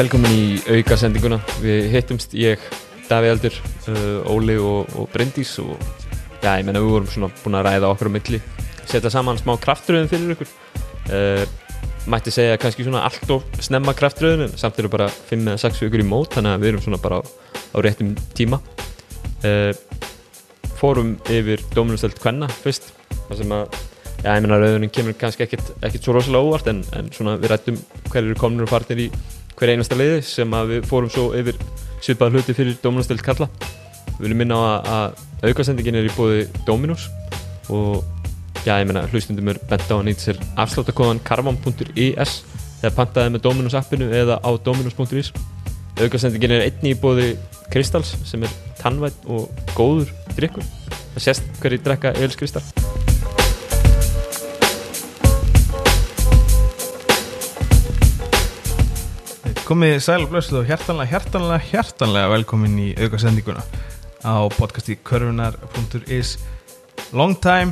Velkomin í auka sendinguna. Við hittumst ég, Daví Aldur, uh, Óli og, og Bryndís og já, ég menna við vorum svona búin að ræða okkur á milli, setja saman smá kraftröðum fyrir ykkur. Uh, mætti segja kannski svona allt og snemma kraftröðun en samt eru bara 5 eða 6 vikur í mót þannig að við erum svona bara á, á réttum tíma. Uh, fórum yfir Dóminustöld Kvenna fyrst, þar sem að Já, ég meina rauðunin kemur kannski ekkert, ekkert svo rosalega óvart en, en svona við rættum hver eru kominur og farnir í hver einasta leiði sem við fórum svo yfir svipað hluti fyrir Dominostelt kalla. Við viljum minna á að, aukasendingin er í bóði Dominos og já, ég meina hlustundum er bent á að nýta sér afsláttakóðan karvam.is eða pantaði með Dominos appinu eða á dominos.is. Aukasendingin er einni í bóði Kristals sem er tannvætt og góður drikkur. Það sést hverju drekka Eils komið sæl og blössuð og hjertanlega, hjertanlega, hjertanlega velkomin í auka sendinguna á podcasti körfunar.is Long time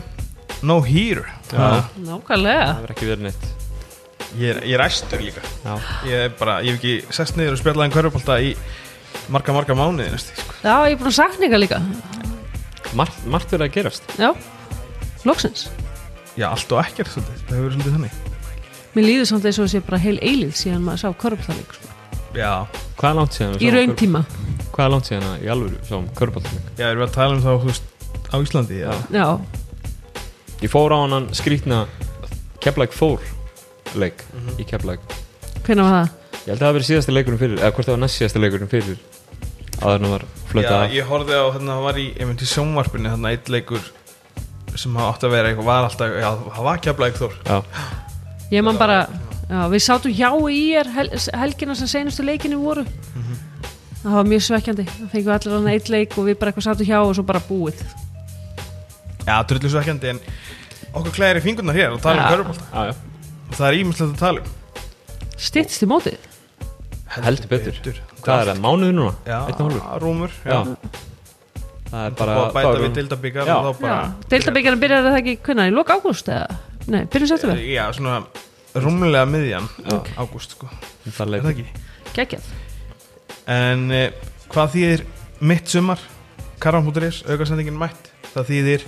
no here Já. Nákvæmlega Það verður ekki verið neitt. ég er, ég er æstur líka Já. ég er bara, ég hef ekki sest niður og spjallaði en körfubólta í marga, marga mánuði næstu, sko. Já, ég er búin að sakna ykkar líka Margt, margt verið að gerast. Já, loksins já, allt og ekkert svolítið, það hefur verið svolítið þannig Mér líður samt eins og þessi bara heil eilíð síðan maður sá korfbáltaleg sko. Já, Hvað er langt síðan Í raun tíma Hvað er langt síðan að í alvöru sáum körbáltaleg? já, erum við að tala um þú veist, á Íslandi já, Já, Ég fór á hann skrítna Keflæk Þór leik Mhm. í Keflæk. hvernig var það? Ég held að það hafi verið síðasti leikurinn fyrir, eða hvort það var næst síðasti leikurinn fyrir en það var já af. ég horfði á, hérna, það var í, ég myndi í sjónvarpinu, hérna, eitt leikur sem átti að vera eitthvað, var alltaf, já, það var keflaðið þór Já, Ég man bara, já, við sátum hjá í er hel, helgina sem seinustu leikinni voru. Það var mjög svekkjandi. Það fengið allir hann eitt leik og við bara eitthvað sátum hjá og svo bara búið. Já, drullu svekkjandi en okkur klæðir í fingurnar hér og tala um körfubólta já, já. og það er ímyndslegt að tala um. Stittist í mótið? Heldur betur. Hvað er það, mánuði núna? Já, rúmur Já. já. Það er bara bara... að bæta við deildabíkar Deildabyggjarinn byrjar það ekki, hvernig, í lok ágúst eða? Nei, byrjum september, Já, svona rúmlega miðjan ágúst sko, Það er ekki? Geggjað. En eh, hvað þýðir mitt sumar? Karan.is, aukasendingin mætt. Það þýðir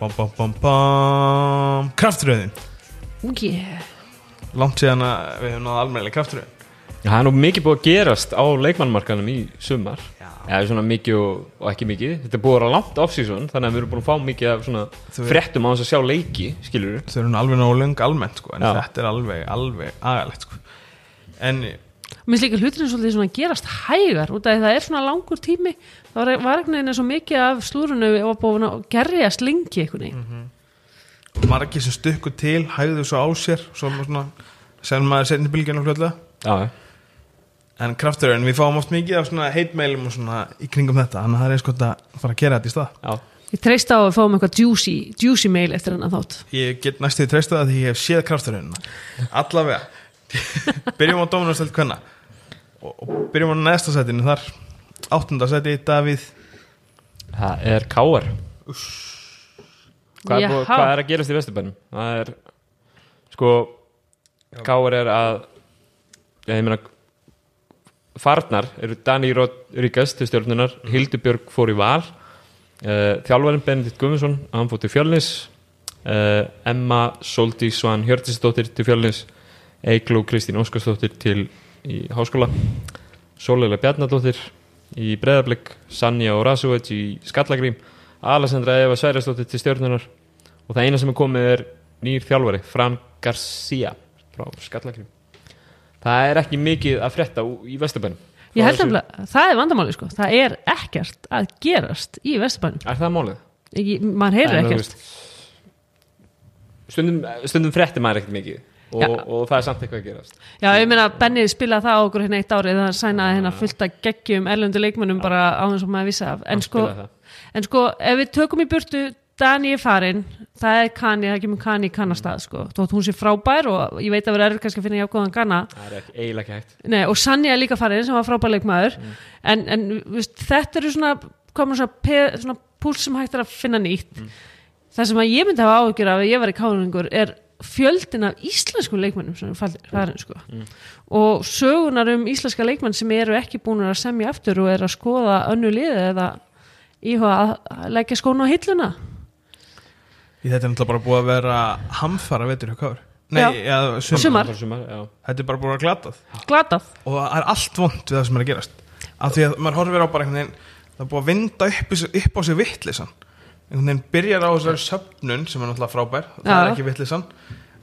bam, bam, bam, bam, kraftröðin. Yeah. langt síðan að við hefum náða almennilega kraftröðin. Það er nú mikið búið að gerast á leikmannmarkanum í sumar. Já, svona mikið og, og ekki mikið. Þetta er búið að vera langt off-season, þannig að við erum búin að fá mikið af svona Þú- fréttum á þess að sjá leiki, skilur við. þau eru nú alveg nógu löng almennt sko, en Já. þetta er alveg, alveg agalegt sko. en eh, Mér finnst líka hluturinn svolítið svona gerast hægar út af því það er svona langur tími það var, var einhvern veginn svo mikið af slúrunu og búin að gerjast lengi einhvern veginn margir sem stukku til hægðu svo á sér svo svona, sem maður setni bylgjana fljóðlega Já, já. En krafturinn, við fáum oft mikið af svona heitmeilum og svona í kringum þetta þannig að það er eins gott að fara að gera þetta í stað. Já, Ég treyst á að fáum eitthvað juicy, juicy mail eftir hennar þátt. Ég get næstu treysta það því ég hef séð krafturinn allavega. Byrjum á Dominostelt Kvenna. Og, og byrjum á næsta setinu þar. Áttunda seti Davíð. Það er káar. Hvað, er hvað er að gerast í Vesturbænum? Það er, sko, káar er að, ég meina, farnar eru Dani Rodríguez til stjórnunar, Hildubjörg fór í val, uh, þjálfarinn Benedikt Guðmundsson, hann fór til fjölnis, uh, Emma Soldi Svan Hjörtisdóttir til fjölnis, Eigló Kristín Óskarsdóttir til í háskóla, Sólega Bjarnadóttir í Breiðablík, Sanja Orasovec í Skallagrím, Alessandra Eva Sværisdóttir til stjórnunar og það eina sem er komið er nýr þjálfari, Fran Garcia frá Skallagrím. Það er ekki mikið að frétta ú- í Vesturbænum. Ég held að það er vandamáli sko það er ekkert að gerast í Vesturbænum Er það málið? Maður heyrir ekkert Stundum, stundum fréttir maður ekkert mikið og, Já. og það er samt eitthvað að gerast. Já, ég meina Benni spilaði það á okkur hérna eitt árið það sænaði hérna fullt að geggjum erlendu leikmönnum bara á þess að maður vissi af en sko, en sko, ef við tökum í burtu Dani er farin, það er Kani það kemur Kani í kannastað sko. Þótt hún sé frábær og ég veit að vera erfitt kannski að finna jákvæðan hægt. Nei, og Sanja er líka farin sem var frábær leikmaður. En, en viðst, þetta eru svona komur svona, svona púls sem hægt er að finna nýtt. Það sem að ég myndi hafa áhyggjur af ef ég var í káningur er fjöldin af íslenskum leikmennum sem er farin sko. og sögunar um íslenska leikmenn sem eru ekki búin að semja aftur og er að skoða önnu liði eða íhuga að leggja skóna á hilluna Í þetta er náttúrulega bara búið að vera hamfara veitur hjá Káur Nei, Já. sumar. Sumar. Bara sumar, já. Þetta er bara búið að glatað glatað og það er allt vond við það sem er að gerast af því að maður horfir á bara einhvern veginn það er búið að vinda upp, upp á sig vittlisann einhvern veginn byrjar á þessari söfnun sem er náttúrulega frábær, það Já. er ekki vittlisann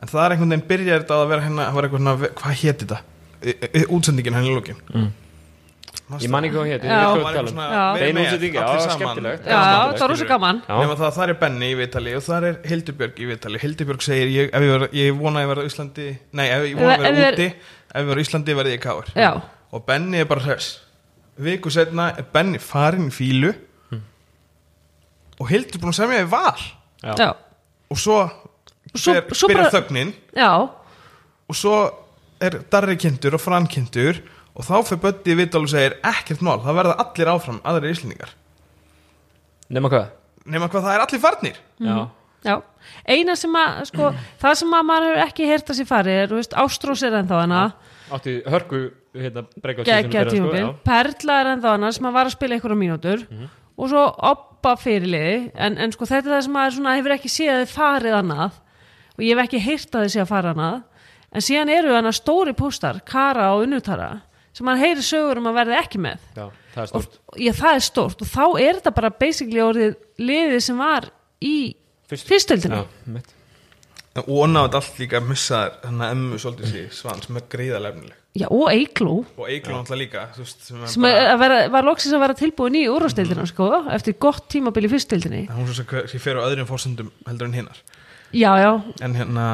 en það er einhvern veginn byrjar þetta að vera hérna, það var eitthvað svona, hvað héti þetta I- I- útsendingin henni í lókin Mm. Ég man ekki hvað hér. Það var með, útsending, já, allir saman. skemmtilegt. já, það var rosa gaman. Það, það er Benni í Vitali og það er Hildibjörg í Vitali Hildibjörg segir, ég, ef ég, var, ég vona að ég verða á Íslandi Nei, ef ég vona að ég- úti Ef ég verða á Íslandi verði ég já, Og Benni er bara hress. Viku setna er Benni farin í fílu Og Hildur búin að semja í val. Já. já, Og svo, Svo- ber, svo byrjar þögnin. Já. Og svo er Darri kindur og Fran kindur Og þá fyrir Böddi í Vital og segir Ekkert mál, það verða allir áfram aðrir íslendingar. Nema hvað? Nefna hvað það er allir farnir. Já. Já, eina sem að sko, það sem að maður hefur ekki heyrt að sér fari er, þú veist, Ástrós er ennþá hana. Áttu hörku, hérna, breyka geggja tímabil, Perla er ennþá hana sem að var að spila einhverja mínútur. Og svo oppa fyrirliði en, en sko þetta er það sem maður svona hefur ekki séð að þið farið annað. Og ég hef ekki heyrt að þið sé að fara annað. En síðan eru hana stóri póstar Kara og Unnutara sem maður heyri sögur um að verði ekki með. Já, það er og stórt. já, það er stórt. Og þá er þetta bara basically orðið liðið sem var í fyrstöldinu Já, mitt Og nátt allt líka að missa Þannig að emmu svolítið sér svan Sem er greiðalega efnileg Já, og Eigló Og Eigló náttúrulega líka þú veist, sem sem bara, að vera, var loksins að vera tilbúin í úrvasteildina sko, eftir gott tímabil í fyrsteildinni Hún svo sem fer á öðrum fórsendum heldur en hinnar Já, já, En hérna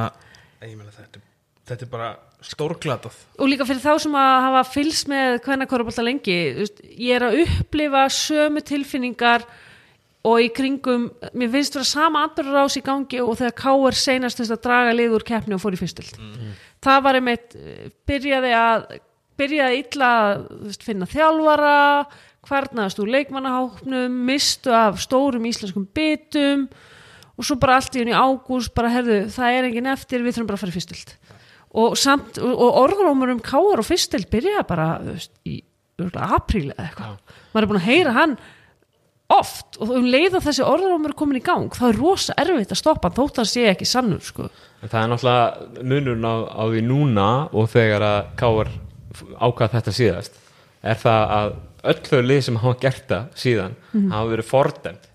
Ég meina þetta Þetta er bara stórglatað. Og líka fyrir þá sem að hafa fylgst með hvernig korfbalta lengi þú veist, ég er að upplifa sömu tilfinningar og í kringum mér finnst vera sama andurrás í gangi og þegar K.R. seinast þess að draga lið úr keppni og fór í fyrstöld það var einmitt eh, byrjaði að byrjaði illa að finna þjálfara hvarnaðast úr leikmannahóknum mistu af stórum íslenskum bitum og svo bara allt í henni ágúst bara herðu, það er enginn eftir, við þurfum bara að fara í fyrstöld og, samt, og, orðrómur um káar og fyrstöld byrjaði bara veist, í apríl eða eitthvað. Maður er búin að heyra hann oft og um leið að þessi orðrómur er komin í gang þá er rosa erfitt að stoppa þótt að sé ekki sannur sko. En það er náttúrulega munurinn á, á því núna og þegar að Káar ákvað þetta síðast er það að öll þau lið sem hafa gert það síðan hafa verið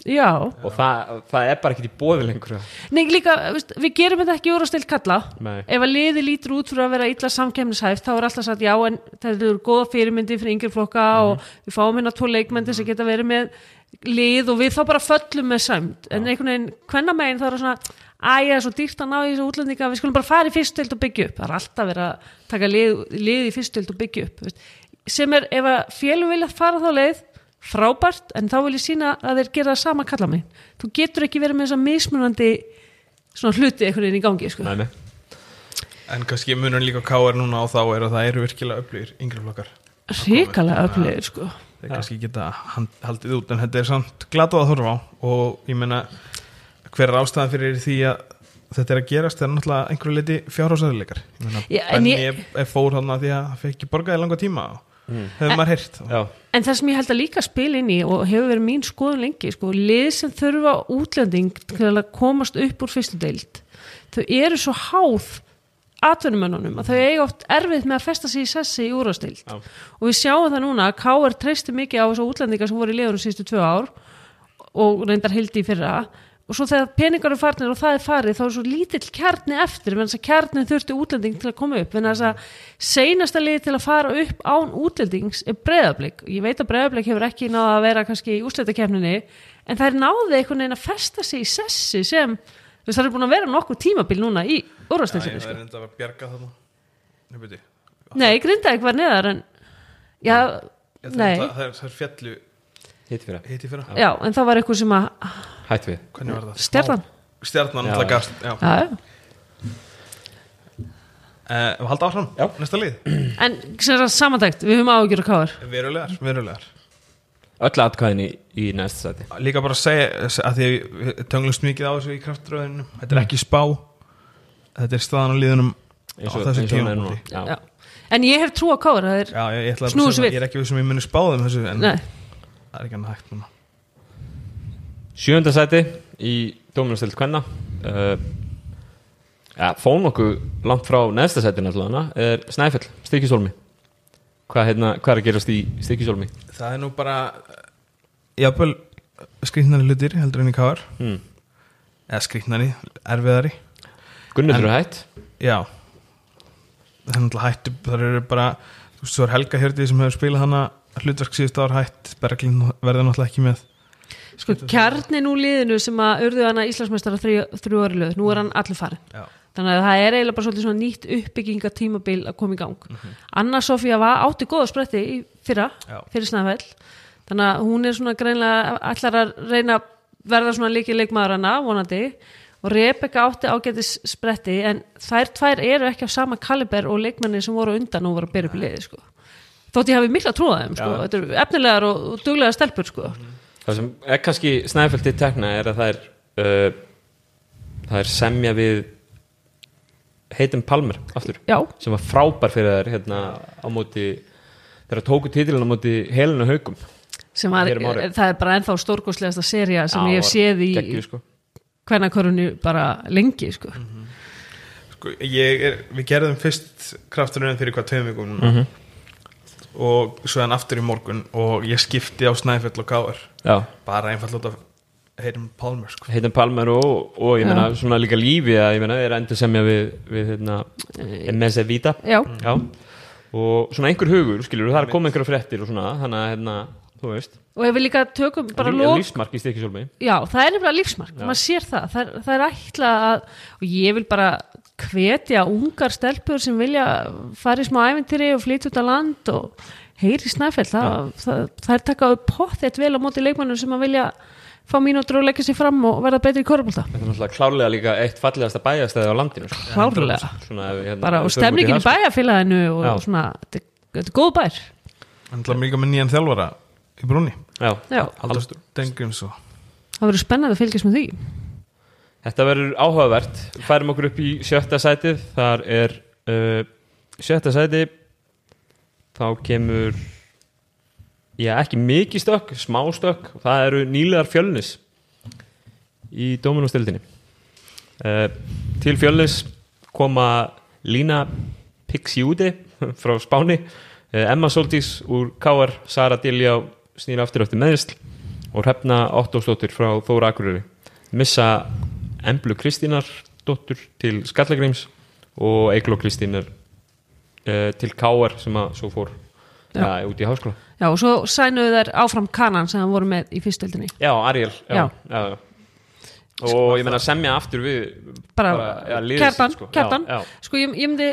já, og það, það er bara ekki í bóði lengur. Nei, líka, við gerum þetta ekki úr að stilt kalla. Nei. ef að liði lítur út fyrir að vera illa samkemnishæft þá er alltaf sagt já en þetta eru góða fyrirmyndi fyrir yngri flokka og við fáum hérna tvo leikmyndi sem geta verið með lið og við þá bara föllum með sæmt en einhvern veginn, hvenna megin þá er það svona æja, svo dýrt að ná í þessu útlendinga við skulum bara fara í fyrstöld og byggja upp. Það er alltaf verið að taka lið, lið í fyrstöld og byggja upp veist. Sem er, ef að félum vilja fara þá leið frábært, en þá vil ég sína að þeir gera það sama kalla mig. Þú getur ekki verið með þessa mismunandi svona hluti einhvern veginn í gangi sko. Nei, nei. En kannski munur líka káar núna á þá er að það eru virkilega öflugir yngri flokkar. Ríkalega öflegir sko. Þeir kannski geta haldið út En þetta er samt glatað að horfa á. Og ég meina Hver er ástæðan fyrir því að þetta er að gerast? Það er náttúrulega einhverju Ég meina Já, en ég- ég... er fór hann að því að það fekk ekki borgaði langa tíma Hefur maður Já, en það sem ég held að líka spila inn í og hefur verið mín skoðun lengi sko, lið sem þurfa útlending til að komast upp úr fyrstu deild þau eru svo háð atvinnumönnunum að þau eiga oft erfið með að festa sig í sessi í úrvastild Já. og við sjáum það núna að K.R. treysti mikið á þessu útlendingar sem voru í liðunum síðustu tvö ár og reyndar hildi í fyrra og svo þegar peningar eru farnir og það er farið þá er svo lítill kjarni eftir menn þess að kjarnin þurfti útlending til að koma upp. En þess að seinasta lið til að fara upp án útlendings er breðablik ég veit að breðablik hefur ekki náða að vera kannski í úsleitakefninni en það er náði einhvern veginn að festa sig í sessi sem þú veist það er búin að vera nokkuð tímabil núna í Það úrvastildinu er enda að bjarga þarna. Nei, Grindavík var neðar en já, Að Hætt við. Hvernig var það? stjarnan. Stjarnan alltaf já, já. uh, Halda áfram. Já. Næsta lið. En sem sagt samantækt, við höfum áhugjur að káður Verulegar Verulegar. Öll atkvæðin í, í næst sæti. Líka bara að segja að því að við tönglumst mikið á þessu í kraftröðinu Þetta er ekki spá. Þetta er staðan á liðunum Á þessu. Já. en ég hef trú það er, Já, ég, ég, ætla að við. ég er ekki við sem ég muni spáðum þessu en nei, það er ekki hann hægt núna Sjönda sæti í Dóminustöld Kvenna. Uh, ja, Fón okkur langt frá neðsta sæti náttúrulega er Snæfell, Styrkisólmi Hvað, hérna, hvað er að gerast í Styrkisólmi? Það er nú bara jafnvel skrýtnari hlutir heldur enn í káar Hmm. eða skrýtnari, erfiðari. Gunnur er hætt. Já. Það er náttúrulega hættu, það eru bara þú veist, svo er Helga Hjördi sem hefur spilað hana hlutverk síðust ár hætt, Berglind verður náttúrulega ekki með sko kjarnin úr liðinu sem að urðu hana Íslandsmeistara þrjú, þrjú ári löð, nú er hann allur farin Já, þannig að það er eiginlega bara svolítið nýtt uppbyggingatímabil að koma í gang. Anna Sofía var átti góða spretti í fyrra, Já. fyrir Snæfell. Þannig að hún er svona greinlega allar að reyna að verða svona líki leikmaður hana, vonandi. Og Rebecca átti ágætis spretti en þær tvær eru ekki á sama kaliber og leikmenni sem voru undan og voru að byrja upp liði sko. þótt ég hafi mikla trúða þeim sko. Efnilegar og, duglegar stelpur sko. Það sem er kannski Snæfell til tekna er að það er uh, það er semja við heitum Palmer aftur já, sem var frábær fyrir þær hérna á móti þeirra tóku titilin á móti helinu haugum sem var, um árið. það er bara ennþá stórkostlegasta seria sem Já, ég hef séð í geggjuð, sko. hvernakörunni bara lengi sko. sko, ég er, við gerðum fyrst krafturinn fyrir hvað tveim vikum núna Mhm. Og svo hann aftur í morgun og ég skipti á Snæfell og Káar Já, bara einfall út af heitum Pálmer sko. heitum Palmer og, og ég Já. meina svona líka lífi að ég meina er endur semja við, við hérna Mese Vita já, Já, og svona einhver hugur skilur, það er komið einhverja fréttir og svona þannig að hérna, þú veist. Og ef við líka tökum bara lók lífsmark í stikisólmi Já, það er nefnilega lífsmark, maður sér það. Það er, það er ætla að og ég vil bara hvetja ungar stelpur sem vilja fara í smá æventýri og flytja út á land og heyri snæfell það, það, það er takað upp pottet vel á móti leikmannum sem að vilja fá mínútur og leggja sér fram og verða betri í korfbólta Þetta er náttúrulega klárlega líka eitt fallegasta bæjastæði á landinu sko. klárlega, Svona, hérna, bara og stemningin í það, bæjarfélaginu og, Já. og svona, þetta er- þetta er góð bær. Hann ætla líka með nýjan þjálfara í brúni Já, Já, og það verður spennandi að fylgjast með því Þetta verður áhugavert. Færum okkur upp í sjötta sætið. Þar er uh, sjötta sæti Þá kemur Já, ekki mikið stökk Smá stökk Það eru nýlegar fjölnis Í Dóminustildinni uh, Til fjölnis koma Lína Pixiúti frá Spáni. Uh, Emma Soltís úr Káar Sara Diljá snýra aftur eftir meðist og Hrefna Ottósdóttir frá Þóra Akureyri. Missa Emblu Kristínar dóttur til Skallagríms og Eigló Kristínar uh, til Káar sem að svo fór ja, út í háskóla Já, og svo sænuðu þær áfram kanan sem það voru með í fyrstöldinni Já, Ariel já, Já. já. Já, og ég meina semja aftur við bara, já, kjartan, sitt, sko. Já, já. sko ég, ég myndi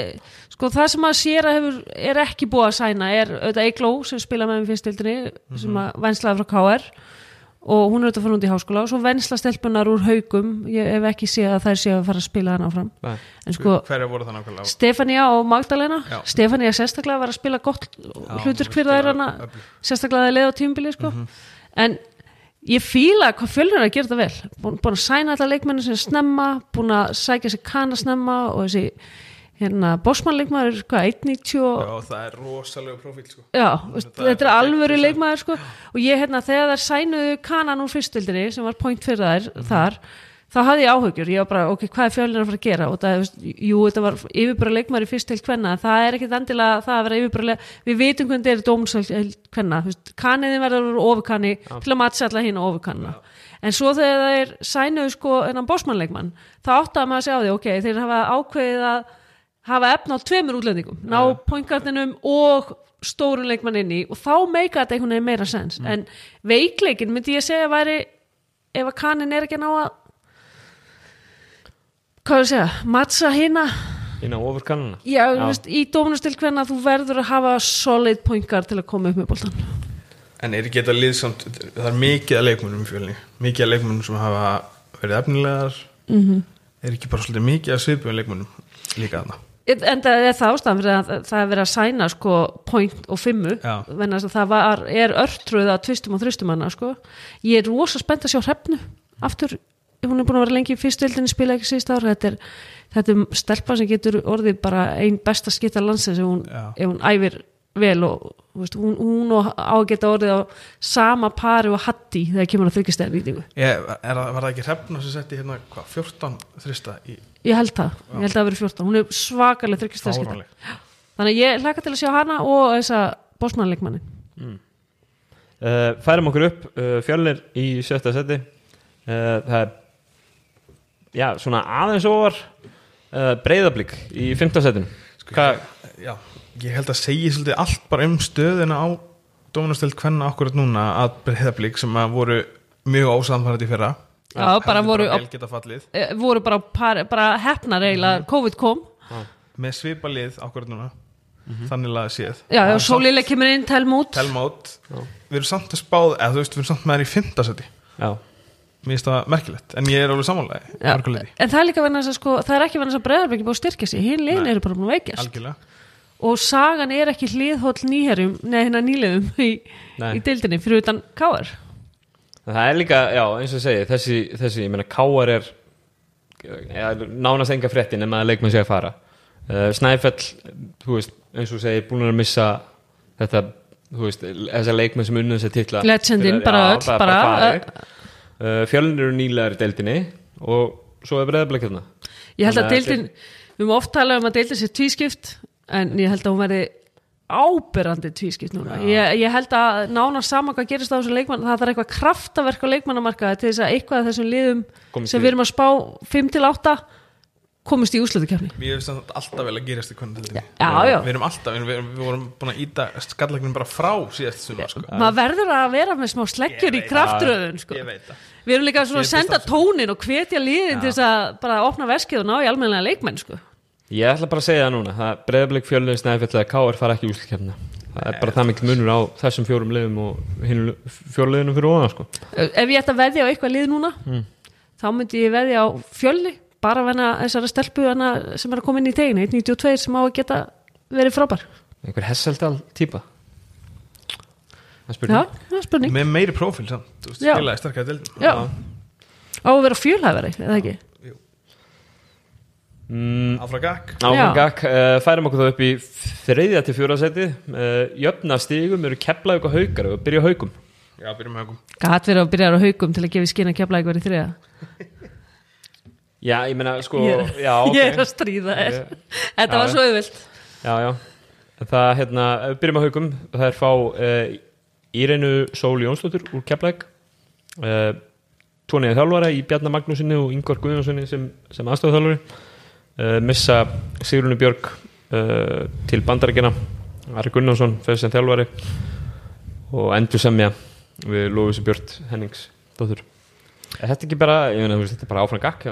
sko það sem að sér að hefur er ekki búið að sæna er auðvitað Eigló sem spila með með fyrstildinni Mhm. sem að venslaði frá KR og hún er auðvitað fann út í háskóla og svo vensla stelpunar úr haugum ég hef ekki séð að þær séu að fara að spila hann áfram. Nei. en sko hverja voru það nákvæmlega? Stefania og Magdalena. Já. Stefania sérstaklega var að spila gott hlutur fyrir þær hana sérstaklega að leiða á tímbili sko. en ég fíla hvað fjölnir að gera þetta vel. Búin, búin að sæna alla leikmenni sem er snemma búin að sækja sér kana snemma og þessi hérna bossmannleikmaður hvað, 1.90 og Já, það er rosalega profíl sko. Já, Það er þetta er bara alvöru leikmaður sko. og ég hérna þegar þær sænuðu kanan úr fyrstildinni sem var point fyrir þær Mhm. þar, þá hafði ég áhugjur ég var bara, ok, hvað er fjölinn að fara að gera og það, veist, jú, þetta var yfirbara leikmaður í fyrstild kvenna, það er ekkit endilega það að vera yfirbara, við vitum hvernig þetta er dómsöld kvenna, veist, kaniðin verður ofurkanni til að matsa alla hinn ofurkanna en svo þegar það er sænuðu sko að hafa að efna á tveimur útlendingum ná pointgardinum og stórun leikmann inn í og þá meika þetta einhvern veginn meira sens. En veikleikin myndi ég segja væri ef að kanin er ekki að ná að hvað er að segja mattsa hina inn á ofurkannuna já, Já. Veist, í dómunastil hvernig að þú verður að hafa solid pointgard til að koma upp með boltan En er ekki þetta lið samt, það er mikið að leikmunum í fjölni, mikið að leikmunum sem hafa verið efnilegar, mm -hmm. er ekki bara svolítið mikið að svipuðum leikmunum líka þarna. En það er það ástæðan fyrir að það er verið að sæna sko point og fimmu. Það var, er örtröð að tvistum og þristum hana sko. Ég er rosa spennt að sjá hrefnu aftur, hún er búin að vera lengi í fyrstildinni spila ekki síðst ára þetta er, þetta er stelpa sem getur orðið bara ein besta skipta landsins ef hún, ef hún æfir vel og veist, hún, hún og á að geta orðið á sama pari og hatti þegar kemur að Ég, er, það- var það ekki hrefna sem setti hérna hva, 14 þrista í ég held það, ég held að það verið 14 hún er svakalega þryggjastæða skipta fáranleg þannig að ég hlaka til að sjá hana og þessa bósmannleikmannin uh, færum okkur upp uh, fjölnir í sjötta seti. Uh, það er já, svona aðeins ofar uh, breyðablík í fymta setinu. Sko, ég, já, ég held að segja svolítið allt bara um stöðina á Dóminastöld hvenna okkur núna að breyðablík sem að voru mjög ósamfærandi í fyrra Já, bara Hefðu voru- vel geta fallið. E, voru bara, par, bara hefnar eiginlega, COVID kom. Með svipa lið okkur núna. Þannig laga séð. Já, já, Og sólileg kemur inn, telmót. Við erum samt að spáð eða þú veist, við erum samt með þær í fimmtasæti já, mér finnst það merkilegt, en ég er alveg samanlega Já, en það er líka verið að sko, það er ekki verið að breyðarbyggi búið að styrkja sig. Hinn liðin Nei. eru bara búin að veikjast. Algjörlega. Og sagan er ekki hliðhóll nýherjum neða hérna nýliðum í, í deildinni fyrir utan káar það er líka, já, eins og segi þessi, þessi ég meina, káar er ja, nánast enga fréttin nema að leikmenn sé að fara. Uh, Snæfell, þú veist eins og segir, búin að missa þetta, þú veist, þessar leikmenn sem unnum sér titla. Legendin, bara öll, bara, farið. uh, fjölnir eru nýlegar í deildinni og svo er breyðablik hérna. Ég held að deildin við höfum oft talað um að deildin sé tvískipt en ég held að hún verði áberandi tvískipt núna. Ég, ég held að nána saman hvað gerist á þessum leikmann það þarf eitthvað kraftaverk á leikmannamarkaði til þess að eitthvað af þessum liðum Komist sem við erum að spá 5-8 komist í úrslutukefni Mér finnst það alltaf vel að gerast í já. Við erum alltaf, við, við, við vorum búin að íta skallleiknum bara frá síðast sumar sko. maður verður að vera með smá sleggjur í kraftröðun sko. Við erum líka að senda tónin og hvetja liðin til þess að bara opna veskið og ná í almennilega leikmenn sko. Ég ætla bara að segja það núna fjölnir Snæfell eða káar fara ekki í úslikefna það er bara það mikil munur á þessum fjórum liðum og hinn fjóruliðunum fyrir ofan sko. ef ég ætti að veðja á eitthvað lið núna þá myndi ég veðja á fjölni bara venna þessara stelpu sem er að koma inn í teginu 192 sem á að geta verið frábær. Einhver Hesseldal típa það er já, spurning það er spurning. Með meiri prófíl samt, þú veist, Já. spilaði sterkari dildin já. á að vera fjölhæfari, eða ekki mm, Já. gakk, uh, færum okkur þá upp í þriðja til fjóra seti uh, jöfna stigum eru keplaðið og haukar. Og byrja á haukum. Já, byrjum með högum gæt verið að byrja á haugum til að gefa í skinn að eitthvað í þriða Já, ég meina sko ég, er, já, ok. ég er að stríða þér. Þetta Já, var svo auðvilt Já, já. Það, hérna, við byrjum á haugum það er fá uh, Írenu Sól Jónsdóttur úr Keflæk uh, tóniðið þjálfara í Bjarnar Magnúsinni og Ingvar Guðjónssoni sem, sem aðstofþjálfari uh, missa Sigrunni Björg uh, til bandarækina Ari Gunnarsson fyrir sem þjálfari. Og endur semja við Lófísi Björn Hennings dóttur. Er þetta ekki bara, ég meina, þú veist, þetta er bara áfram gakk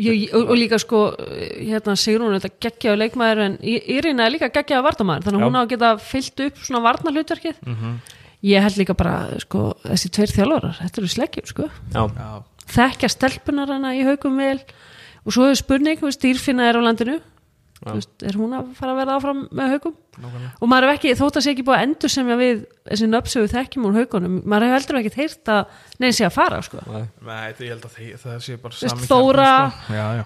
Ég, og, og líka sko hérna Sigrún þetta geggjaðu leikmaður en Írina er líka geggjaðu vartamæður þannig að hún á að geta fyllt upp svona varnarhlutverkið. Ég held líka bara sko þessi tveir þjálfarar, þetta eru sleggjum sko. Já, Já, þekkja stelpunar hana í haugum vel og svo er spurning, þú veist, dýrfinna er á landinu. Já. þú veist, er hún að fara að verða áfram með haugum nákvæmlega. Og maður hef ekki, þótt að sé ekki búið að endur semja við þessi nöpsögu þekkjum úr haugunum maður hef heldur ekki heyrt að neins sé að fara sko. Nei, þetta ég held að þeir, það sé bara Veist, sami Þóra- sko. Já, já.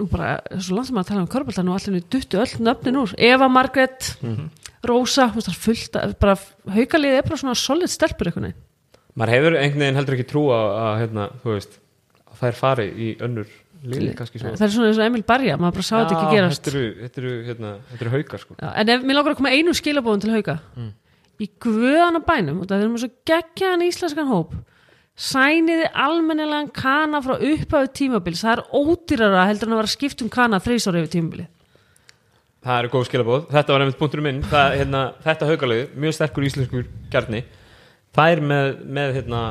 Nú bara, svo langt sem að tala um körbáltan og allir duttu öll nöfnin úr. Eva Margrét, Rósa þú veist, það er fullt, að- bara haukalið er bara svona solid stelpur veginn. Maður hefur einhvern veginn heldur ekki trú á að hérna, þú veist, að þær fari í önnur svo. Það er svona eins og Emil Barja, maður bara sá þetta ekki gerast. þetta eru, þetta eru, hérna, þetta eru haukar sko. Já, en ef mér langar að koma einu skilabóðum til hauka. Í guðana bænum og það er með svo geggjaðan íslenskan hóp sæniði almennilegan kana frá upphafi tímabils. Það er ódýrara heldur en að vera skipt um kana þreysóri yfir tímabili það eru góð skilabóð, þetta var einmitt punkturinn minn. Það, hérna, þetta haukalið, mjög sterkur íslenskur kjarni, það er með, með, hérna,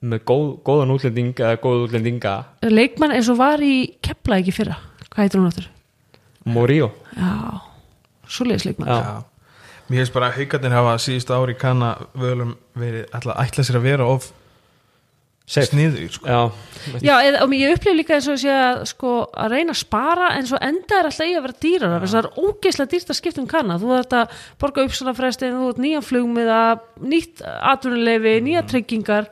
með góð, góðan útlending eða góð útlendinga. Leikmann eins og var í kepla ekki fyrra. Hvað heitir hún áttur? Moríó Já, svoleiðis leikmann Já. Já. Mér finnst bara að haugarnir hafa síðust ári kanna völum verið ætla, ætla sér að vera of sniður sko. Já, Já, eða, og ég upplif líka eins og sé að, sko, að reyna að spara en svo enda er alltaf í að vera dýrar þess að það er ógeislega dýrt að skipta um kanna þú ert að borga uppsala frestin, þú ert nýja flugmiða nýtt atvinnuleifi, nýja tryggingar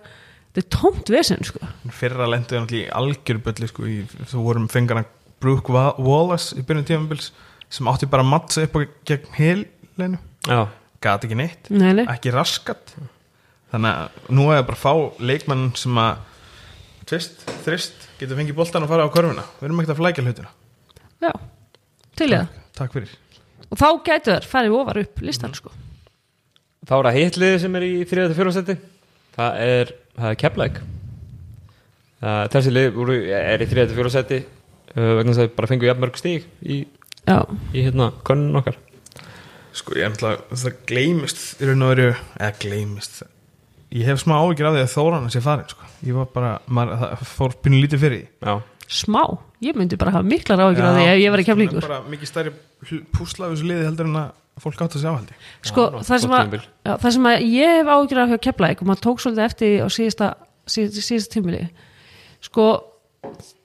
þetta er tómt vesen sko. fyrra lendu við náttúrulega í algjörbölli sko, í, þú vorum fengana Brooke Wa- Wallace í byrjun tímabils sem átti bara að mattsa upp á gegn helinu já, gat ekki neitt, nei, nei. ekki raskat. Þannig að nú er bara að fá leikmann sem að tvist, þrist, getur fengið boltan að fara á körfuna. Við erum ekkert að flækja hlutina. Já, til ég það. Takk fyrir. Og þá gætu þær farið ofar upp listan sko. þá er það hitliði sem er í 3-4 seti. Það er, það er Keflæk þessi lið voru, er í 3-4 seti uh, vegna þess að bara fengu jafnmörg stíg í, í hérna könnun okkar. Sko ég er náttúrulega, það gleymist í raun og veru, eða gleymist ég hef smá áhyggjur af því að Þóran sé farin sko. ég var bara, maður, það fór pínu lítið fyrir já, smá? Ég myndi bara hafa miklar áhyggjur af því ef ég var í keflingur bara mikið stærri púsla af þessu liði heldur en að fólk átt að sjá haldi sko, Já, það, sem að, já, það sem að ég hef áhyggjur af hjá Keflæk og maður tók svolítið eftir á síðasta, síðasta, síðasta tímili sko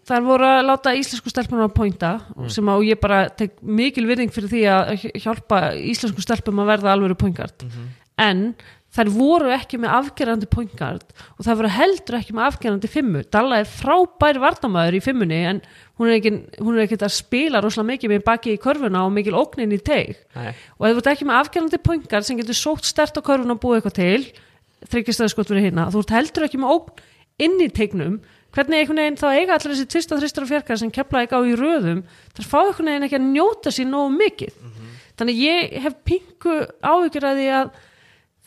þar voru að láta íslensku stelpum að pointa sem að ég bara tek mikil virðing fyrir því að hjálpa íslensku stelpum að verða alvöru pointgard en þær voru ekki með afgerandi pointgard og það voru heldur ekki með afgerandi fimmu Dalla er frábær varnamæður í fimmunni en hún er ekki, hún er ekki að spila rosalega mikið með baki í körfuna og mikil ógnin í teig. Nei. og þú ert ekki með afgerandi poingar sem getur sótt stert á körfuna og búið eitthvað til þryggjastæðskot fyrir hérna þú ert heldur ekki með ógn inn í teignum hvernig einhvern veginn þá eiga allir þessi tvist og þristur og fjarkar sem kepla ekki á í röðum þar fá einhvern veginn ekki að njóta sín nógu mikið. Þannig ég hef pingu áhyggjur að því að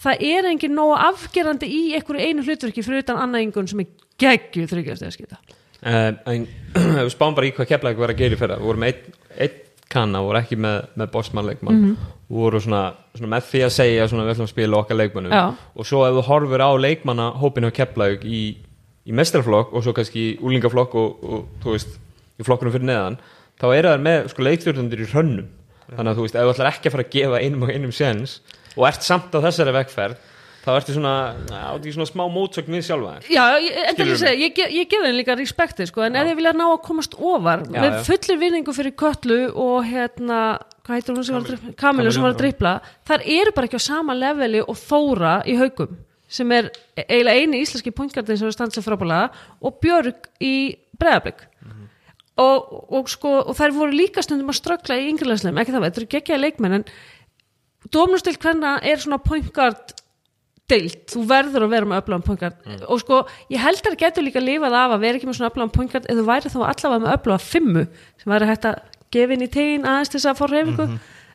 það er engin nógu afgerandi í einhverju einu hlutverki fyrir utan annað einhvern sem er geggju þryggjastæðskita uh, en ef við spáum bara í hvað Keflæk var að gera í fyrra við vorum einn ein kanna, voru ekki með, með bossmannleikmann mm -hmm. voru svona, svona með því að segja svona, við ætlum að spila okkar leikmannum Já. og svo ef þú horfir á leikmanna hópinu á Keflæk í, í mestrarflokk og svo kannski í úlingaflokk og, og þú veist, í flokkunum fyrir neðan þá eru það með sko, leikstjórnundir í hrönnum. Þannig að þú veist, ef þú ætlar ekki að fara að gefa einum og einum sens og ert samt á þessari vekkferð þá ertu svona, átti svona smá mótsögn við sjálfa Já, ég, en Skilurðu ég, segi, ég, ge- ég gef þeim líka respekti sko, en ef þið vilja ná að komast ofar Já, með já. fullir vinningu fyrir Köllu og hérna, hvað heitir hún sem var að dripla Kamilu sem var að dripla, þar eru bara ekki á sama leveli og Þóra í haugum sem er eiginlega eini íslenski pointgardin sem er standsið frábælega og Björg í breðablik og, og sko og þær voru líka stundum að ströggla í yngrilegsleim, ekki það, þetta eru geggjaði leikmenn en Dómnustil hvernig er svona pointgard deilt, þú verður að vera með öflagan pointgard og sko, ég held að það getur líka lifað af að vera ekki með svona öflagan pointgard eða þú væri þá allavega með öflaga fimmu sem væri hægt að gefa inn í tegin aðeins til þess að fá reyfingu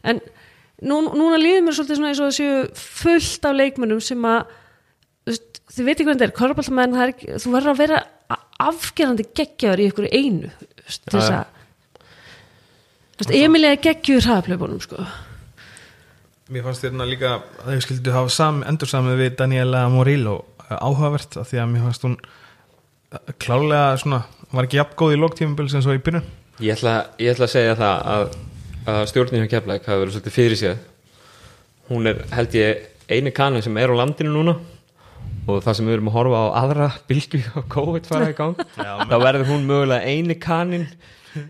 en nú, núna líður mér svolítið svona eins og þessu fullt af leikmönnum sem að þið veit ekki hvernig þetta er ekki, þú verður að vera a- afgerandi geggjaður í ykkur einu þess að Emilia er geggjur hraðaplöfunum sko Mér fannst þérna líka að þau skildu hafa sam, endur samið við Daniela Morillo eh, áhugavert af því að mér fannst hún eh, klálega svona, var ekki jafngóð í lóktímubils eins og í byrjun. Ég ætla, ég ætla að segja það að, að stjórnin hjá Keflæk hafi verið svolítið fyrir séð hún er held ég eini kanin sem er á landinu núna og það sem við erum að horfa á aðra bylgu á COVID fara í gang þá verður hún mögulega eini kanin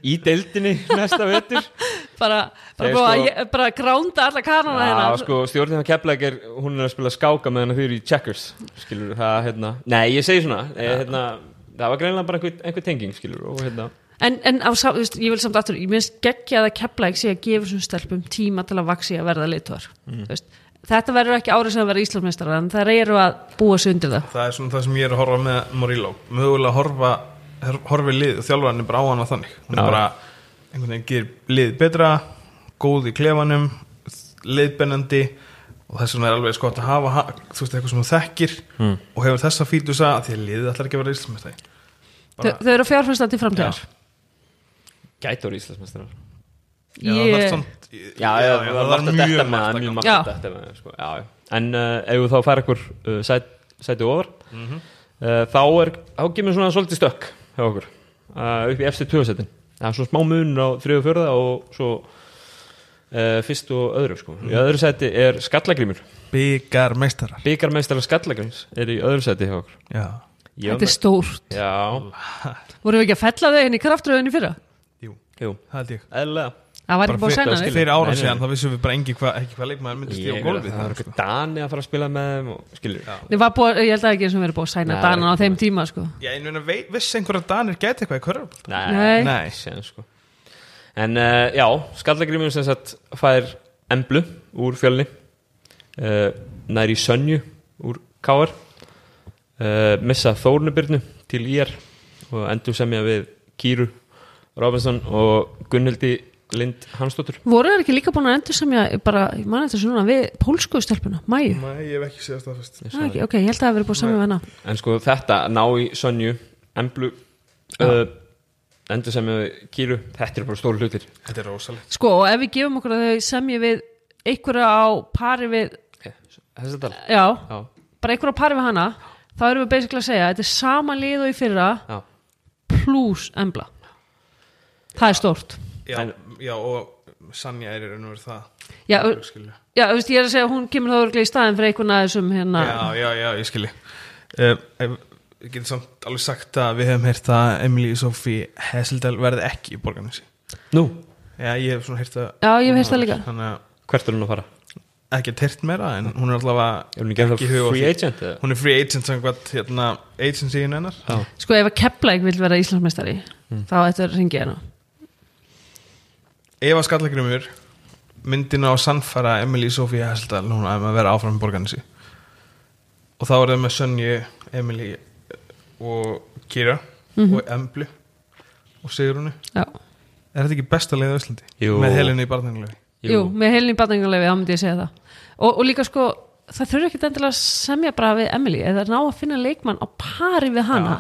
í deildinni næsta vetur bara, bara, sko- sko, bara gránda alla kanana Já, hérna sko, stjórnin hjá Keflæk er hún er að spila skáka meðan þau eru í checkers skilur það, hérna, nei, ég segi svona eh, hérna, það var greinlega bara einhver, einhver tenging skilur og hérna. En, en á, þú veist, ég vil samt aftur ég minnst geggjað að kepla ekki sé að gefa þessum stelpum tíma til að vaksi að verða leituar mm. þetta verður ekki árið sem að vera Íslandsmeistar en það eru að búa sig undir það. Það er svona það sem ég er að horfa með Morillo mögulega horfa horfi lið og þjálfarnir bara á þannig. Hún Já. er bara einhvern veginn gerir lið betra góð í klefanum liðbennandi og þess vegna er alveg skott að hafa ha- þú veist eitthvað sem þú þekkir Mm. og hefur þessa fítusa að því að liðið ætlar ekki að vera íslumestæði þau, þau eru fjárfæsta til framtíðar gætur Íslandsmeistarar Já, það Ég- þarf samt- Já, já, það var margt að mjög detta með margt það, mjög margt Já. að detta með það, sko, já, já. En uh, ef þú þá fær ekkur uh, sæt, sæti ofar Mhm. uh, þá er, þá kemur svona svolítið stökk hjá okkur, uh, upp í eftir tjóðsetin Það er svona smá munur á þriðu og fjörða og svo uh, fyrst og öðru, sko. Í öðru sæti er skallagrímur, byggar meistarar. Byggarmeistara skallagríms er í öðru sæti hjá okkur. Já, Ég þetta er stórt. Já, vorum við ekki að fella þau inn í kraftröðinni fyrra? Jú, jú, held ég. Eðlilega Það var ekki búið að fyrir, þig fyrir ára síðan þá vissum við bara engi hva, ekki hvað leikmaður myndi stíða á Ég- gólfið það var eitthvað Dani að fara að spila með þeim og. Ég, búið, ég held að ekki sem verið búið að sæna Nei, Danan á ekki þeim tíma sko. Já, en meina, vei- vissi einhverja danir gæti eitthvað í körfubólta Nei. Nei. séðan, sko. En uh, já, skallagrímur sem sagt fær emblu úr fjölni uh, nær í Sönju úr Káar uh, missa Þórnubyrnu til IR og endur semja við Kýru Robinson og Gunnhildi Lind Hansdóttur. Voru þeir ekki líka búin að endur sem ég bara, ég man þetta svona við pólsku stelpuna, Mæju Nei, ég hef ekki séð það fyrst Ah, ekki, Ok, ég held að það hafi verið búið saman við hana. En sko þetta ná í Sönju emblu uh, endur semja við Kýru þetta er bara stóru hlutir. Þetta er rosalegt. Sko, og ef við gefum okkur að þau semji við einhverja á pari við dal. Já, Já, bara einhverja á pari við hana þá erum við basically að segja þetta er sama lið og í fyrra já. plus embla. Það er stórt. Já, En- já og Sanja er í raun og verið það Já, já þú veist, ég er að segja að hún kemur þá örglega í staðin fyrir einhvern aðeins um hérna Já, já, já, ég skilji uh, Ég get samt alveg sagt að við hefum heyrt að Emily Sophie Hesseldal verði ekki í borganessi Nú, Já, ég hef svona heyrt að Já, ég hef heyrt það líka. Þannig að hvert er hún að fara? ekki heyrt meira en hún er allavega Er hún ekki ennþá ekki free agent? eða? Hún er free agent samkvæmt hérna, agency-in hennar. Sko, ef að Keflæk vil vera Íslandsmeistari þá ættu að ringi hérna Eva Skallagrymur myndina á sannfæra Emily Sophie Hesseldal núna um að vera áfram í borganessi og þá er það með Sönju, Emily og Kira og Emblu og Sigrunu Já, Er þetta ekki besta leið á Íslandi? Jú. Með helinni í barnanglegu jú, með heilin í batningarlefi þá myndi ég segja það. Og, og líka sko, það þurfi ekki endilega að semja bara við Emily eða ná að finna leikmann á pari við hana.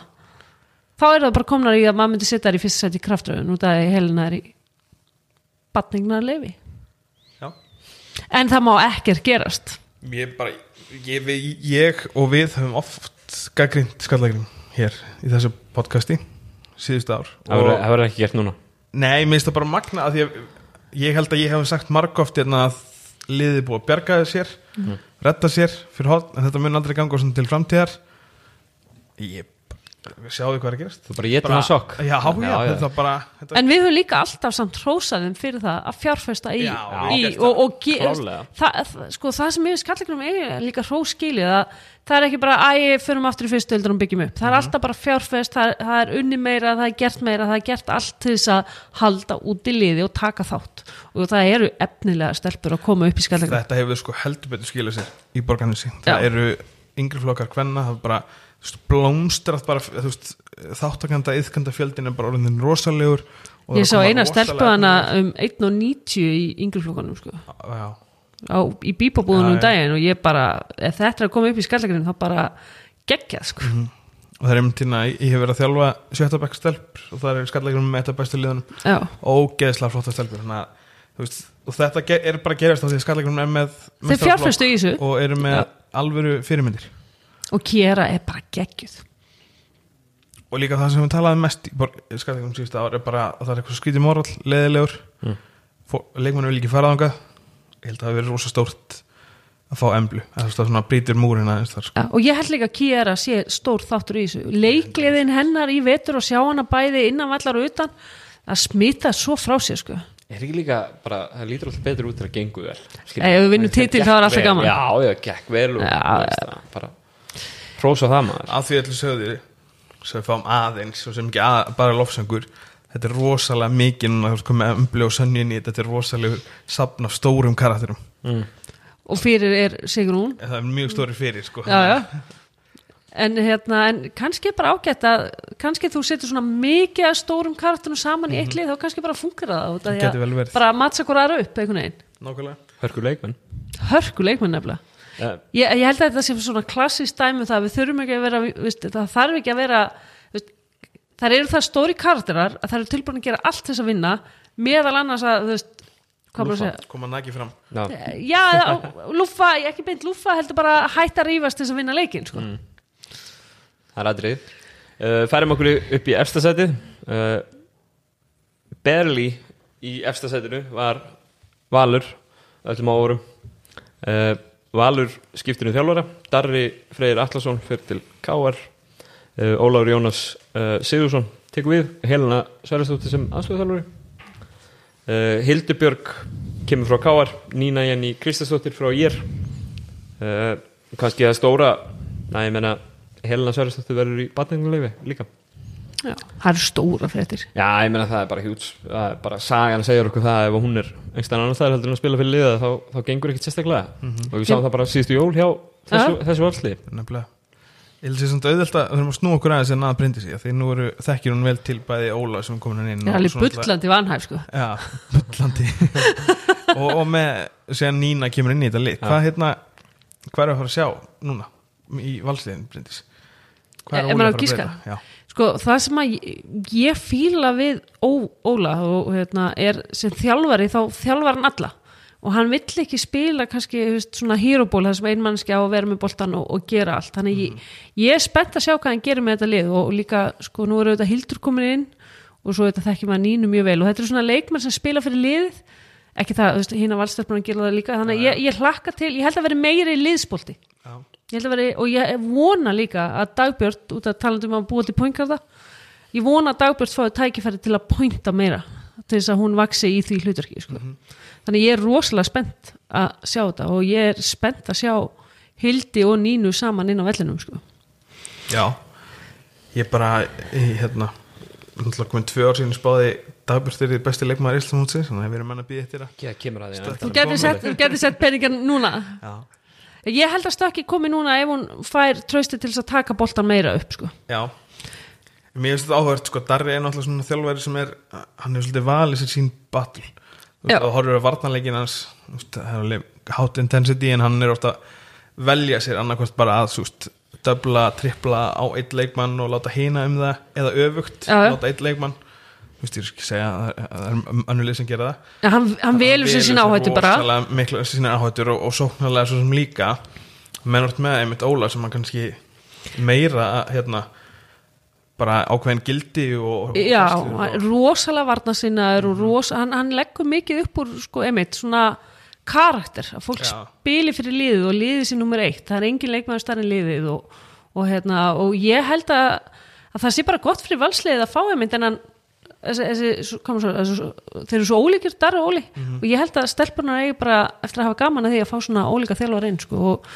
Þá er það bara komnar í að maður myndi setja þær í fyrsta sæti í kraftröðun út af að helina er í batningarlefi Já. En það má ekkert gerast. Ég bara, ég, við, ég og við höfum oft gaggrind Skallagrym hér í þessu podcasti síðustu ár. Það verður- ekki gert núna. Nei, mér finnst það bara magna að því að ég held að ég hef sagt margóft hérna að liðið búið að bjarga sér redda sér fyrir hot en þetta mun aldrei ganga til framtíðar. Ég sjáðu hvað er að gerast. Þú bara getur hann sokk. Já, já, Já, bara þetta, en við höfum líka alltaf samt hrósaðum fyrir það að fjárfesta í, Já, í og, og ge, það, sko, það sem ég skallegnum er líka hróskilið að það er ekki bara æ, förum aftur í fyrstu heldur og byggjum upp. Það er Mhm. alltaf bara fjárfest, það það er unni meira það er gert meira, það er gert allt til þess að halda út í liði og taka þátt. Og það eru efnilega stelpur að koma upp í skallegnum þetta hefur sko heldur betur skilað sér í borgarnesi. Já. það eru yngri flokkar hvenna það er bara veist, blómstrast bara veist, þáttakanda, yðkanda fjöldin er bara orðin rosalegur og ég sá eina efnilegir- um 1.90 í yngreflokkanum sko. Í bíbabúðunum Já, um daginn og ég bara, ef þetta er að koma upp í skallegnum þá bara geggjað sko. Og það er um tína, ég hef verið að þjálfa sjötta bekk stelpur og það er skallagur með eitt af bestu liðunum. Já, ógeðslega flotta stelpur þannig að veist, og þetta er bara gerast á því að skallagur er með þessu. og eru með Já. alvöru fyrirmyndir og Kiera er bara geggjuð. Og líka það sem við talaðum mest í skallagurum síðustu ár er bara að það er eitthvað skítið morall, leðilegur Mm. leikmannu vil ekki fara þangað. Ég held að það hafi verið rosa stórt að fá emblu, það svona brýtir múrin aðeins þar sko. ja, og ég held líka að Kiera sé stór þáttur í þessu. Leikliðin hennar í vetur og sjá hana bæði innan vallar og utan að smita svo frá sér sko. Er ekki líka bara, það lítur alltaf betur út þegar það gengur vel. Ef við vinnum Það titil, gekk þá er alltaf gaman. Já, já, gekk vel og Já, það, bara Hrósa það maður að því allir sögðu við fáum aðeins og sem ekki að, bara lofsöngur þetta er rosalega mikið núna þú veist komið og sönjun í þetta er rosalega sapn af stórum karakterum mm. og fyrir er Sigrún það er mjög stóri fyrir sko. já, já. En, hérna, en kannski er bara ágætt að kannski þú setur svona mikið af stórum karakterum saman í eitt lið þá kannski bara funkar það af Mhm. Að bara mattsa hvora aðra upp einhvern veginn nákvæmlega Hörku leikmenn hörku leikmenn nefnilega ég, ég held að þetta sé svona klassist dæmi um það að við þurfum ekki að vera viðst, það þarf ekki að vera viðst, það eru það stóri karakterar að það eru tilbúin að gera allt þess að vinna meðal annars að segja? koma nagi fram. Já, já, á- lúffa, ekki beint lúffa heldur bara að hætta að rífast þess að vinna leikin sko. það er aðrið uh, Færum okkur upp í efsta sætið uh, Berli í efsta sætinu var Valur öllum á órum uh, Valur skiptir um þjálfara. Darri Freyr Atlasson fyrir til Káar uh, Ólafur Jónas uh, Sigursson tekur við. Helena Sverrisdóttir sem aðstöðuþjálfari uh, Hildubjörg kemur frá Káar Nína Jenny Kristastóttir frá Ír kannski það stóra næ, ég meina Helena Sverristóttir verður í batninguleifi líka Já, það eru stóra fréttir. Já, ég meina það er bara hjúts það er bara sagan segir okkur það ef hún er einhverstað annar staðar heldur en að spila fyrir liða þá, þá gengur ekkert sérstaklega. Og við sáum það bara síðustu jól hjá þessu, þessu valsli nefnilega. Ég held sér samt auðvelt að þurfum að snúa okkur aðeins en að brindi sig því nú eru, þekkir hún vel til bæði Óla sem komin hann inn er alveg svona bullandi vanhæf sko. Já, bullandi. Og, og með, séðan Nína kemur inn í þetta lit hvað hérna, hvað er að fara að sjá núna í valsliðin Bryndís? Hvað er á að fara að breyta? Sko, það sem að ég, ég fíla við Ó, Óla og hérna, er sem þjálfari þá þjálfar hann alla. Og hann vill ekki spila kannski veist, svona hýróból það sem einmannski á að vera með boltan og, og gera allt. Þannig ég, ég er spennt að sjá hvað hann gerir með þetta lið og, og líka, sko, nú eru þetta Hildur komin inn og svo þetta þekkir maður nínu mjög vel. Og þetta er svona leikmenn sem spila fyrir liðið ekki það, að valstarpunum gera það líka. Þannig að ég, ég hlakka til, ég held að vera meiri liðsbolti. Já, Ég held að veri, og ég vona líka að Dagbjörn, út af talandum að búa til pointgarða, ég vona að Dagbjörn fái tækifæri til að pointa meira til þess að hún vaksi í því hlutverki sko. þannig ég er rosalega spennt að sjá þetta og ég er spennt að sjá Hildi og Nínu saman inn á vellinum sko. já. Ég bara, ég, hérna náttúrulega komin tvö ár síðan spáði Dagbjörn er besti leikmaður Íslandmútsins þannig að við erum menn að býða eftir það Já, kemur að þú getur sett, peningan núna. Já, ég held að stökki komi núna ef hún fær trausti til að taka boltan meira upp sko. já. Mér finnst þetta áhört, sko, Darri er náttúrulega svona þjálfæri sem er, hann er svolítið valið sér sín veist, og horfur að varnarleikin hans hot intensity en hann er ofta velja sér annarkvæmt bara að, veist, döbla, tripla á eitt leikmann og láta hina um það eða öfugt, Já, já. láta eitt leikmann þú veist, ég er ekki að segja að það er önnulið sem gera það. Ja, hann, hann velur sér sín áhættu bara. miklu sína áhættur og, og sóknarlega svo sem líka. Mennort með einmitt Óla sem hann kannski meira hérna bara ákveðin gildi og, og Já, og, rosalega varnasinnaður og rosa, hann, hann leggur mikið upp úr sko, emitt, svona karakter að fólk Já. spili fyrir liðið og liðið sér nummer eitt, það er engin leikmaður starri en liðið og, og, hérna, og ég held að, að það sé bara gott fyrir valsliðið að fá emitt en hann þeir eru svo ólíkir darri og óli og ég held að stelpunar eigi bara eftir að hafa gaman að því að fá svona ólíka þjálfar inn sko, og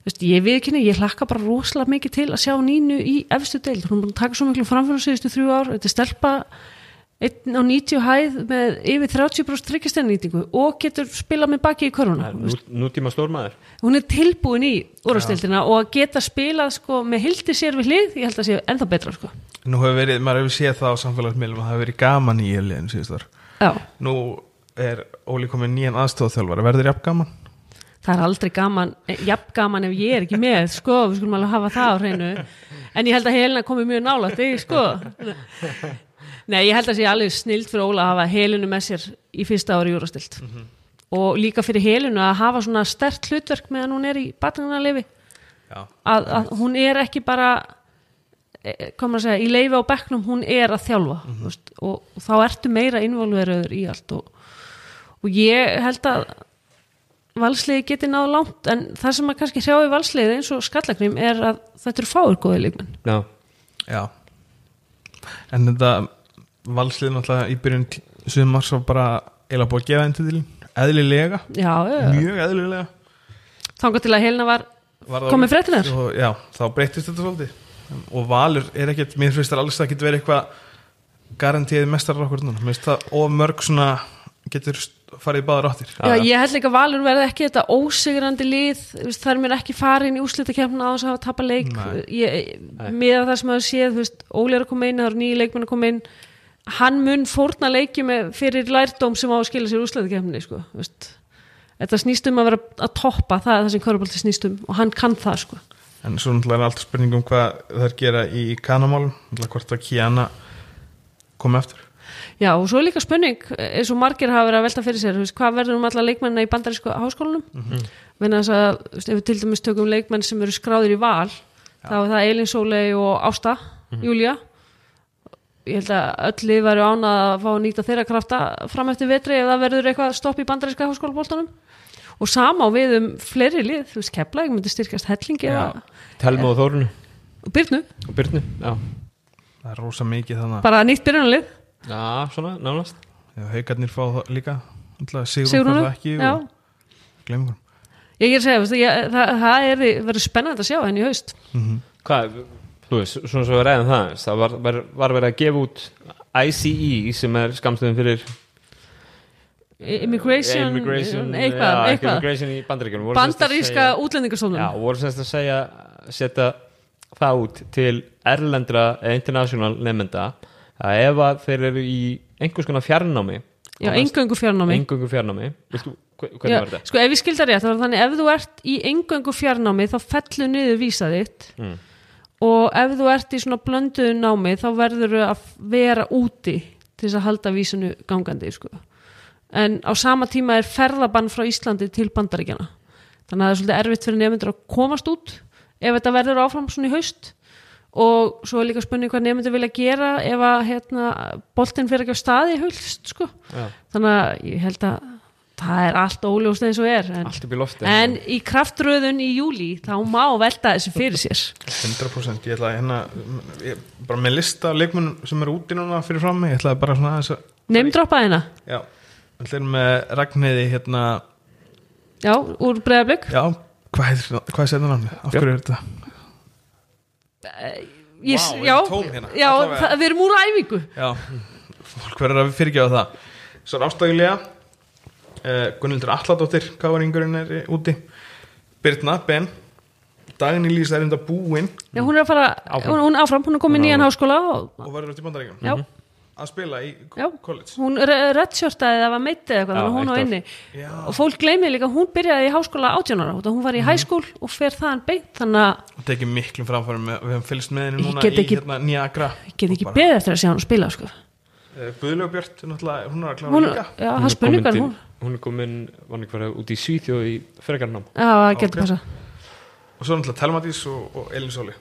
Veist, ég viðkynni, ég hlakka bara rosalega mikið til að sjá Nínu í efstu deild. Hún er búin að taka svo miklu framfærum síðustu þrjú ár. Þetta er stelpa einn á 90 hæð með yfir 30% tryggjastenninýtingu og getur spilað með baki í körfuna. Nú, nútíma stórmaður hún er tilbúin í úrvasteildina og að geta spilað sko, með hildi sér við hlið ég held að sé ennþá betra sko. nú hefur verið, maður hefur séð það á samfélagsmiðlum að það hefur verið gaman í Já, nú er Óli komið nýjan aðstofþjálfara verður jafn gaman? Það er aldrei gaman jafn gaman ef ég er ekki með sko, við skulum alveg hafa það á hreinu. En ég held að Helena komi mjög nálægt sko Nei, ég held að sé alveg snild fyrir Óla að hafa Helenu með sér í fyrsta ári júrastilt og líka fyrir Helenu að hafa svona stert hlutverk meðan hún er í batningarlefi já, að, að hún er ekki bara hvað maður að segja, í leifi á bekknum hún er að þjálfa mm veist, og, og þá ertu meira involveröður í allt og, og ég held að valsliði geti náð langt en það sem að kannski hrjá í valsliði eins og skallagrim er að þetta eru fáir góði leikmenn. Já, já. En þetta valslið náttúrulega í byrjun sumars var bara eiginlega búið að gefa enn til eðlilega, já, já. mjög eðlilega. Þangað til að Helena var Var komið fréttinar og, já, þá breytist þetta svolítið. Og Valur er ekkert, mér finnst það alls það getur verið eitthvað garantíð mestarar okkur núna, mér finnst það of mörg svona getur farið í báðar áttir. Já, ég held líka að Valur verði ekki þetta ósigrandi lið, þú veist, það er mér ekki farin í úrslitakefna á þess að hafa tapa leik. Með það sem að séð, þú veist, Óli er að koma inn það eru nýju leikmenn að koma inn hann mun fórna leiki með fyrir lærdóm sem á að skila sér úrslitakefni sko, þetta snýst um að vera að toppa það er það sem Körubolti snýst um og hann kann það sko en svo náttúrulega er alltaf spurning um hvað það er gera í kanamálum, hvort að Kiana komi eftir Já, og svo er líka spurning, eins og margir hafa verið að velta fyrir sér, veist, hvað verður um alla leikmennina í bandarísku háskólanum? Mm. -hmm. þess að, ef við til dæmis tökum leikmenn sem eru skráðir í val, þá er það Elin Sólei og Ásta, Mhm. Júlía. Ég held að öll lið væru ánað að fá að nýta þeirra krafta fram eftir vetri það verður eitthvað stopp í bandaríska háskólaboltanum. Og sama á við um fleiri lið, þú veist, Keflæk myndi styrkast hellingi eða Telma og Þórunu og Byrnu, og Byrnu það er rosa mikið þannig bara nýtt byrjunarlið. Já svona, nánast. Haugarnir fá það líka. Fær það ekki og glemum Ég er að segja, ég, það, það er, verður spennandi að sjá henni í haust. Mm Hvað, þú veist, svona svo við ræðum það það var, var, var verið að gefa út ICE sem er skamstöðum fyrir Immigration, immigration, eitthvað, já, eitthvað. immigration í bandaríkjunum Bandaríska Já, útlendingarstofnun voru semst að segja setja það út til erlendra eða international nefnda að ef að þeir eru í einhvers konar fjarnámi Já, engöngu fjarnámi engöngu fjarnámi Viltu, hve- hvernig Já, var þetta? sko ef ég skildar rétt, þá var þannig ef þú ert í engöngu fjarnámi þá fellur niður vísa þitt Mm. Og ef þú ert í svona blönduðu námi þá verður að vera úti til þess að halda vísinu gangandi sko. en á sama tíma er ferðabann frá Íslandi til bandaríkjana þannig að það er svolítið erfitt fyrir nefndur að komast út ef þetta verður áfram svona í haust og svo er líka spurning hvað nefndur vilja gera ef að hérna, boltinn fyrir ekki á staði í haust sko. Þannig að ég held að það er allt óljóst eins og er en, í lofti en í kraftröðun í júli þá má velta þessu fyrir sér. 100% ég ætla að hérna ég, bara með lista af leikmunum sem eru úti núna fyrir fram mig, ég ætla bara svona aðeins að nefndroppa þeina, já, við ætlum með Ragnheiði hérna, já, úr breyðablögg já, hvað er, er setna námi af hverju er þetta? ég, Vá, við já, hérna, já það, við erum úr æfingu. Já, fólk verður að fyrirgjáða það. Svo er ástæðulega Gunnildur Alladóttir Káringurinn er eh, úti. Birna, Ben. Dagný Lýsa er enda búin. Já, hún er að fara, Áfram. hún, hún áfram hún er komin í nýjan háskóla og, og verður út í bandaríkjum já, að spila í Já. college. Hún redshortaði það var meittið eitthvað, Já, að hún á inni. Já. og fólk gleymið líka, hún byrjaði í háskóla 18 ára, hún var í Mhm. hæskól og fer þaðan beint, þannig að og tekið miklum framfærum með, við hefum fylgst með henni núna get í ekki- hérna Niagara. ég get ekki beðið eftir að sjá hann spila sko. Björt, náttúrulega, hún er að klára hún, líka. já, Hún það er spurningar komin hún, til- hún er komin, farið út í Svíþjóð í frekarnám já, það getur passa og svo náttúrulega Telmadís og, og Elin Sóli.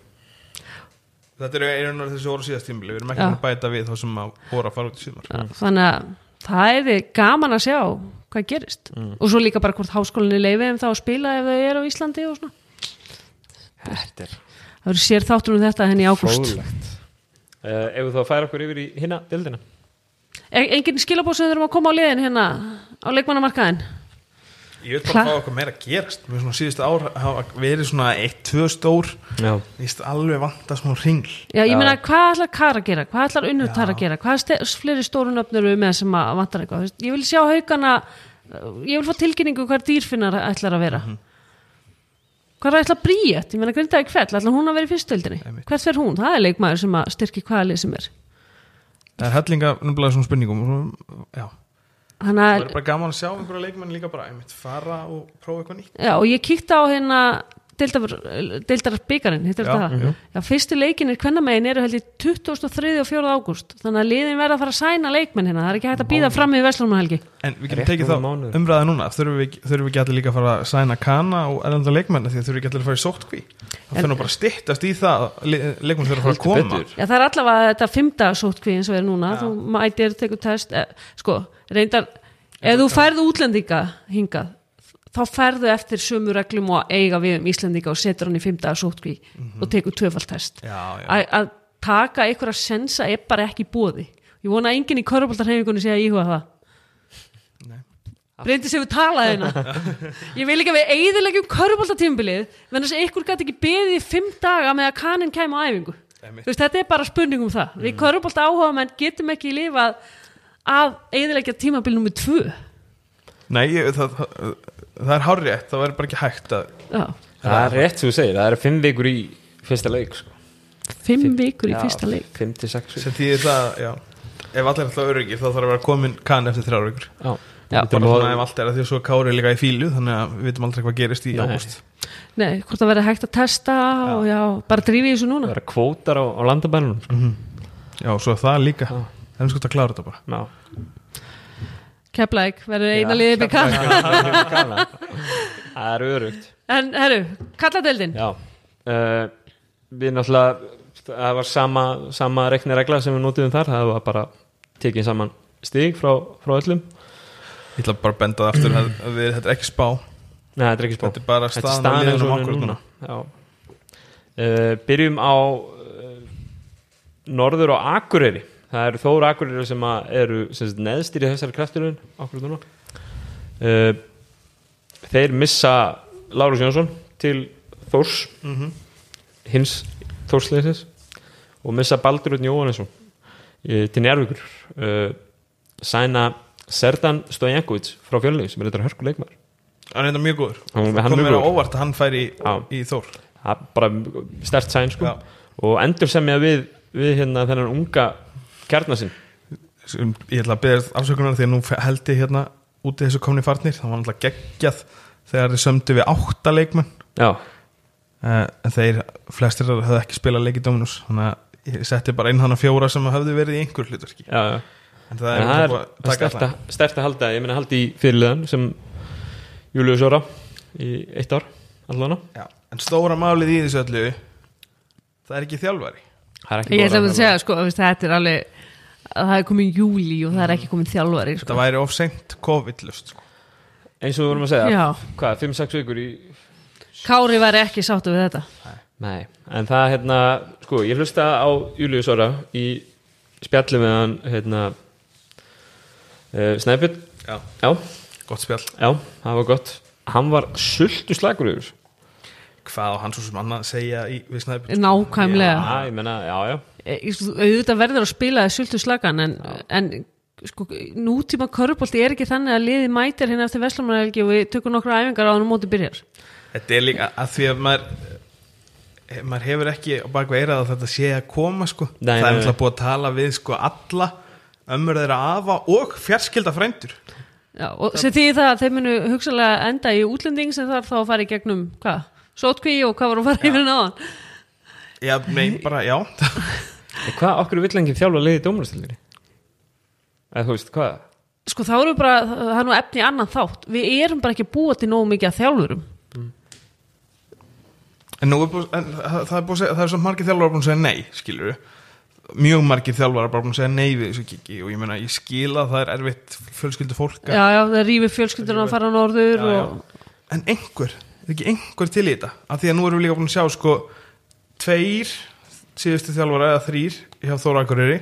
Þetta eru einu af þessu orðu síðast tímili við erum ekki að bæta við þá sem að voru að fara út í síðan Já, þannig að það er gaman að sjá hvað gerist. Og svo líka bara hvort háskólinni leiði þeim þá að spila ef þau eru á Íslandi og svona. Þetta er það eru sér þáttur um þetta henni í ágúst. Uh, Ef þú þá færa okkur yfir í hinna dildina e engin skilabóð sem þurfum að koma á liðin hérna á leikmannamarkaðin Ég vil bara Hva? fá okkur meira að gerast Mér svona síðustu ár hafa verið svona eitt, tvö stór Já, Ég veist alveg vanta smá ringl Já, ég meina, hvað ætlar Kara að gera? Hvað ætlar. Tara að gera? Hvað ste- fleiri stórun öfnur við með sem að vantar eitthvað? Þú veist, Ég vil sjá haugana ég vil fá tilkynningu hvað dýrfinnar ætlar að vera Hvað er ætlar Bríett? Ég meina, Grindavík fell, ætlar hún að vera í fyrstöldinni? Hvert fer hún? Það er leikmaður sem að styrki hvaða lið sem er Það er hellinga nefnilega svona spurningum og svo, Já, Þannig það að, er bara gaman að sjá einhverja leikmenn líka bara einmitt fara og prófa eitthvað nýtt. Já, og ég kíkti á hérna deildar byggarinn, hittir. Já, fyrstu leikinir kvennamegin eru held í 23. og 4. ágúst. Þannig að liðin verða að fara að sæna leikmenn hérna. Það er ekki hægt að býða fram í Vestlunarhelgi En við getum tekið þá umræða núna. Þurfum við, þurfum við ekki allir líka að fara að sæna kana og erlenda leikmenn? Því að þurfum við ekki allir að fara í sótkví Það fyrir bara að styttast í það að le- leikmenn þurfa að fara að koma. Já, það er allavega þetta fymta sótkví eins og er núna, Já. þú mætir, tekur test eh, sko, ef þú færð útlendinga hingað þá færðu eftir sömu reglum og eiga við um Íslendinga og setur hann í fymta sótkví og tekur tvöfald test. Já, já, að taka einhverja sensa er bara ekki búði ég vona að enginn í körfuboltarhefingunni sé að íhuga það. Nei. Bryndis hefur talað hérna. Ég vil ekki að við eigðilegjum körfuboltartímbilið menn þess að ykkur gæti ekki beðið í fimm daga með að kaninn kæmi á æfingu. Veist, þetta er bara spurning um það. Við körfubolta áhuga menn getum ekki lifað að eigðilegja tímabil nummið tvö. Nei, ég, það, það, það er hárrétt Það verður bara ekki hægt að Já, Það er rétt sem þú segir, það eru fimm vikur í fyrsta leik sko. fimm vikur í Já, fyrsta leik Fimm til sex vikur sem þýðir það, já Ef allir er alltaf öryggir þá þarf að vera komin kan eftir þrjár vikur Já, Já. Þetta Bara svona ef allt er að því að svo kári er líka í fílu Þannig að við veitum aldrei hvað gerist í Nei. ágúst Nei, hvort það verður hægt að testa og já, bara drífi í þessu það núna eru kvótar á, á landabænunum sko. Já, svo er það líka Já. Það er sko að klára þetta bara Já. Keflæk verður eina liðið bygga Það er örugt En herru, kalladeldin Já. Uh, Við náttúrulega það var sama, sama reikniregla sem við notiðum þar. Það var bara tekið saman stig frá, frá öllum. Ég ætla bara að benda það aftur að, að við, Þetta er ekki spá. Nei, þetta er ekki spá. Þetta er bara staðan og hún er okkur núna. núna. Já. Uh, Byrjum á uh, Norður og Akureyri það eru Þóra Akureyri sem að eru sem í þessari krafturinn okkur núna. Uh, þeir missa Lárus Jónsson til Þórs Mhm. hins Þórsleisins og missa Baldur Utn Jóhannesson uh, til Njárvíkur uh, sæna Serdan Stojankovic frá fjölni sem er þetta hörkuleikmar hann er þetta mjög góður. Hann- kom góður. óvart að hann færi í, í Þór. Bara stert sæn sko. Og endur semja við, við hérna þennan unga kjarnasinn ég ætla að beða afsökunar því að nú held ég hérna úti þessu komni farnir. Það var náttúrulega geggjað þegar þeir sömdu við átta leikmenn. Já, uh, en þeir flestir höfðu ekki spilað leik í Dominus þannig að ég setti bara inn hana fjóra sem höfðu verið í einhver hlutverki. Já, já. En það En er, að er taka stert að, að halda ég meina haldi í fyrirliðan sem Július Óra í eitt ár allan Já, en stóra málið í þessu öllu það er ekki þjálfari. Það er ekki Ég ætla að segja, sko, þetta er alveg að það er komin júli og það er ekki komin þjálfari sko. þetta væri of seint COVID-lust sko. eins og við vorum að segja Já, hvað, 5-6 vikur í Kári væri ekki sáttu við þetta. Nei, en það hérna sko, ég hlusta á Július Óra í spjalli með hann hérna uh, Snæpjörn Já. já, gott spjall. Já, það var gott. Hann var sultu slagur yfir hvað á hann svo sem annað að segja í, við snæpur Nákvæmlega. Já, ég meina, já, já Auðvitað verður að spila þess sultu slagan en, en sko, nútíma körubólti er ekki þannig að liði mætir hérna eftir Veslamannhelgi og við tökum nokkra æfingar á hann og móti byrjar þetta er líka að því að maður eh, maður hefur ekki á bakveg eirað að þetta sé að koma sko. Nei, það er náttúrulega búið að tala við sko alla ömmur þeirra afa og fjarskilda frændur Já, og sem því það að þeir munu hugsalega enda í útlending sem þarf þá að fara í gegnum hvað? Sótkví og hvað var að fara yfir náðan? Já, nei, bara, já En hvað, okkur vill enginn þjálfa liðið dómarastildinni? Eða þú veist, hvað? Sko þá erum við bara, það er nú efni annan þátt Við erum bara ekki að búa til nógu mikið að þjálfurum en nú er búið, en, það, það er búið að segja, það er svo margir þjálfara búin að segja nei, skilur mjög margir þjálfara bara búin að segja nei við þessu kiki og ég meina, ég skil að það er erfitt fjölskyldu fólk Já, já, það rýfir fjölskyldurinn að fara á norður Já, já. og en einhver, er ekki einhver til í þetta af því að nú erum við líka búin að sjá sko tveir síðustu þjálfara eða þrýr hjá Þóra Akureyri.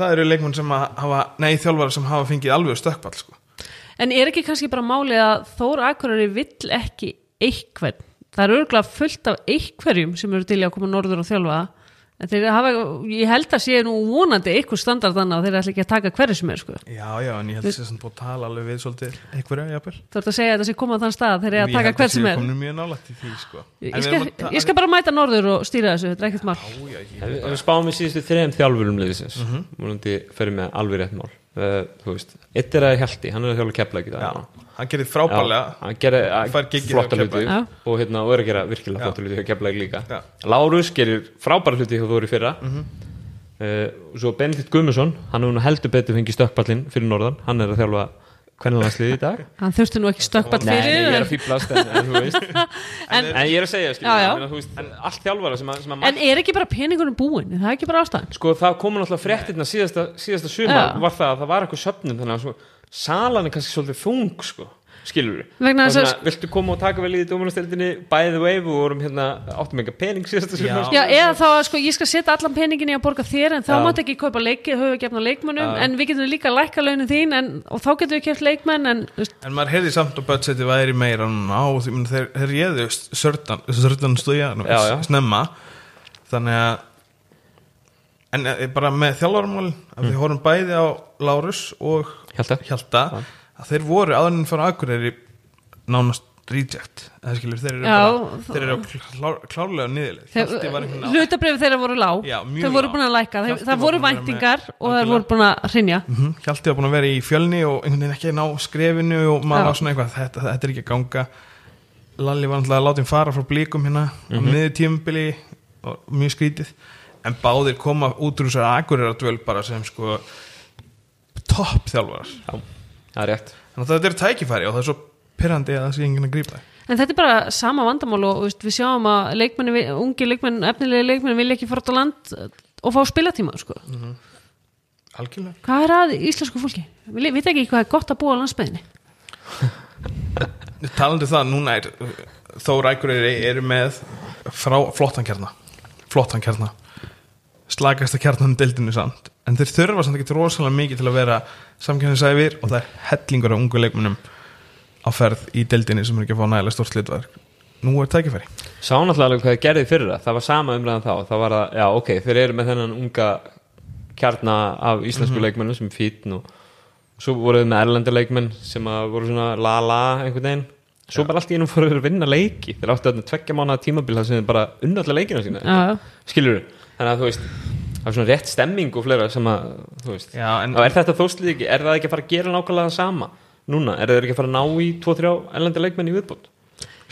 Það eru leikmenn sem hafa nei, þjálfara sem hafa fengið alveg stökkball sko. En er ekki kannski bara málið að Þóra Akureyri vill ekki einhvern Það er örgulega fullt af einhverjum sem eru til að koma norður og þjálfa. þeir hafa, ég held að sé nú vonandi einhver standard þannig að þeir ætla ekki að taka hverju sem er sko. já, já, en ég held að það er búin að tala alveg við svolítið jafnvel Þú ert að segja að þetta sé komað þann stað þeir eru að Ég taka held hver sem er í því sko. Ég, við skal, ta- ég skal bara mæta norður og stýra þessu, þetta er ekkert mál Já, já, ég- Ef við- við spáum við síðustu þrejum þjálfurum liðisins Mhm. múlandi fyrir með alveg rétt mál uh, Þú veist, eitt er að Hjalti, hann er að ekki já, hann gerði frábælega hann gerir giggið flotta hluti og, hérna, og er að gera virkilega flotta hluti hjá kepla líka. Já. Lárus gerir frábæra hluti hjá Þóri fyrra. Mhm. uh, og svo Benedikt Gummarsson hann er nú heldur betur fengið stökkpallin fyrir norðan. Hann er að þjálfa hvernig það sliði í dag? Hann þurfti nú ekki stökkball Nei, nei, fyrir ég er að fýblast en, en, þú veist, En- en ég er að segja skilur, Já, já. ég meina, veist, allt þjálfara sem að, sem að en er ekki bara peningunum búin það er ekki bara ástæðan. Sko það komu náttúrulega fréttirna síðasta, síðasta sumar Já. var það að það var eitthvað söfnum þannig að svo, salan er kannski svolítið þung sko, skilur við Vegna þess að- viltu koma og taka vel í dómunastildinni by the way, við vorum hérna áttum ekki pening síðasta sumar. Já, eða þá að sko, ég skal setja allan peningin í að borga þér en þá Já. mátt ekki kaupa leiki, höfu gefna leikmönnum Já. en við getum líka lækka launin þín en, og þá getum við keft leikmenn en En maður heyrði samt að budgeti væri meira núna og því, meni, þeir, þeir réðu sördan, Já, já. snemma. Þannig að en eh, bara með þjálfarmál að við horfum bæði á Lárus og Hjalta. Hjalta að þeir voru áðurinn fyrir Akureyri nánast reject skilur, þeir eru, Já, bara, það- þeir eru klár, klárlega var einhvern veginn hlutabrifið þeirra voru lág. Já, þau voru búin að þeir, Hjalti það voru að væntingar með- og Algjörlega. voru búin að rinja Mhm, Hjalti var búin að vera í fjölni og einhvern veginn ekki ná skrefinu og maður Já. var svona eitthvað, þetta, þetta er ekki að ganga. Lalli var náttúrulega að láta hinn fara frá blíkum hérna á miður tímubili og mjög skrítið. En báðir koma út úr þessar agurir dvöl bara sem sko topp þjálfarar Já, það er rétt. Þannig að þetta er tækifæri og það er svo pyrrandi að það sé enginn að grípa. Það en þetta er bara sama vandamál og veist, við sjáum að leikmenni, ungi leikmenn efnilegi leikmenn vilja ekki fara út á land og fá spilatíma sko. algjörlega. Hvað er að íslensku fólki? við veit ekki hvað er gott að búa á landsbyðinni talandi um það, núna er þó rækureyri eru með frá flottan kjarna flottan kjarna slagasta kjarnan deildinu samt en þeir þurfa samt ekki rosalega mikið til að vera samkjörninsæfir og það er hellingur af ungu leikmunum á ferð í deildinni sem er ekki að fá nægilega stórt slitverk nú er tækifæri. Sá náttúrulega alveg hvað þið gerði fyrir það. Það var sama umræðan þá. Það var að, já ok, þeir eru með þennan unga kjarna af íslensku Mhm. leikmennum sem fítn og svo voruð með erlendur leikmenn sem að voru svona la-la einhvern veginn. Svo bara allt í einum fóru þeir að vinna leiki. Þeir áttu að tveggja mánuða tímabil þar sem þeir bara unnallega leikina sína. Já, já. Skilur Þannig að þú veist Það er svona rétt stemming og fleira sem að, þú veist. Já, en er þetta þóslið ekki, er það ekki að fara að gera nákvæmlega það sama núna, er það ekki að fara að ná í 2-3 erlendi leikmenn í viðbót?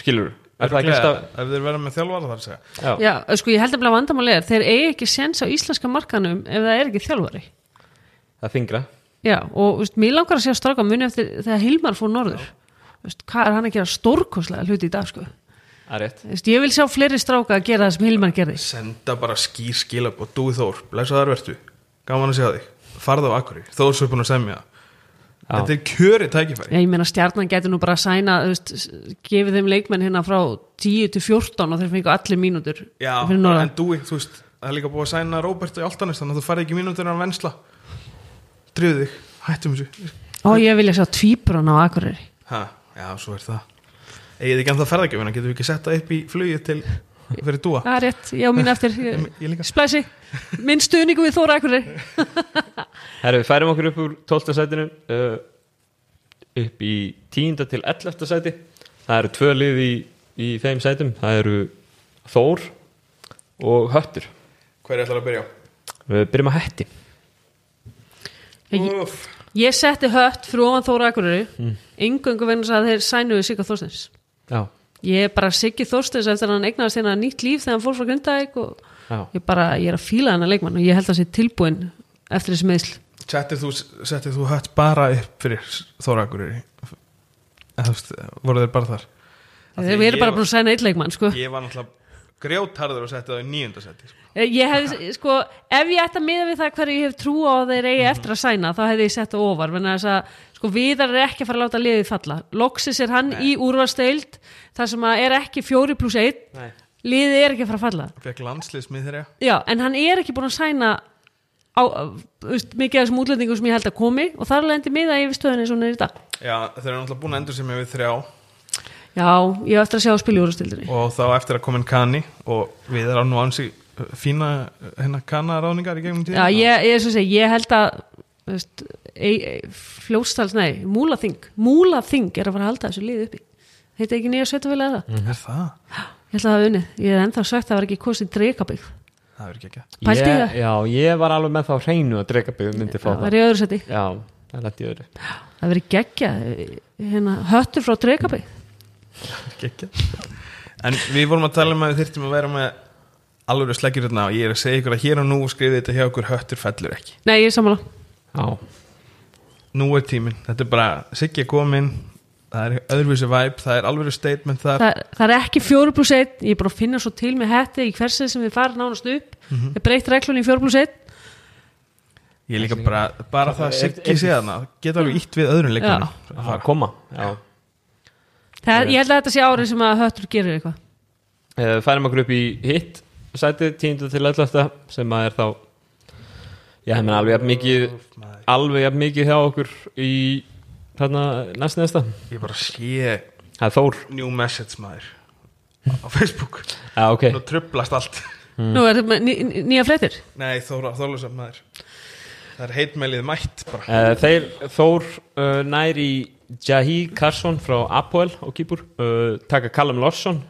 Skilur, er það ekki alltaf ef þeir verða með þjálfara þar að segja. Já, Já, sko ég held að vandamáli er þeir eigi ekki séns á íslenska markanum ef það er ekki þjálfari. Það þingra Já, og veist, mér langar að segja stráka muni eftir þegar Hilmar fór norður. Veist, hvað er hann að gera stórkoslega hluti í dag sko. Er veist, ég vil sjá fleiri stráka að gera það sem Hilmar gerði. Senda bara skýr skilab og dúi þór blessaðar vertu, gaman að segja þig. Farða á akkurir, þór svo er búin að semja þetta er kjöri tækifæri. Ég meina stjarnan getur nú bara að sæna gefið þeim leikmenn hérna frá 10 til 14 og þeir fengu allir mínútur Já, en dúi, þú veist það er líka búið að sæna Róbert í Altanis þannig að þú farið ekki mínútur að vensla drifðu þig, hættum þessu. Og ég vilja sjá tvíbrun á Akureyri. Ha, já, svo er það eigið ekki ennþá ferðagjöfina, getum við ekki setta upp í flugið til, fyrir dúa það er rétt, já mín eftir splæsi, minn stuðningu við Þóra Akureyri Herru, við færum okkur upp úr 12. sætinu uh, upp í 10. til 11. sæti það eru tvö lið í, í þeim sætum það eru Þór og Höttur hver er ætlar að byrja á? við byrjum að hætti ég, ég setti hött ofan Þóra Mm. yngöngu vegna þess að þeir sænuðu Sigga Þorsteins já, ég er bara Siggi Þorsteins eftir að hann eignast hérna nýtt líf þegar hann fór frá Grindavík og já, ég bara, ég er að fíla hennar leikmann og ég held að það sé tilbúin eftir þessi meðsl Settið þú, settið þú hött bara upp fyrir veist, voru þeir bara þar? Ég erum bara búin að sæna eitt leikmann sko. ég var náttúrulega grjótarður og settið það í nýjunda setti sko. ég hef, sko, ef ég ætti að miða við það hverju ég hef trú á að þeir eigi Mhm. eftir að sæna þá hefði ég sett það ofar. Menn að þess að sko, viðar er ekki að fara að láta liðið falla. Loksis er hann í úrvarsteild þar sem að er ekki fjóri pluss einn. Nei. liðið er ekki að fara að falla. Fekk landsliðsmið þeirra Já, en hann er ekki búin að sæna á, veist, mikið af þessum útlendingum sem ég held að komi. Og þar lendi miða yfir stöðunni eins og hún er í dag. Já, Já, ég hef eftir að sjá að spila í úrvastildinni og þá eftir að komin Kani og við erum nú ansi uh, fína Kana ráðningar í gegnum tíðina. Já, ég, ég, segi, ég held að veist, e, e, fljóstals, nei, múlaþing múlaþing er að fara að halda þessu liði uppi. Heita ekki nýja sveitafélag það? Er það? ég held að það hafa unnið, ég er ennþá sagt að það var ekki kostið dreikabygg, það verður ekki ekki. Pældi í ég, það? já, ég var alveg með þá hreinu að byggðum myndi fá það það. var í öðru seti já, það lætti í öðru. Það verið geggja, hérna, höttur frá dreikabygg ekki en við vorum að tala um að við þyrftum að vera með alveg sleggir hérna og ég er að segja ykkur að hér og nú skrifið þetta hjá okkur höttur fellur ekki. Nei, ég er sammála. Já, nú er tíminn, þetta er bara Siggi er komin, það er öðruvísi væp það er alveg statement þar. Það, það er ekki fjóru pluss einn, ég er bara að finna svo til með hetti í hversið sem við farum nánast upp. Mhm. er breytt reglun í fjóru pluss einn. Ég er líka bara, bara það að Siggi sé þarna geta alveg ítt við öðrum leikunum það ég held að þetta sé árið sem að höttur gerir eitthvað. Eh, færum okkur upp í hitt sætið 10. til 11. sem að er þá já, ég menn alveg jafn mikið alveg jafn mikið hjá okkur í þarna næst næsta ég bara sé new message maður á Facebook, já, ok, nú trublast allt. Nú er þetta ný, ný- nýja fréttir? Nei, Þóra, Þórlusam maður. Það er heitmeilið mætt bara. Uh, þeir Þór uh, nær í Jahi Carson frá Apoel og Kýpur uh, taka Callum Lawson,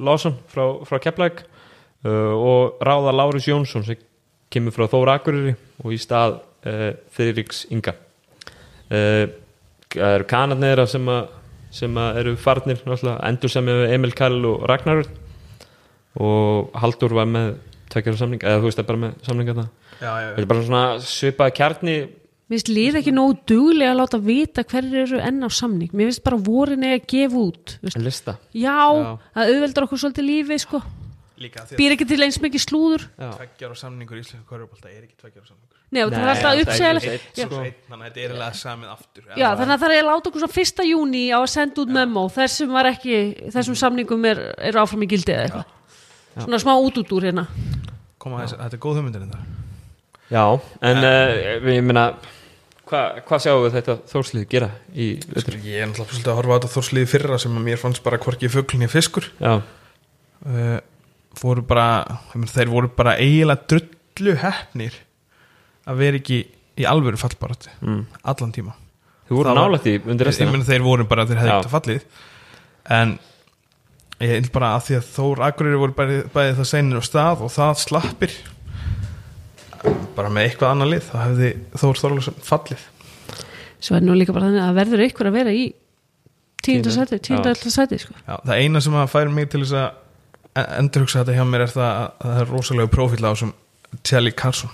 Lawson frá, frá Keflæk uh, og ráða Lárus Jónsson sem kemur frá Þór Akureyri og í stað uh, Þeiriks Inga. Uh, það eru kanadneira sem, að, sem að eru farnir endur sem Emil Kall og Ragnar. Og Haldur var með tveggjara samning, eða þú veist það er bara með já, já, þetta er bara svona svipaði kjarni Mér finnst líð ekki nógu duglega að láta vita hverjir eru enn á samning. Mér finnst bara vorin eða að gefa út veist. lista. Já, Já. það auðveldar okkur svolítið lífið sko. líka því Býr ekki til eins mikið slúður. Að tveggjar og samningur í Íslenska korfbólta er ekki tveggjar og samningur. Nei, það er Nei, alltaf það er uppsegjalegt einn, Já. Svo einn, þannig að þetta er eiginlega samið aftur Já, þannig að það er að láta okkur svo fyrsta júni á að senda út memo. Þessum var ekki, þessum samningum er, er áfram í gildi eða eitthvað. Svona smá út út úr hérna. Koma þess, þetta er góð hugmyndir þetta Já, en uh, ég meina hvað hva sjáum við þetta þórslið gera í vetur? ég er náttúrulega svolítið að horfa á þetta þórsliði fyrra sem að mér fannst bara hvorki fugglinni fiskur. Uh, voru bara þeir voru bara eiginlega drullu hefnir að vera ekki í alvöru fallbaratu mm. allan tíma. Þú voru nálægt í undir ég restina þeir voru bara þeir hefði ekkert fallið. En ég held bara að því að Þór Akureyri voru bæði, bæði það seinir á stað og það slappir bara með eitthvað annar lið þá hefði Þór Þorlásson fallið svo er nú líka bara þannig að verður ykkur að vera í tíunda Tíunda. sæti, tíunda Já. alltaf sæti sko. Já, það eina sem að færi mig til þess að endurhugsa þetta hjá mér er það að að það er rosalega prófíl á sem Tjali Karlsson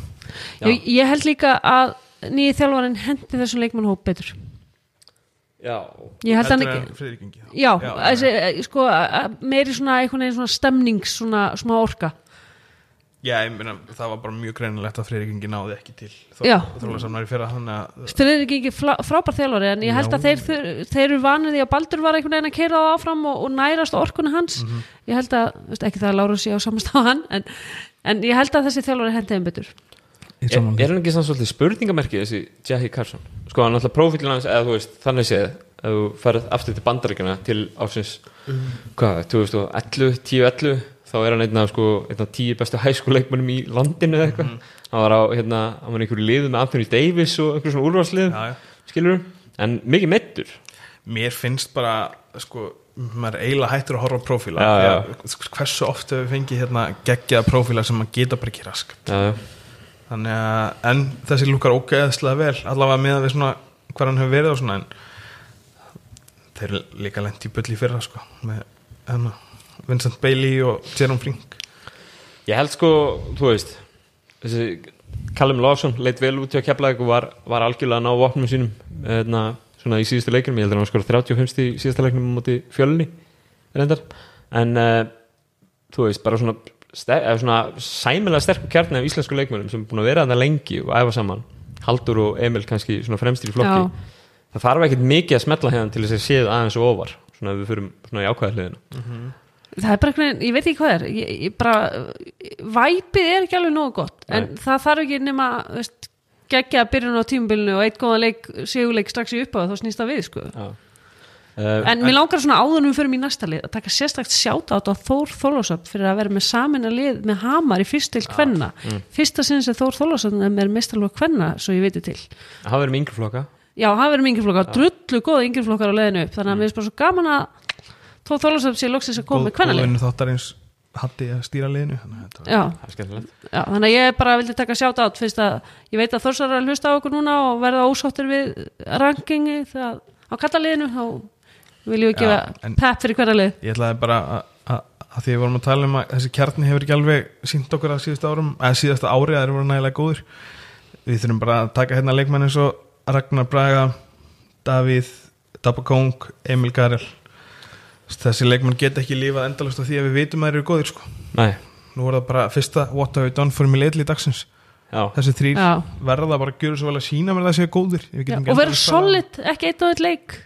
Já. ég, ég held líka að nýji þjálfarinn hendi þessum leikmannhóp betur Já, ég held Ingi þá. já, Já, þessi, eh, sko, að- meiri svona svona stemnings svona smá orka Já, ég meina, það var bara mjög greinilegt að Friðrik Ingi náði ekki til var í fyrra þannig að Friðrik ekki flá, frábær þjálfari en ég held Já. að þeir, þeir, þeir eru vanið því að Baldur var einhvern veginn að keira það áfram og, og nærast á orkunni hans Mhm. ég held að, veist, ekki það að Láru sé á samast á hann en, en ég held að þessi þjálfari hendi þeim betur er, er hann ekki samt svolítið spurningamerki þessi Jahi Carson? Sko, hann alltaf prófílinn hans, eða þú veist, þannig séð ef þú ferð aftur til bandaríkjana til ásins, hvað, 2011 10-11, þá er hann einn af sko, einn af tíu bestu hæskuleikmannum í landinu eða eitthvað, hann var á hérna, hann var einhverju liðu með Anthony Davis og einhverju svona úrvarslið, skilur en mikið meittur Mér finnst bara sko, maður eiginlega hættur að horfa á prófíla. Já, já. að hversu oft hefur við fengið hérna geggjaða prófíla sem maður geta bara ekki rask já, já. þannig að, en þessi lukkar ógeðslega vel allavega með við svona hvað hann hefur verið og svona en þeir eru líka lent í bulli fyrra sko, með hérna, Vincent Bailey og Jerome Frink Ég held sko, þú veist þessi Callum Lawson leit vel út hjá Keflavík og var, var algjörlega að ná vopnum sínum eðna, svona í síðustu leiknum. Ég heldur að hann skora 35 í síðustu leiknum á móti fjölni reyndar. En uh, þú veist, bara svona, ster, eða svona sæmilega sterkur kjarni af íslensku leikmönum sem er búin að vera þetta lengi og æfa saman. Haldur og Emil kannski svona fremstir í flokki. Já. það þarf ekkert mikið að smetla hérna til þess að séð aðeins og ofar svona ef við fyrir svona í ákvæðarliðina það er bara einhvern veginn, ég veit ekki hvað er ég, ég bara, væpið er ekki alveg nógu gott en Nei. það þarf ekki nema veist, geggja að byrjun á tímubilinu og eitt góða leik, sigurleik strax í uppáð þá snýst það við sko. Uh, En mér langar svona áðunum fyrir mér næsta lið að taka sérstakt sjáta á Þór Þórlásöp fyrir að vera með samin að lið með hamar í fyrst til kvenna. Fyrsta sinni sem Þór Þórlásöp er með mestarlók kvenna svo ég veit til. Já, hafa verið með yngriflokkar, drullu góða yngriflokkar á leiðinu upp þannig að mér finnst bara svo gaman að Þór Þórlásöp sé loksins að koma með kvennalið góðvinnu þáttarins hatti að stýra liðinu þannig að Já, það er já, þannig að ég bara vildi taka sjáta át fyrst að ég veit að Þórsar er að hlusta á okkur núna og verða ósáttir við rankingi þegar á kallaliðinu þá viljum við gefa en- pepp fyrir hverja lið ég ætlaði bara að- að að því við vorum að tala um að þessi kjarni hefur ekki alveg sínt okkur að síðasta árum eða síðasta ári að þeir voru nægilega góður við þurfum bara að taka hérna leikmann eins og Ragnar Braga Davíð, Dabakong Emil Garel þessi leikmann geta ekki lífað endalast af því að við vitum að þeir eru góðir sko. Nei, nú er það bara fyrsta what have we done for me lately dagsins. Já, þessi þrýr verða bara að gjöra svo vel að sína mér það séu góðir. Við Já, getum ekki og um- solid, ekki eitt og eitt leik.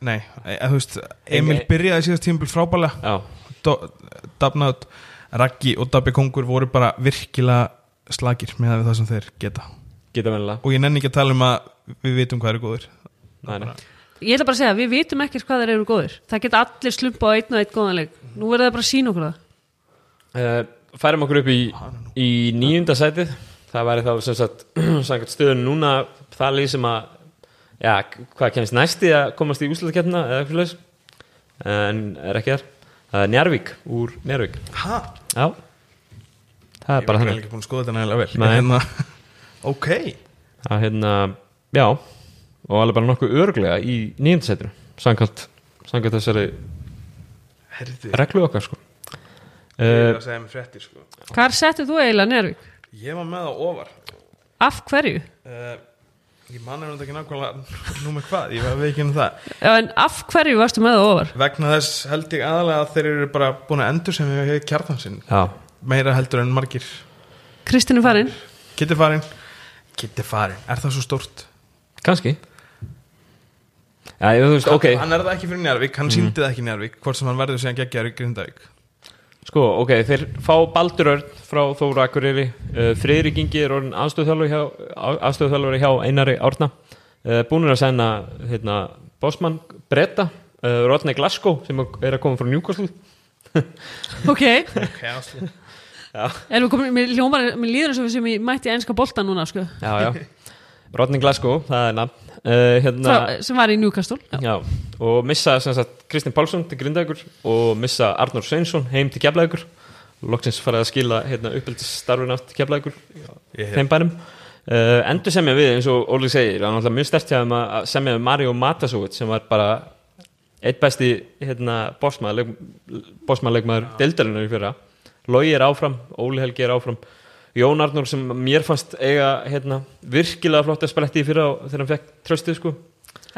Nei, eða, þú veist, Emil Nei. byrjaði síðast tímabil frábælega já, Dabnað, Raggi og Dabbi Kongur voru bara virkilega slagir með það sem þeir geta. Geta og ég nenni ekki að tala um að við vitum hvað eru góðir. Nei, nei. Ég ætla bara að segja, við vitum ekkert hvað þeir eru góðir. Það geta allir slumpa á einn og einn góðan leik. Nú verður það bara að sína okkur það. Uh, færum okkur upp í, í nýjunda sætið. Það væri þá sem sagt samkvæmt stöðun núna það lið sem að já, hvað kemst næsti að komast í úslutakettina eða eitthvað leis en er ekki þar. Það er Njarvík úr Njarvík Hæ? já, það er Ég bara þannig. ekki búin að skoða þetta nægilega vel. Nei. hérna, Ok. Að hérna, já og alveg bara nokkuð örglega í samkvæmt, samkvæmt þessari Herði, reglu okkar sko. Ég er uh, að segja mér fréttir sko. Hvar settu þú eiginlega Nervík? Ég var með það ofar. Af hverju? uh, Ég manna þetta ekki nákvæmlega nú með hvað, ég var við ekki um það. Já, en af hverju varstu með það ofar? Vegna þess held ég aðalega að þeir eru bara búin að endur sem við hefur kjartan sinn. Já, meira heldur en margir. Kristinn er farin. Kitty farin. Kitty farin, er það svo stórt? kannski já, ég, veist, ok. Hann er það ekki fyrir Njarvík, hann síndi það ekki Njarvík hvort sem hann verður síðan geggjar í Grindavík. Sko, ok, þeir fá Baldur Örn frá Þóra Akureyri. Uh, Friðrik Ingi er orðin aðstöðþjálfari hjá, Einari Árna. Uh, búnir að senda hérna, Bosman Bretta uh, Rodney Glasgow sem er að koma frá Newcastle. Ok, erum við komin mér, líður eins og við sem ég mætti enska bolta núna sko, Já, já Rodney Glasgow, það er nafn. Uh, hérna, Frá, sem var í Newcastle já. Já, og missa sem sagt Kristinn Pálsson til Grindavíkur og missa Arnór Sveinsson heim til Keflavíkur. Loksins farið að skila hérna, uppeldisstarfin átt til Keflavíkur Ég þeim bænum. Uh, endur semja við eins og Óli segir það er náttúrulega mjög stert hjá þeim að semja við Mario Matasovit sem var bara eitt besti hérna, bósmaðurleikmaður deildarinnar í fyrra. Logi er áfram, Óli Helgi er áfram Jón Arnór sem mér fannst eiga hérna, virkilega flott að spretti í fyrra og þegar hann fekk tröstið sko.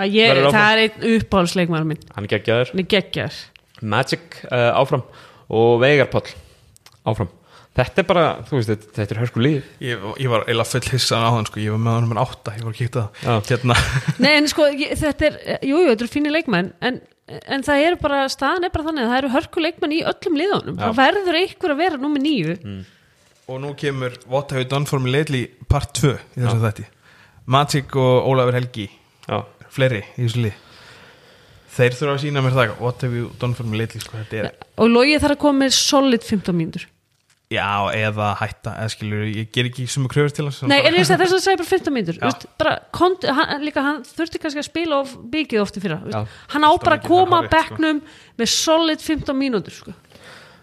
Ég, það er einn uppáhaldsleikmaður minn. Hann er geggjaður. Hann er Magic uh, áfram. Og Veigar Páll áfram. Þetta er bara, þú veist, þetta, þetta er hörsku líf Ég, ég var eila full hissan á þann sko, ég var með hann um átta, ég var að Já. það hérna, Nei, en sko, ég- þetta er, jú, jú, þetta eru fínir leikmenn en, en það eru bara, staðan er bara þannig að það eru hörku leikmenn í öllum liðunum. Já. það verður einhver að vera númer nýju og nú kemur What have you done for me lately part 2 í þessum þætti. Magic og Ólafur Helgi já, fleiri í þessu lið. Þeir þurfa að sína mér það What have you done for me lately sko, þetta er og Logi þarf að koma með solid 15 mínútur. Já, eða hætta, eða skilur ég ger ekki sumu kröfur til hans Nei, en þess að þess að segja bara 15 mínútur. Já. Vist, bara, kont, hann, líka, hann þurfti kannski að spila of byggjið ofti fyrir Já. hann á bara að koma það að hárrétt, bekknum með solid 15 mínútur sko.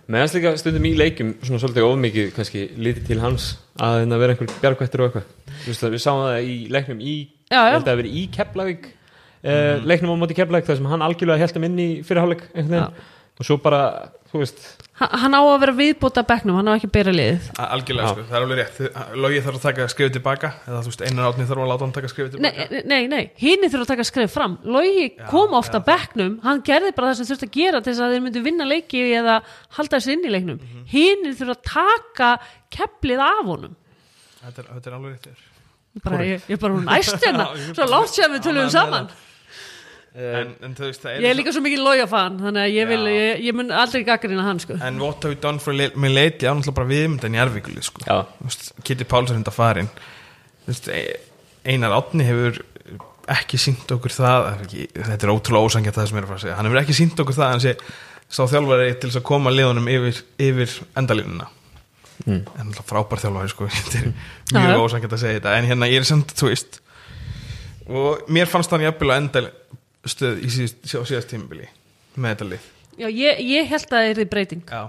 Meðan líka stundum í leikjum svona svolítið ofmikið kannski lítið til hans að hérna vera einhver bjargvættur og eitthvað. Við sáum það í leiknum í Já, já. það í Keflavík uh, leiknum á móti Keflavík þar sem hann algjörlega held um inn í fyrirháleik einhvern veginn og svo bara, þú veist hann, hann á að vera viðbóta bekknum hann á ekki að bera liðið. Algjörlega, sko, það er alveg rétt. Þið- Logi þarf að taka skrifið tilbaka eða þú veist, einar átni þarf að láta hann taka skrifið tilbaka. Nei, nei, nei, hinn þurfa að taka skref fram. Logi kom ofta já, bekknum hann gerði bara það sem þurfti að gera til þess að þeir myndu vinna leiki eða halda þessu inn í leiknum. Mm Mhm. hinn þurfa að taka kepplið af honum. Þetta er, þetta er alveg rétt ég, ég bara hún æst hérna. Svo látt sem við tölum saman en, en þú veist, er ég er líka svo mikið Loga-fan þannig að ég, vil, ég, ég mun aldrei gaggarina hann sko. En what have you done for me lately er náttúrulega bara viðmyndan í Arvíkuli sko. Kitty Páls er þetta farin e- Einar Átni hefur ekki sínt okkur það ekki, þetta er ótrúlega ósangjart það sem ég er að fara að segja hann hefur ekki sínt okkur það að hann sé sá þjálfari til þess að koma liðunum yfir, yfir endalínuna Mm. en frábær þjálfari sko er mjög já. ósangjart að segja þetta en hérna ég er samt, þú veist og mér fannst hann jafnvel að endal stöð í síðast, tímabili með þetta lið. Já, ég, ég held að það er því breyting. Já,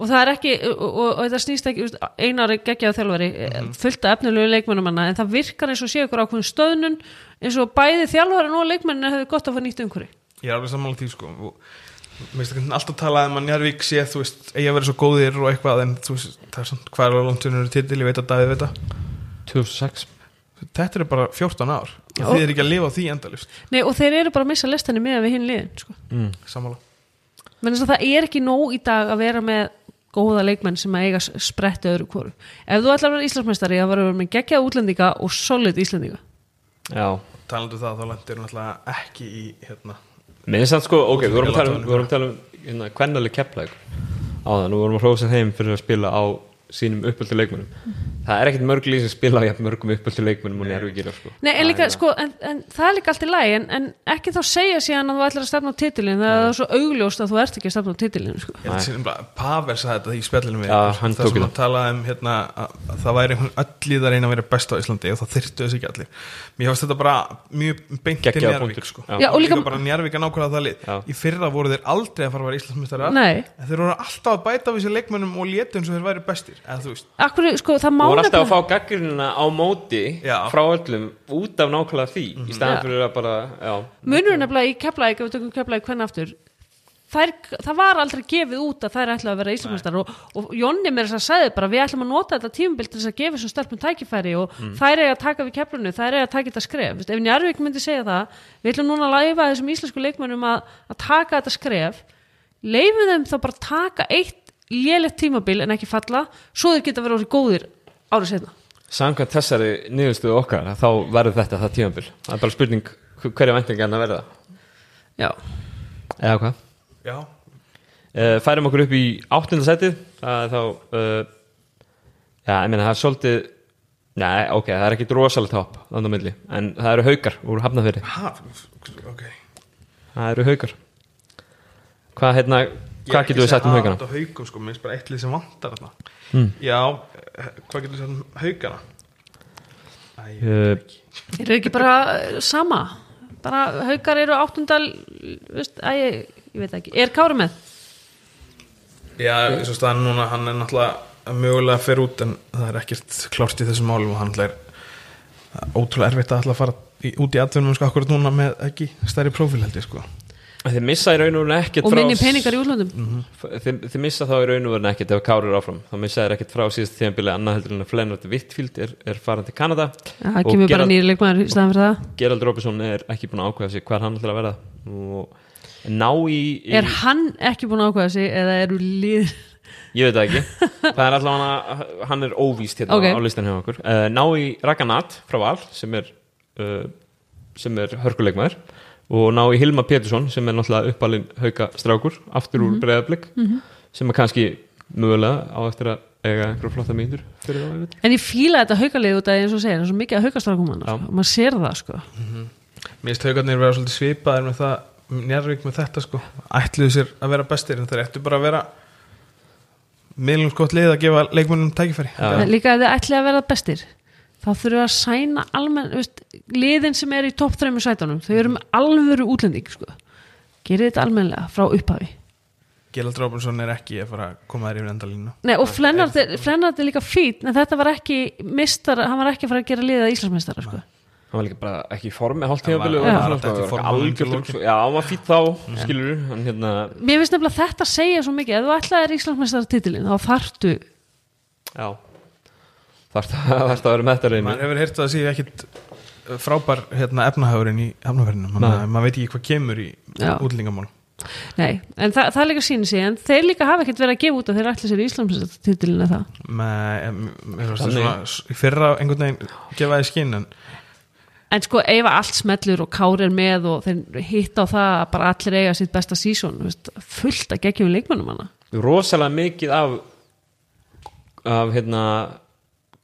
og það er ekki, og, og, og það snýst ekki einar geggjaðu þjálfari Mhm. fullt af efnilegu leikmennum hana en það virkar eins og sé ykkur ákveðin stöðnun eins og bæði þjálfari og leikmennina hefur gott að fá nýtt umhverju ég er alveg sammála því sko. Og mér finnst ekki alltaf um að Njarvík sé þú veist, eigi að vera svo góðir og eitthvað en þú veist, það er svona, hvað er á langtunur titil, ég veit að Davíð veit það. 2006 þetta er bara 14 ár Já. það þýðir ekki að lifa á því endalist Nei, og þeir eru bara að missa listanni með við hinn liðin sko. mm. sammála menn þess að það er ekki nóg í dag að vera með góða leikmenn sem að eiga s- spretti öðru hvoru ef þú ætlar að vera Íslandsmeistari að vera með geggjað útlendinga og solid Íslendinga já talandu um það, þá lendir hún alltaf ekki í hérna, Mér finnst það sko, ok, við vorum að tala um, Láta við vorum að tala um hérna, kvennaleg kepplæk á það, nú vorum að hrósa þeim fyrir að spila á sínum uppöldu leikmennum það er ekkert mörg lýs að spila á mörgum uppöldu leikmennum og nærvi gera sko. Nei, en, líka, Það. sko, en, en það er líka allt í lagi en, en ekki þá segja síðan að þú ætlar að stefna á titilin það er svo augljóst að þú ert ekki að stefna á titilin sko. sem Pavel sagði þetta í spjallinu hann það sem hann talaði um hérna, að, að það væri í það reyna að vera best á Íslandi og það þyrftu þess ekki allir. Mér finnst þetta bara mjög beint Njarvík punktur. sko. Já. Já, og líka- líka bara Njarvík að nákvæmlega það lið Akkur, sko, það má voru alltaf að fá gaggrinina á móti Já. frá öllum út af nákvæmlega því í staðan Já. fyrir að bara, munur nefnilega í keflæk ef við tökum keflæk hvernig aftur þær, það var aldrei gefið út að þær ætla að vera Íslandsmeistar og, og Jonni mér þess að sagði bara við ætlum að nota þetta tímabil til þess að gefa svo stelpum tækifæri og þær er að taka við keflunu þær er að taka þetta skref. Vist, ef Njarvík myndi segja það við ætlum núna að læfa þessum íslensku leikmönnum að, að taka þetta skref leifum þeim þá bara að taka eitt lélegt tímabil en ekki falla svo þeir geta verið orðið góðir árið setna Samkvæmt þessari niðurstöðu okkar þá verður þetta það tímabil. Það er bara spurning hverja væntingar að verða. Já, eða hvað? Já, uh, færum okkur upp í áttunda setið. Það er þá uh, já, ég meina það er svolítið nei, ok, það er ekki á milli, en það eru haukar úr hafnafyrir, ha, ok. Það eru haukar. Hvað, hérna, hvað getur við sagt um haukana? Þetta haukum sko, minnst bara eitt lið sem vantar þarna Mm. Já, eh, hvað getur við sagt um haukana? Æ, ég Uh, veit ekki. Eru ekki bara eh, sama bara haukar eru áttundal veist, að ég, ég veit ekki, er Kári með? Já, eins og staðan núna, hann er náttúrulega mögulega að fer út en það er ekkert klárt í þessum málum og hann er er ótrúlega erfitt að að fara í, út í atvinnum sko akkurat núna með ekki stærri prófíl held ég sko þið missa í raun og veru ekkert og minni peningar í útlöndum. Þið, þið missa þá í raun og veru ekkert ef Kári er áfram, þá missa þið ekkert frá síðast tíðanbili annað heldur en að Flennart Wittfield er, er farin til Kanada. Já, það kemur bara nýri leikmaður í staðan fyrir það. Gerald Robinson er ekki búin að ákveða sig hvað hann ætlar að verða. Og ná í, í Er hann ekki búin að ákvæða sig eða eru lið ég veit það ekki. Það er allavega, hann er óvíst hérna Ok. á listan hjá okkur. Uh, ná í Raganat frá Val sem er uh, er hörkuleikmaður og ná í Hilma Pétursson sem er náttúrulega uppalinn hauka strákur aftur úr breyðablik sem er kannski mögulega á eftir að eiga einhverja flotta það, veit. En ég fíla þetta haukalið út að eins og segir, það er svo mikið að haukastrákum hann sko. maður sér það sko. Mér finnst haugarnir vera svolítið svipaðir með það Njarvík með þetta sko. Ætluðu sér að vera bestir en þeir ættu bara að vera miðlum skott lið að gefa leikmennum tækifæri. Já. En Líka ef þið ætlið að verða bestir þá þurfum við að sæna almenn veist, liðin sem er í topp þreymur sætunum þau eru með alvöru útlending sko. gerið þetta almennlega frá upphafi. Gerald Robinson er ekki að fara að koma þær yfir endalínu. Nei, og Flennart er, er líka fít en þetta var ekki mistar, hann var ekki að fara að gera liða Íslandsmeistara sko. hann var líka bara ekki í formi hálft Hann var- fýtt þá, skilur hann hérna, Mér finnst nefnilega þetta að segja svo mikið. Ef þú ætlaðir Íslandsmeistara titilin þá þarftu já þarf það að vera með þetta reyni maður hefur heyrt að það sé ekkit frábær hérna, efnahagurinn í Nei. maður, maður veit ekki hvað kemur í Já. útlendingamál Nei, en það, það er líka síni sig en þeir líka hafa ekkert verið að gefa út að þeir ætla sér Íslandsmeistara titilin eða? Það í fyrra einhvern veginn gefaði skinn en En sko ef að allt smellur og Kári er með og þeir hitta á það að bara allir eiga sitt besta sísón fullt að geggjum leikmönnum hana. Rosalega mikið af af hérna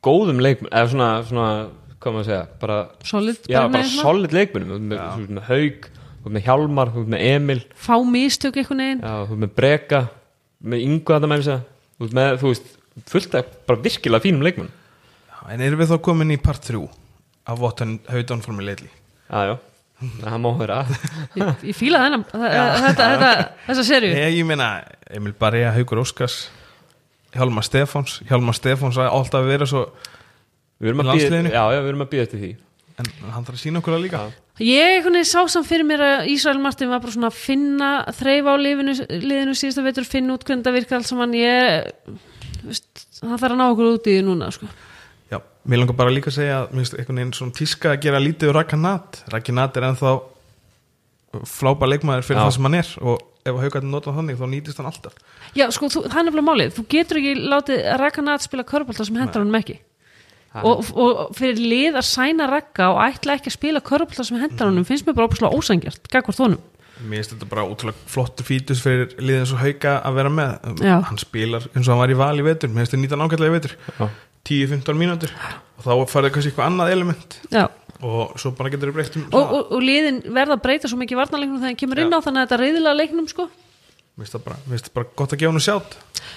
góðum leikmenn, eða svona, svona hvað maður að segja, bara solid, já, bara solid leikmennum þú ert með, Haug, þú ert með Hjálmar þú ert með Emil, fá mistök einhvern veginn. Já, þú ert með Breka með Ingu þetta með þess að þú veist, fullt af bara virkilega fínum leikmenn en erum við þá komin í part 3 af me lately já, já, það má vera. Ég, ég fíla þennan þetta, þetta, þessa serju ég, ég meina Emil Barja, Haugur Óskars Hjálmar Stefáns. Hjálmar Stefáns að alltaf vera svo við erum að býða, já, já, við erum að býða eftir því. En hann þarf að sína okkur það líka. Ég sá samt fyrir mér að Ísrael Martin var bara svona að finna þreif á liðinu, liðinu síðasta veitur finna út hvernig það virka allt saman. Ég veist, það þarf að ná okkur út í því núna sko. Já, mér langar bara líka að segja að mér finnst einhvern veginn svona tíska að gera lítið úr Rakanat Rakanat er ennþá flápa leikmaður fyrir Já. það sem hann er og ef haugarnir nota hann þannig þá nýtist hann alltaf já sko þú, það er nefnilega málið. Þú getur ekki látið Rakanat spila körbólta sem hendar hann ekki. Og, og fyrir lið að sæna Raka og ætla ekki að spila körbólta sem hendar hann finnst mér bara ópæslega ósangjart gagvart honum. Mér finnst þetta bara útrúlega flottur fítus fyrir liðið eins og hauga að vera með. Já. hann spilar eins og hann var í val í vetur. Mér finnst þetta nýta nákvæmlega í vetur. Já. 10-15 mínútur. Og þá farið kannski eitthvað annað element. Já. Og svo bara getur við breytt um og, og, og liðin verða að breyta svo mikið varnarleiknum þegar hann kemur inn á þannig að þetta reyðilega leiknum sko mér finnst það bara, mér finnst það bara gott að gefa hann sjátt.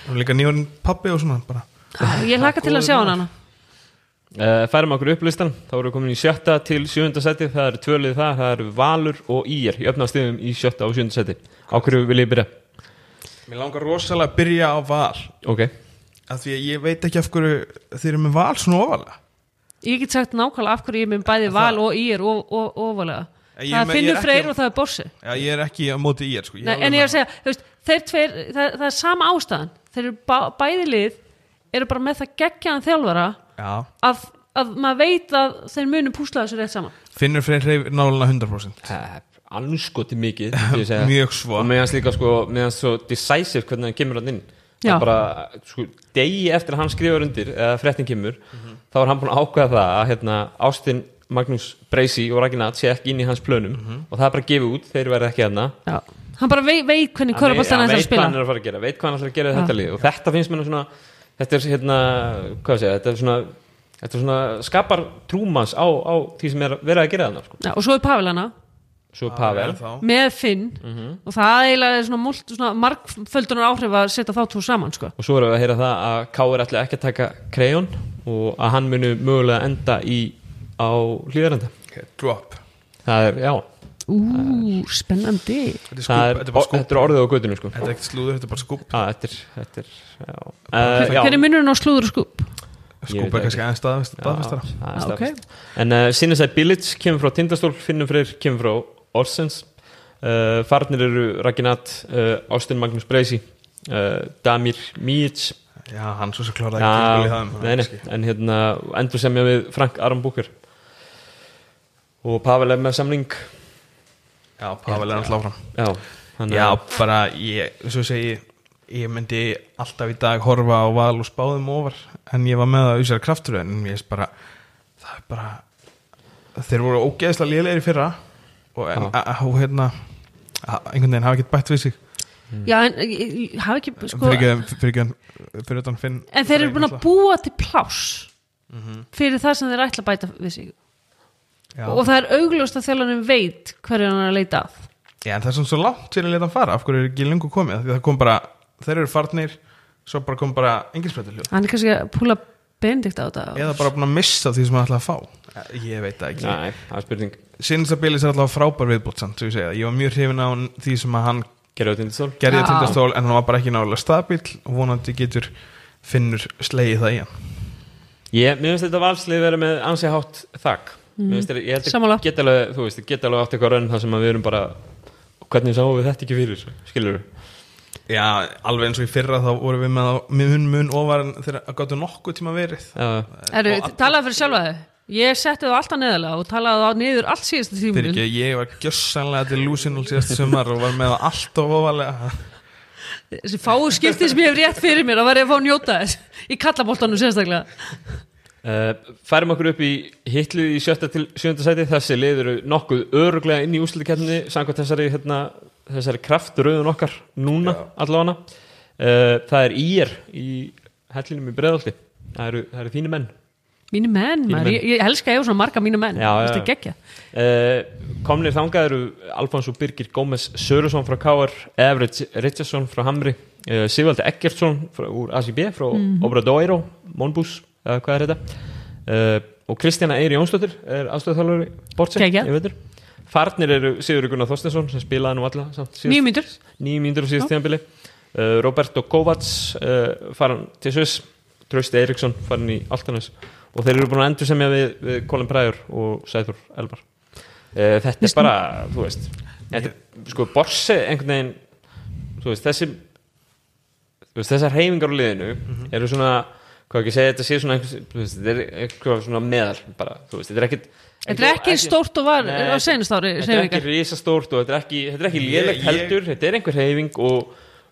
Og líka nýjörn pappi og svona bara ég hlaka til að sjá hann. Hana Uh, færum okkur upp listan, þá erum við komin í sjötta til sjönda seti, það eru tvölið það það eru Valur og Ír í öfnastíðum í sjötta og sjönda seti, á hverju vil ég byrja? Mér langar rosalega að byrja á val. Ok, af því að ég veit ekki af hverju þeir eru með val svona ofalega. Ég get sagt nákvæmlega af hverju ég er með bæði val og ír og, og, og ofalega það finnur freyr og það er borsi. Já, ég er ekki á móti í er sko. Nei, en ég er að segja, þú veist, þeir tveir það, það er sama ástæðan. Þeir eru bá, bæði lið eru bara með það geggjaðan þjálfara Já, að, að maður veit að þeir munu púsla þessu rétt saman. Finnur freyr hreyf náluna 100% uh, anskoti mikið. Mjög svo. Og meðan líka sko, meðan svo decisive hvernig hann kemur hann inn. Já. það bara, sko, degi eftir að hann skrifar undir eða fréttin kemur þá er hann búin að ákveða það að hérna, Ástin Magnús Breisi og Ragnat sé ekki inn í hans plönum og það er bara gefið út, þeir verða ekki hérna Já. hann bara veit, veit hvernig Hann köruboltan hann er að veit hvað spila hann er að fara að gera veit hvað hann ætlar að gera þetta lið og þetta finnst mér svona þetta er hérna, hvað sé þetta er svona þetta er svona skapar trúmans á, á því sem er verið að gera þarna sko. Já, og svo er Pavel hana svo Pavel þá. með Finn Mhm. og það eiginlega er svona, múlt, svona margföldunar áhrif að setja þá tvo saman sko. og svo erum við að heyra það að Káur á hlýðarenda okay, drop. Það er, já, Ú, spennandi. Þetta er, það er, orðið á gödunum sko. þetta er ekkert slúður, þetta er bara skúp Já, þetta er, þetta er já. Uh, já, Hver er munurinn á slúður og skúp? Skúp er kannski aðeins staðfestara. það Ah. En uh, Sinnesæ Billits kemur frá Tindastól Finnum Freyr kemur frá Orsens. Uh, Farnir eru Raginat uh, Austin Magnús Breisi uh, Damir Míits já, hann svo sem kláraði ekki það, en hérna endur semja við Frank Aron Búker og Pavel er með samning. Já, Pavel er alltaf áfram. Já, já, bara ég, svo segi ég myndi alltaf í dag horfa á val og spáðum ofar en ég var með það auðvitað kraftur en ég veist bara það er bara þeir voru ógeðslega lélegir í fyrra og, en, a, a, hérna a, einhvern veginn hafa ekkert bætt við sig. Já, en hafa ekki sko, fyrir ekki fyrir ekki fyrir utan finn En þeir eru búin að búa til pláss Mhm. fyrir það sem þeir ætla að bæta við sig já. og það er augljóst að þjálfanum veit hverju hann er að leita að. Já, en það er svona svo langt fyrir að leta hann fara. Af hverju er ekki lengur komið? Af því það kom bara, þeir eru farnir svo bara kom bara engilsbreytur hljóð Hann er kannski að púla bendikt á þetta. Eða bara búin að missa því sem hann ætlaði að fá. Ég veit það ekki. Nei, það er spurning. Billis er alltaf frábær viðbútt samt, ég segja. Ég var mjög hrifin á því sem að hann Gerðu á Tindastól. gerði að tindastól en hann var bara ekki nálega stabíl og vonandi getur finnur slegið það í hann. Ég, mér finnst þetta valslið vera með ansi hátt þakk mm. ég held að geta alveg, þú veist, geta alveg átt eitthvað raun þar sem að við erum bara hvernig sáum við þetta ekki fyrir, skilur Já, alveg eins og í fyrra þá vorum við með mun mun ofar þegar að gáttu nokkuð tíma verið. All- talaðu fyrir sjálfa þig. Ég setti það alltaf neðalega og talaði það niður allt síðasta fyrir tímul ekki, ég var gjössanlega delusional síðast sumar og var með það allt of ofalega Þessi fáu skipti sem ég hef rétt fyrir mér að var ég að fá njóta þess. Í kallaboltanum sérstaklega Uh, færum okkur upp í hitlið í sjötta til sjönda sæti. Þessi lið eru nokkuð öruglega inn í úslutikefni samkvæmt þessari, hérna, þessari krafturöðun okkar núna allavega. Uh, það er ír í hellinum í breðalti það eru, það eru þínu menn. Mínu menn, menn. ég, ég elska ég svona marga mínu menn. Já, já, Þetta já. er geggja uh, komnir þangað eru Alfons og Birgir Gómez Sörusson frá Káar Everett Richardson frá Hamri uh, Sigvaldi Eggertsson frá, úr ACB frá Mhm. Obradoiro Monbús, eða hvað er þetta? Uh, og Kristjana Eiri Jónsdóttir er ég veitur Farnir eru Sigur Gunnar Þorstensson sem spilaði nú alla Níu mínútur. Nýjum mínútur á síðast tíðanbili uh, Roberto Kovacs uh, farin til Sviss. Trausti Eriksson farin í Altanes og þeir eru búin að endur semja við, við Colin Pryor og Sæður Elvar. Þetta er Veistu- bara, þú veist þetta, er, sko, Borse einhvern veginn þú veist, þessi þessar reyfingar á liðinu eru svona, hvað ekki segja þetta sé svona einhvers, þetta er eitthvað svona meðal bara, þú veist, þetta er ekkit Þetta er ekki stórt og var Nei, á senast ári þetta er ekki risastórt og þetta er ekki, þetta er ekki ég- heldur þetta er einhver reyfing og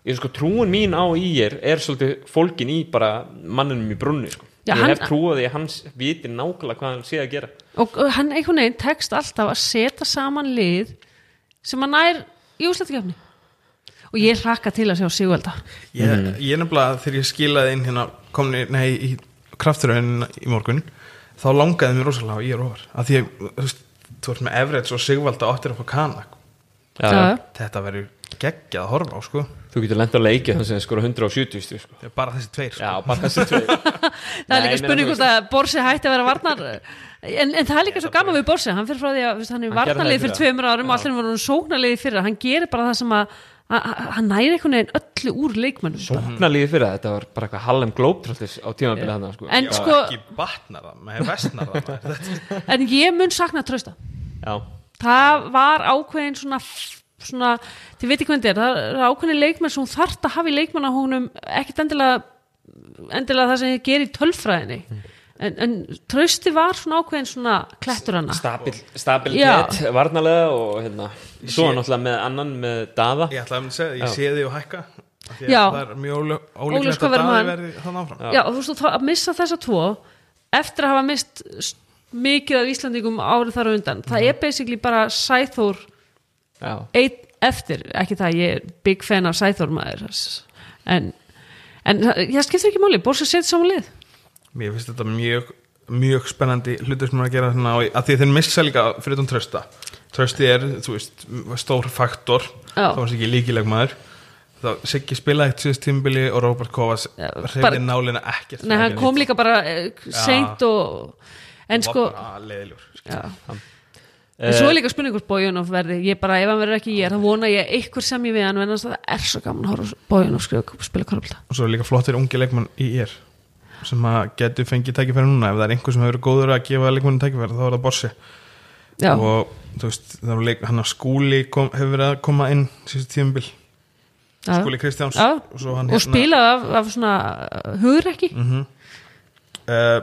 ég sko trúin mín á í er er svolítið fólkin í bara manninum í brunni sko. Já, ég hann- hef trúið því að hans viti nákvæmlega hvað hann sé að gera. Og hann einhvern veginn tekst alltaf að setja saman lið sem hann nær í úslættikefni og ég hlakka til að sjá Sigvalda. Ég, ég nefnilega þegar ég skilaði inn hérna komni, nei, í krafturöðin í morgun þá langaði mér rosalega á ég er ofar af því að þú veist, þú ert með Everett og Sigvalda áttir að fá kanak já, Já. já. þetta verður geggjað að horfa á sko þú getur lent á leiki þannig sem skora 170 stig, sko. Er bara þessi tveir sko. já, bara þessi tvei það er líka spurning hvort að Borsi hætti að vera varnar en, en það er líka svo gaman við Borsi hann fyrir frá því að hann er varnarlið fyrir tveimur árum og allir voru sóknarlið í fyrra hann gerir bara það sem að að- að- hann næri einhvern veginn öllu úr leikmönnum. Bara. Sóknarliði fyrir þetta var bara eitthvað Hallem Globetrotters á tímabilið hann sko. En Já, sko, ekki batnar það, maður vestnar það en ég mun sakna trösta já, það var ákveðin svona svona, þið veit ekki hvernig þetta er það er ákveðin leikmenn sem hún þarft að hafa í leikmannahónum ekkit endilega endilega það sem ég ger í tölfræðinni en, en trösti var svona ákveðin svona klettur hana. Stabil, stabilitet varnarlega og hérna svo náttúrulega með annan með Dada ég ætlaði að segja, ég sé því og hækka það er mjög ólíklegt að daði verði þannig áfram. Já. og þú veist, að missa þessa tvo eftir að hafa mist mikið af Íslandingum árið þar á undan það er basically bara Sæþór já, einn eftir. Ekki það, ég er big fan af Sæþór maður. En, en það skiptir ekki máli, Borsa setja saman lið Mér finnst þetta mjög, mjög spennandi hlutur sem er að gera svona og að því að þeir missa líka fyrir um trösta trösti er, þú veist, stór faktor. Já. þá var ekki líkileg maður. Þá Siggi spilaði eitt síðust tímbili og Robert Kovas reyði nálina ekkert Nei, hann kom líka bara eh, seint og en sko sko leðiljur já. Eh, en svo er líka spurning hvort Bójanov verði. Ég bara, ef hann verður ekki ég, þá vona ég einhver sem ég við hann en það er svo gaman að horfa skrifa spila korfbalta og svo er líka flottir ungi leikmann í ér sem að getur fengið tækifæri núna. Ef það er einhver sem hefur góður að gefa leikmannin tækifæri þá er það Borsi. Já, og þú veist, leik, hann að skúli kom, hefur verið að koma inn síðust tímbil, já. skúli Kristjáns Já, og hann hérna- og spila af, af svona uh, hugrekki. Mm uh,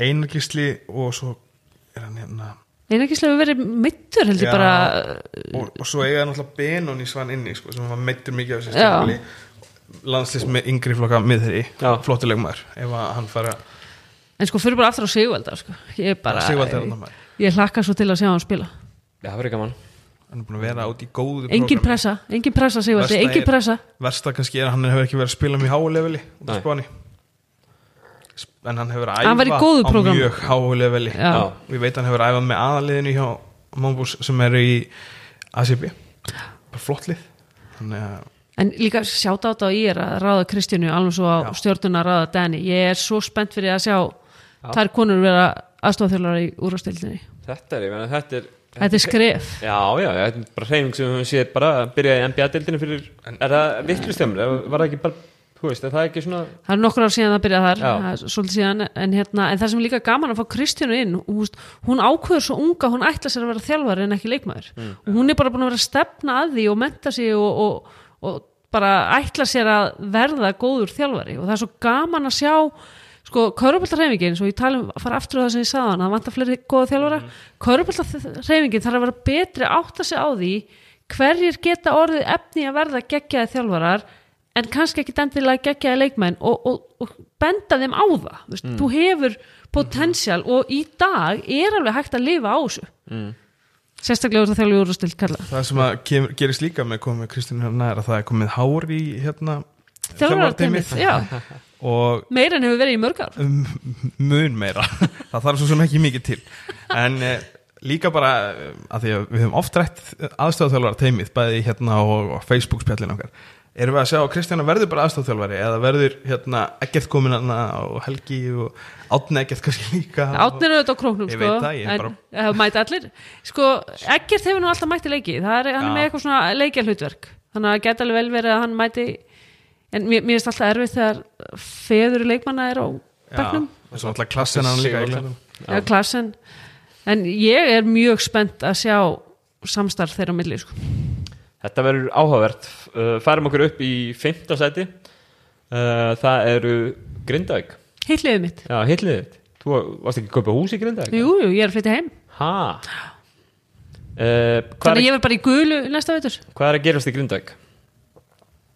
Einar Gísli og svo er hann hérna einarkislega verið mittur held ég Já. bara og, og svo eiga náttúrulega Benón í svan inni sko, sem var meittur mikið af þessi stjórnbili landslýs með yngri flokka miðri, Já. flottuleg maður ef að hann fara en sko fyrir bara aftur á Sigvalda sko. ég bara, er hann maður ég hlakka svo til að sjá hann spila Já, það verður gaman hann er búin að vera út í góðu engin prógrami. pressa, engin pressa Sigvaldi, Versta engin pressa versta kannski er að hann hefur ekki verið að spila mjög háu leveli út af spáni en hann hefur að Hann var í æfa góðu á prógrami. mjög háu leveli Já. Já. og ég veit að hann hefur æfað með aðaliðinu hjá Mómbús sem eru í ACB bara flott lið þannig að En líka sjátt á þetta á ég er að ráða Kristjánu alveg svo á Já. stjórnuna að ráða Danny ég er svo spennt fyrir að sjá þær konur vera aðstofþjóðlar í úrvastildinni Þetta er, ég meina, þetta er Þetta er skref. Já, já, þetta er bara hreyfing sem við höfum séð bara að byrja í NBA-deildinu fyrir Er það vittlustemmur? Var það ekki bara, þú veist, er það ekki svona Það er nokkur ár síðan það byrjað þar. Það er síðan, en, hérna, en það sem er líka gaman að fá Kristjánu inn hún, hún ákveður svo unga, hún ætla sér að vera þjálfari en ekki leikmaður. Og hún er bara búin að vera að stefna að því og menta sig og, og, og bara ætla sér að verða góður þjálfari. Og það er svo gaman að sjá sko, köruboltarheifingin, svo ég tala um að fara aftur á það sem ég sagði hann, það vantar fleiri góða þjálfara. Mm. köruboltarheifingin þarf að vera betri að átta sig á því hverjir geta orðið efni að verða geggjaði þjálfarar en kannski ekki endilega geggjaði leikmenn og, og, og benda þeim á það. Veist, þú hefur potensial og í dag er alveg hægt að lifa á þessu. Mm. Sérstaklega úr það þjálfi úrústild kalla. Það sem að kemur, gerist líka með komið Kristján hérna er að það er komið hár í hérna þjálfararteimið, já, og meira en hefur verið í mörg ár. Um, mun meira. Það þarf svo sem ekki mikið til. En eh, líka bara eh, að því að við höfum oft rætt aðstofþjálfara teimið bæði hérna og, og Facebook spjallin okkar erum við að sjá að Kristjana verður bara aðstofþjálfari eða verður hérna ekkert komin og Helgi og Átni ekkert kannski líka Átni er auðvitað á króknum Ég sko, veit það, ég er en bara- bara... mæti allir. Sko, Eggert hefur nú alltaf mætti leiki. Það er, hann er með eitthvað svona leikja hlutverk þannig að geta alveg vel verið að hann mæti en mér, mér finnst alltaf erfitt þegar feður leikmanna er á bekknum. og svo alltaf klassin hann líka eða klassen en ég er mjög spennt að sjá samstarf þeirra á milli sko. Þetta verður áhugavert. Uh, Færum okkur upp í fimmta sæti. Uh, Það eru Grindavík. Hitliðið mitt. Já, hitliðið þitt. Þú varst ekki að kaupa hús í Grindavík? jú, jú, ég er að flytja heim. Ha? Uh, þannig er, ég verð bara í gulu næsta veitur hvað er að gerast í Grindavík?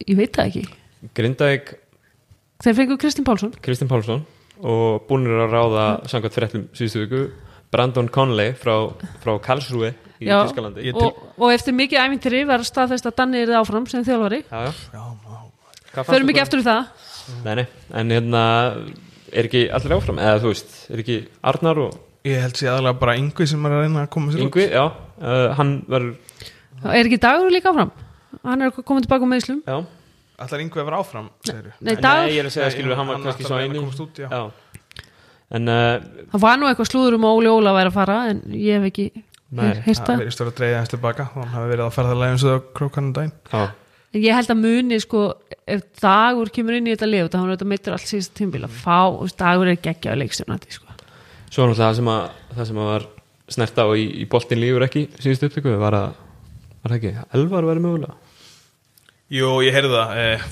ég veit það ekki. Grindavík, þeir fengu Kristinn Pálsson. Kristinn Pálsson og búinir að ráða samkvæmt fréttum síðustu viku. Brandon Conley frá, frá Karlsruhe í Já. Tískalandi og, og eftir mikið æmintri var staðfest að Danni er áfram sem þjálfari. Förum ekki eftir í það? Nei, nei, en hérna er ekki allir áfram, eða þú veist er ekki Arnar og ég held sér aðalega bara yngvi sem er að reyna að koma sér út. Yngvi, já. Uh, hann verður, er ekki dagur líka áfram? Hann er komið tilbaka með Íslum. Já. Ætlar yngvi að vera áfram segirðu? nei, dagur, Nei, ég er að segja, skilur, hann var kannski svo út, já. En uh, það var nú eitthvað slúður um að Óli Óla væri að fara en ég hef ekki Nei, það. Verðist að vera að dreyja hans tilbaka. Og hann hafi verið að ferðalega eins og krókanum daginn. Já, en ég held að muni sko ef dagur kemur inn í þetta lið það hann er þetta meittur allt síðast tímbil að fá þú veist, dagur er geggja á leikstjórnandi sko. svo náttúrulega það sem að það sem að var snert á í, í boltin lífur ekki síðust upptöku var að var það ekki, elvar verið mögulega? Jú, ég heyrði það eh,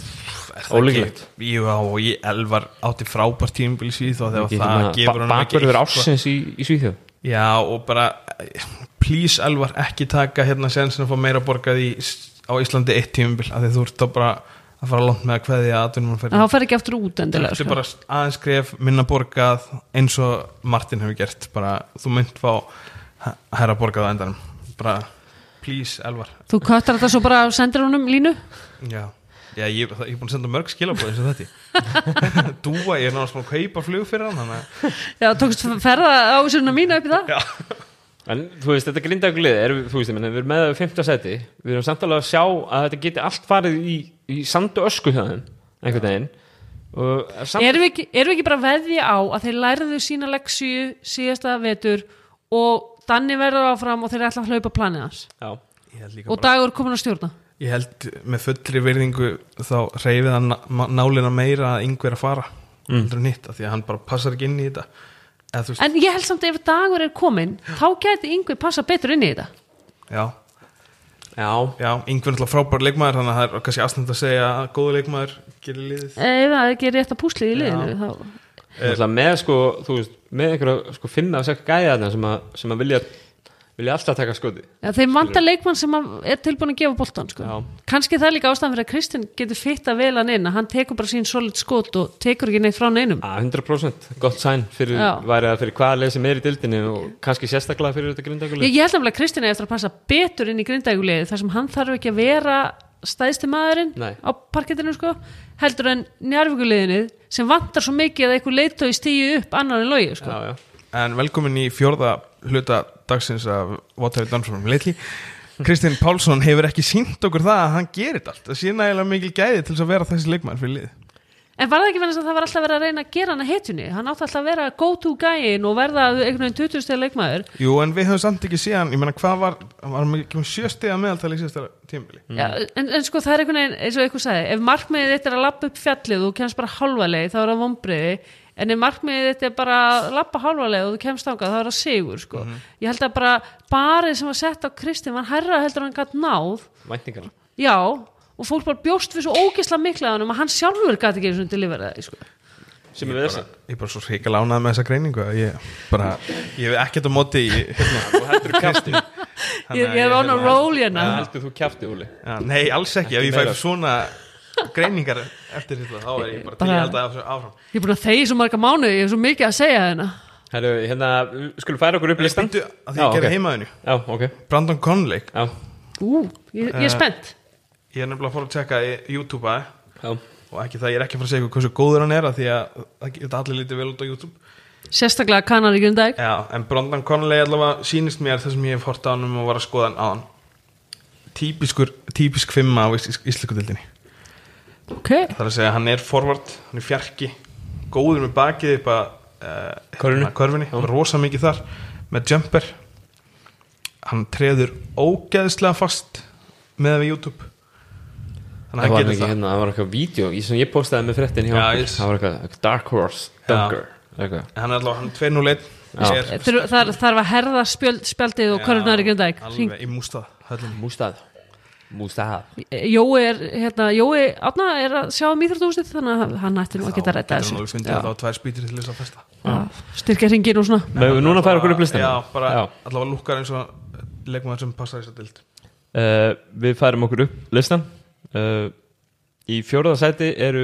er það Ólíklegt. ekki- Jú, og ég elvar átti frábært tímabil síð þá þegar Ekki það gefur hann bakverður ársins í, í Svíþjóð. Já, og bara eh, please elvar ekki taka hérna sensin að fá meira borgað í, á Íslandi eitt tímabil af því þú ert þá bara að fara langt með að kveðja aðtunum að en þá fer ekki aftur út endilega er sko. bara aðeins skref minna borgað eins og Martin hefur gert bara þú mynd fá hæra borgað á endanum. Bara please, Elvar. Þú kattar þetta svo bara og sendir honum línu? Já, já ég, er búin að senda mörg skilabóð eins og þetta. Dúa, ég er náttúrulega að kaupa flug fyrir hann að Já, tókst ferða á svona mína upp í það En þú veist, þetta grindaglið er, þú veist, ég menn, við erum með það í 5. seti, við erum samt alveg að sjá að þetta geti allt farið í, í sandu ösku hjá þeim, einhvern veginn. Og samt, Erum við ekki, erum við ekki bara veðja á að þeir lærðu sína leksju síðasta vetur og Danni verður áfram og þeir ætla að hlaupa planið hans? Já, ég held, líka og bara, dagur komin að stjórna? Ég held með fullri virðingu þá reyfið hann nálina meira að yngver að fara. Mm. heldur en hitt, af því að hann bara passar ekki inn í þetta eða En ég held samt ef dagur er komin þá gæti yngvi passa betur inn í þetta. Já. Já, Já, yngver náttúrulega frábær leikmaður þannig að það er kannski aðstænd að segja að góðu leikmaður gerir liðið. Það ekki er rétt að púslið í liðinu þá með sko, þú veist, með einhverja sko finna og segja gæja þarna sem, að- sem að vilja, vilja alltaf taka skoti Já, þeim vantar leikmann sem er tilbúin að gefa boltan sko. Já. kannski það er líka ástæðan fyrir að Kristinn getur fitta vel hann inn að hann tekur bara sín solid skot og tekur ekki neitt frá neinum að 100% gott sæn fyrir, fyrir hvaða leið sem er í dildinni og kannski sérstaklega fyrir þetta ég, grindaglið ég held að Kristinn er eftir að passa betur inn í grindægulegið þar sem hann þarf ekki að vera stæðsti maðurinn Nei. á parkettinu sko, heldur en njárvíkuleginu sem vantar svo mikið að eitthvað leitói stíu upp annar en logi sko. já, já. En velkomin í fjórða hluta dagsins af What Have You Done For Me Lately Kristinn Pálsson hefur ekki sínt okkur það að hann gerir þetta allt. Það sé nægilega mikil gæði til þess að vera þessi leikmaður fyrir lið En var það ekki verið að það var alltaf verið að reyna að gera hann að hetjunni? Hann átti alltaf að vera go to gæin og verða einhvern veginn 20 steg leikmaður. Jú, en við höfum samt ekki síðan, ég meina hvað var var hann ekki með sjöstiða meðaltali í síðasta tímabili? Já, en, en sko það er einhvern veginn, eins og eitthvað sagði, ef markmiðið þetta er að lappa upp fjallið og kemst bara halva leið, þá er það vombriði, en ef markmiðið þetta er bara að lappa halva leið og þú kemst þangað, þá er það sigur, sko. Ég held að bara barið sem var sett á Kristinn var herra heldur en hann gætt náð, væntingar já, og fólk bara bjóst við svo ógisla mikla á hann að hann sjálfur gæti ekki eins og deliveraði, sko. sem er þessi bara- Ég er bara svo hrikalega ánægð með þessa greiningu að ég bara, ég hef ekkert á móti í, hérna, heldur kjafti. Ég, ég er on a roll hérna. heldur þú kjafti Úli Já, nei, alls ekki, ef ég fær svona greiningar eftir þetta, þá er ég bara til Bara- ég held að áfram. Ég er búin að þegi svo marga mánuði, ég hef svo mikið að segja hérna. Herru, hérna, skulum færa okkur upp listan að því ég gerði heimaðinu Já, ok. Brandon Conley, Já, Ú, ég, ég er spennt. ég er nefnilega að fóra að tjekka í YouTube að já. Og ekki það, ég er ekki að fara að segja ykkur hversu góður hann er að því að það geta allir lítið vel út á YouTube. Sérstaklega kannar í grundæk. Já, en Brandon Conley allavega sýnist mér þess sem ég hef hort á hann og var að skoða hann á hann típiskur, típisk fimma á Íslikudildinni Ok, það er að segja að hann er forvart, hann er fjarki góður með bakið upp að uh, Körfunni. körfinni, rosa mikið þar með jumper. Hann treður ógeðslega fast með við YouTube. Þannig Það að hann ekki getur það. hérna, það var eitthvað vídeo sem ég postaði með fréttin hjá ég- Það var eitthvað, Dark Horse Dunker. En hann er allavega, hann er 2-0-1 Já. er, Þur, það þarf að herða spjöld, spjaldið og körfunar í grundæk. alveg í mústað Mústað Jói er, hérna, Jói Átna er að sjá um íþróttúsið þannig að hann ætti nú að geta Þá rætta getur hann þessu. alveg fundið að það á tvær spýtur til þess að festa Styrkja hringin og svona. Megum við núna færa okkur upp listan Já, bara Já. allavega lukkar eins og leikmaður sem passar þess að dild Uh, Við færum okkur upp listan uh, Í fjóraða sæti eru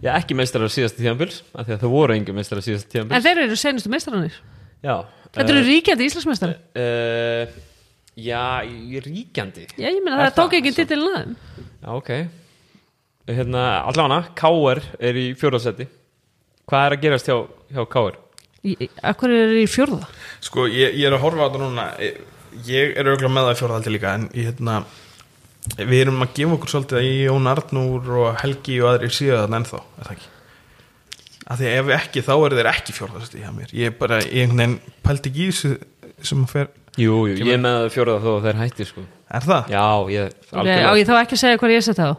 Já, ekki meistarar síðasta tíðanbils af því að það voru engin meistarar síðasta En tíðanbils þeir eru senustu meistaranir. Já Þetta eru ríkjandi íslandsmeistari. uh, Já, í ríkjandi Já, ég meina Er það tók það? ekki titilin aðeim. Já, ok Hérna, allavega, KR er í fjóraðsæti Hvað er að gerast hjá, hjá KR? Akkur er í fjórða? Sko, ég, ég er að horfa á þetta núna Ég- Ég er auðvitað með það í fjórðaldi líka En ég, hérna Við erum að gefa okkur svolítið að Jón Arnúr og Helgi og aðrir síða þarna ennþá Er það ekki? Af því ef ekki, þá eru þeir ekki fjórðasti hjá mér Ég er bara, ég einhvern veginn pældi ekki í þessu sem að fer Jú, jú, ég er með fjóraða þó þeir hætti sko Er það? Já, ég, Ok, á ég þá ekki að segja hvað ég seti það á?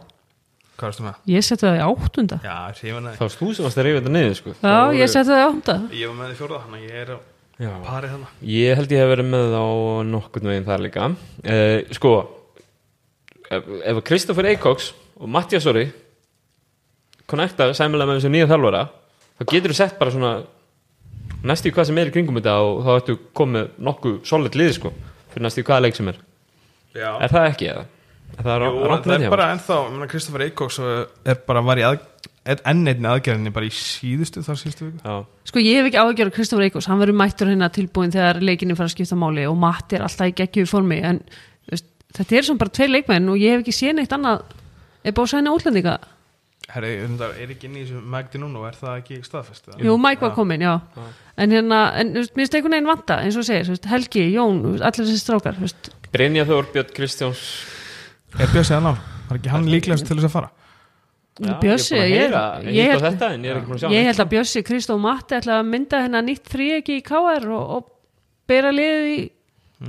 Hvað erstu með? Ég seti það í áttunda. Já, hrifan að Það varst þú sem varst að reyfa þetta niður sko Já, ég seti það í áttunda. Ég var með því fjórða, þannig að ég er á Já. pari þarna Ég held ég hef verið með á nokkurn veginn þar líka uh, Sko Ef, ef Kristoffer Eikoks og Mattias Sori Connecta sæmilega með þessu nýja þjálfara þá getur þú sett bara svona næstu hvað sem er í kringum þetta og þá ættu komið nokkuð solid lið sko fyrir næstu hvaða leik sem er. Já. Er það ekki eða? Er það Jú, það er bara ennþá, Kristoffer Eikóks er bara var í að, enn einni aðgerðinni bara í síðustu þar síðustu viku. Já, Sko ég hef ekki áhugjör af Kristofur Eikos, hann verður mættur hérna tilbúin þegar leikinni fara að skipta máli og Matti er alltaf í geggju formi en þú þetta er sem bara tveir leikmenn og ég hef ekki séð neitt annað. Er sæna útlendinga Herri, er ekki inn í þessu Magdi núna og er það ekki staðfest? Jú, Mike var komin, já. En hérna, en þú veist, mér finnst einhvern veginn vanta, eins og segir, Helgi, Jón, allir þessi strákar. Brynja Þór, Björn Kristjáns Er Bjössi að ná? Var ekki hann líklegast til þess að fara? Já, Bjössi, ég ég, ég, á held, þetta en ég er ekki búin að sjá ég neitt, held að Bjössi, Kristó og Matti ætla að mynda hérna nýtt þríegi í KR og, og bera liðið í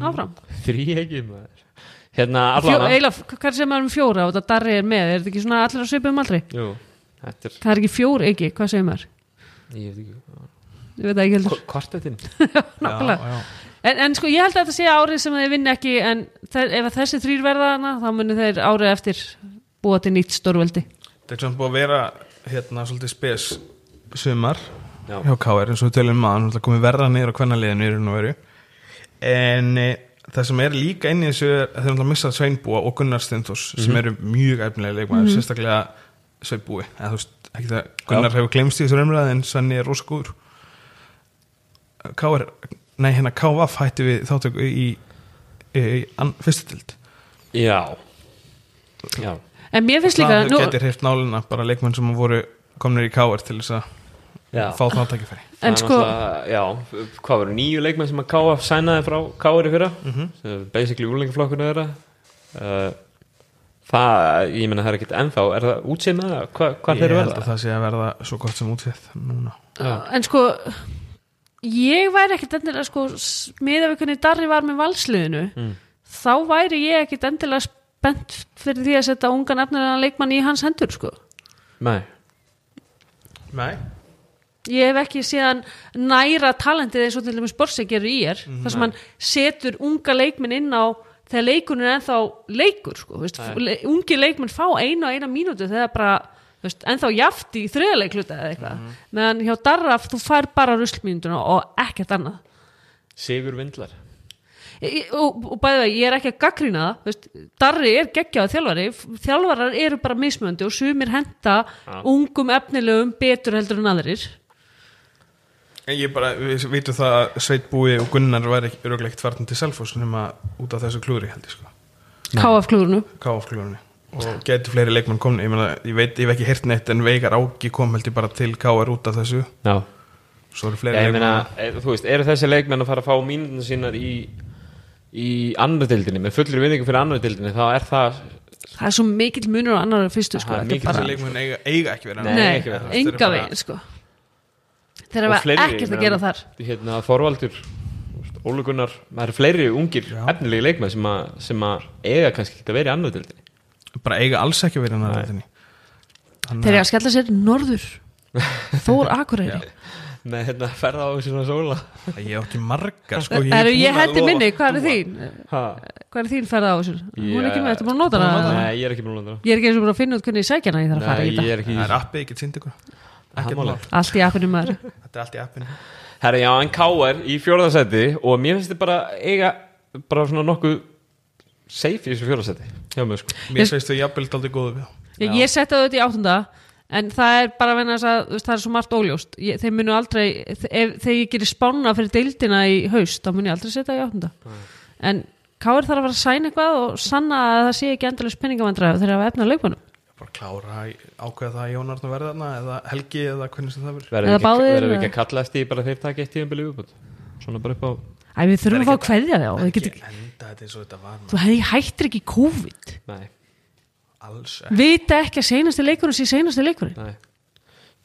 áfram. Þrí ekki maður Hérna allavega eiginlega, hvað sem maður um fjóra og þetta Darri er með, er þetta ekki svona allir að svipa um aldrei? Jú, þetta er Það er ekki fjór, ekki, hvað segir maður? Ég veit ekki Ég veit það ekki heldur. Kvartetinn Nákvæmlega. Já, já. En, en sko ég held að þetta sé árið sem þeir vinna ekki en þeir, ef að þessi þrýr verða hana þá munir þeir árið eftir búa til nýtt stórveldi Það er svona búið að vera hérna svolítið spes sumar Já. hjá KR eins og við tölum maður náttúrulega komið verða niður á hvernig liðinu í raun og veru en e, það sem er líka inn í þessu er að þeir náttúrulega missa Sveinbúa og Gunnar Steinfors sem eru mjög efnilega leikmaður, sérstaklega Sveinbúi, eða þú veist ekki það Gunnar hefur glemst í þessu umræði en Svenni er rosa góður. KR, nei hérna KVF hætti við þáttöku í, í, í, í an, fyrstu tild Já. Já. En mér finnst líka það nú, getur hreift nálina bara leikmenn sem voru komnir í KR til þess að fá það tækifæri. En Það er sko- Já, hvað voru nýju leikmenn sem að KF sænaði frá KF í fyrra? Mhm. sem er basically úlingaflokkurinn þeirra. Uh, Það, ég meina það er ekkert ennþá. Er það útsið með það? Hva, hvað ég þeir held verða? að það sé að verða svo gott sem útsett núna. En sko ég væri ekkit endilega sko miða við hvernig Darri var með valsliðinu Mm. þá væri ég ekkit endilega spennt fyrir því að setja ungan efnilega leikmann í hans hendur sko. Nei, Nei ég hef ekki síðan næra talentið eins og til dæmis Borsi gerur í er Mhm. þar sem hann setur unga leikminn inn á þegar leikunum er ennþá leikur sko, veist, le, ungi leikminn fá eina og eina mínútu þegar bara veist, ennþá jaft í þriðaleikluta eða eitthvað Mhm. meðan hjá Darraf þú fær bara ruslmínútuna og ekkert annað Sigur Vindlar Ég- og, og bæði vegi, ég er ekki að gaggrína það veist, Darri er geggjáð þjálfari þjálfarar eru bara mismöndi og sumir henda Já. ungum efnilegum betur heldur en aðrir ég bara, við vitum það að Sveit Búi og Gunnar væri örugleikt fartin til Selfoss nema út af þessu klúri held ég sko. KF klúrunu KF klúrunni og getur fleiri leikmenn komni ég, meina, ég veit, ég hef ekki heyrt neitt en Veigar Áki kom held ég bara til KR út af þessu. Já, svo eru fleiri ég meina, leikmenn e, þú veist, eru þessi leikmenn að fara að fá mínutinu sínar í í annar dildinni, með fullri vinningu fyrir annar dildinni, þá er það það er svo mikill munur á annar fyrstu sko, er leikmenn eiga, eiga ekki verið Nei, enga veginn sko þeir hafa ekkert ég að gera þar. hérna, Þorvaldur, Ólu Gunnar það eru fleiri ungir, Já. efnilegi leikmenn sem að, sem að eiga kannski ekki að vera í annar dildinni bara eiga alls ekki verið Nei. annar þeir eru að skella sér norður. Þór Akureyri. Með hérna, ferða á þessu svona sóla. Ég hef ekki margar sko, Eru er ég að hendi lofa- minni, hvað er þín? ha. Hvað er þín ferða á þessu? Hún er ekki með, þetta er búin að nota að nota hana. Nei, ég er ekki búin að landa Ég er ekki eins og búin að finna út hvernig ég sækja hana Ég þarf að fara Nei, í ég þetta er ekki í það er appið, ég get sýnd ykkur Er. Allt í appinu maður. Þetta er allt í appinu. Herra, já, en K.R. í fjórðarsæti og mér finnst þetta bara eiga bara svona nokkuð safe í þessu fjórðarsæti sko. Mér finnst þau jafnvel aldrei góðu við Ég, það auðvitað í áttunda En það er bara að að það er svo margt óljóst. Ég, Þeir munu aldrei, ef, þegar ég gerir spána fyrir deildina í haust þá mun ég aldrei setja það í áttunda. En Káir þarf að fara að sæna eitthvað og sanna að það sé ekki endalist penningavandræð þegar það hafa efna leikmannum bara klára að ákveða það að Jón Arnur verði þarna eða Helgi eða hvernig sem það verður. Verður verður eða? ekki að kalla eftir bara þeir taka eitt tíðanbili viðbútt svona bara upp á Æ, við þurfum að fá að kveðja þjá Þú hefði hættir ekki COVID. Nei, alls ekki. Vita ekki að seinasti leikurinn sé seinasti leikurinn. Nei.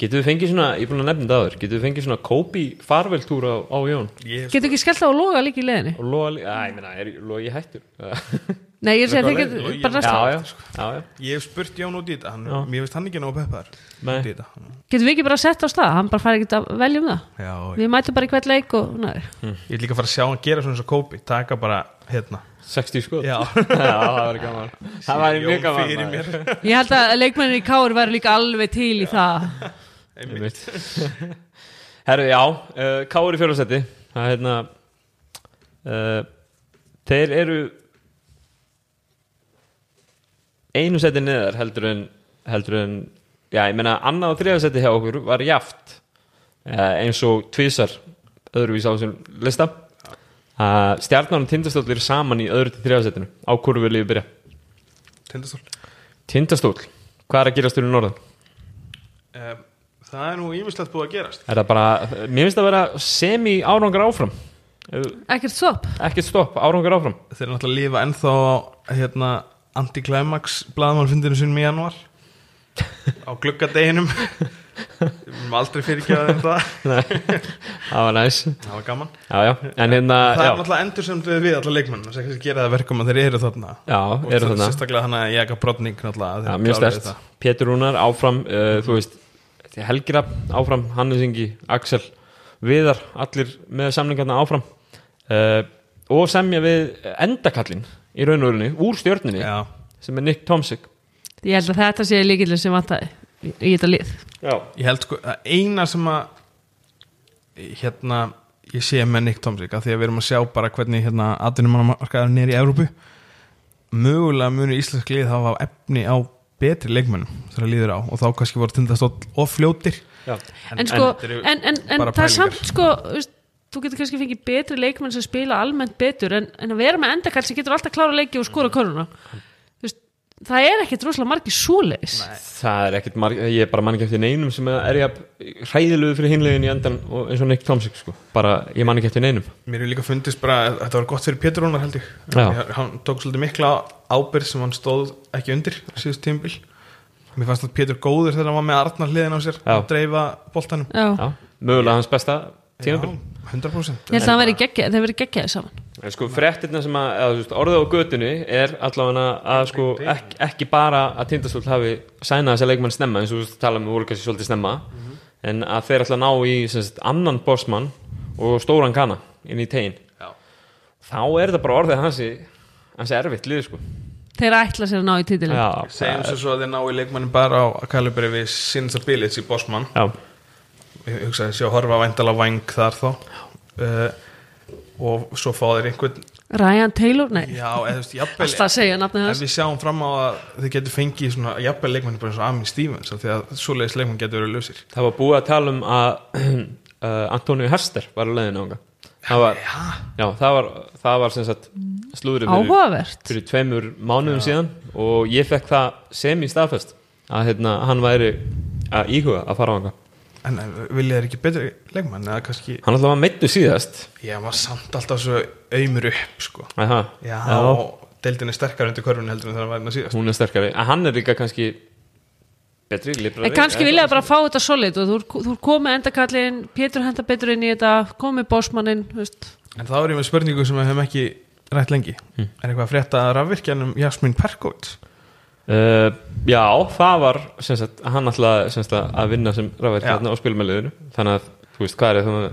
getur við fengið svona, ég er búin að nefna þetta aður getur við fengið svona Kobe farveltúr á, á Jón? Ég, Getur ekki skellt á að loga líka í leiðinni og loga, lí- að, ég meina, er logi hættur Nei, ég að getur Logi bara næsta já, já, já, já, ég hef spurt Jón út í þetta hann, mér finnst hann ekki Nei. út í þetta. Getur við ekki bara sett á stað, hann bara fær ekki að velja um það. Já, Við mætum bara í hvert leik og næ. ég vil líka fara að sjá hann gera svona eins og Kobe taka bara hérna. 60 sko já, Já, það væri gaman. Það væri mjög gaman fyrir maður. mér. Ég held að leikmennir í Káur væri líka alveg til í það. Einmitt. Herru, já, uh, Káur í fjórðarsæti Það er hérna uh, Þeir eru einu seti neðar heldur en heldur en, já, ég meina annað og þriðarsæti hjá okkur var jaft uh, eins og tvísar öðruvís á þessum lista. Að stjarnan og tindastóll eru saman í öðru til þriðasettinu á hverju vil ég byrja? Tindastól tindastóll, hvað er að gerast fyrir norðan? um, Það er nú ímislegt búið að gerast. Er það bara, mér finnst það að vera semi árangur áfram. Eh, ekkert stopp. Ekkert stopp, árangur áfram. Þeir eru náttúrulega að lifa ennþá hérna, anti-climax blaðmannfundinu sinum í januar á gluggadeginum. Við erum aldrei fyrirgjáðið um það. Það var næs, Það var gaman. Já já. En hérna, Það er náttúrulega endur sem við við alla leikmenn. Kannski gera það verkum að þeir eru þarna. Já, og eru það þarna. sérstaklega hann að ég ekki brotning mjög stert. Pétur Rúnar áfram uh, þú veist, Helgira áfram Hannes Ingi, Axel Viðar, allir með samningarna áfram. Uh, og semja við endakallin í raun og rauninni úr stjörninni Já, sem er Nick Tomsik ég held að þetta sé líkillin sem vantaði í, þetta lið. Já, ég held sko að eina sem að hérna ég sé með Nick Tomsik að því að við erum að sjá bara hvernig hérna atvinnumannamarkaður nýri í Evrópu mögulega muni íslensk lið hafa efni á betri leikmennum þegar líður á og þá kannski voru tindastóll og fljótir. Já, en sko, en, en, en bara það er samt sko þú getur kannski fengið betri leikmenn sem spila almennt betur en, en að vera með endakall sem getur alltaf klára leiki og skora koruna Þú veist, það er ekkit rosalega margir súleis það er ekkert marg, ég er bara mann ekki eftir neinum sem er ég hræðilegu fyrir hinlegin í endan og eins og Nick Tomsik sko, bara ég man ekki eftir neinum. Mér hefur líka fundist bara að þetta var gott fyrir Pétur Rúnar held ég. Hann tók svolítið mikla ábyrð sem hann stóð ekki undir síðust tímbil Mér fannst að Pétur góður þegar hann var með Að Já, 100% ég held að það veri geggjaði saman. En sko fréttirna sem að, eða, þú veist, orðið á götunni er allavega að sko ekki, ekki bara að tindastóll hafi sænað þessa leikmann snemma eins og þú veist, tala með voru kannski svolítið snemma en að þeir ætla að ná í sagt, annan bossmann og stóran kana inn í tegin Já. þá er þetta bara orðið hansi hansi erfitt lið sko. Þeir ætla sér að ná í titilin já, Segjum svo svo að þeir ná í leikmannin bara á að kalibri við Sinsa Bilic í Bossmann. Já, Ég hugsaði sé að horfa vændala væng þar þá. Uh, og svo fá þeir einhvern Ryan Taylor, nei, Já, eða þú veist, jafnvel alltaf að segja nafnið En hans við sjáum fram á að þið getur fengið svona jafnvel leikmanni bara eins og Amin Stevens af því að svoleiðis leikmann getur verið lausir. Það var búið að tala um að uh, Antonio Hester var að leiðin ánga það var, já, það var, það var sem sagt slúðrið fyrir áhugavert. fyrir tveimur mánuðum síðan og ég fekk það sem í staðfest að hérna, hann væri að íhuga að fara á hanga En vilja þeir ekki betri leikmann eða kannski hann alltaf var meittu síðast. Já, maður samt alltaf svo auðmur upp sko. Aha, Já, og deildin er sterkar undir körfun heldur en það var hérna síðast. Hún er sterkari. En hann er líka kannski betri, librari en kannski vilja bara fá þetta solid og þú er- þú er komið endakallin Pétur henda betur inn í þetta komið bósmannin En þá er ég með spurningu sem við hefum ekki rætt lengi. Hm. Er eitthvað að frétta að rafvirkjanum Jasmín Perkovits uh, já, það var sagt, hann alltaf sagt, að vinna sem rafverk Já. hérna á spilmæliðinu þannig að, þú veist, hvað er það?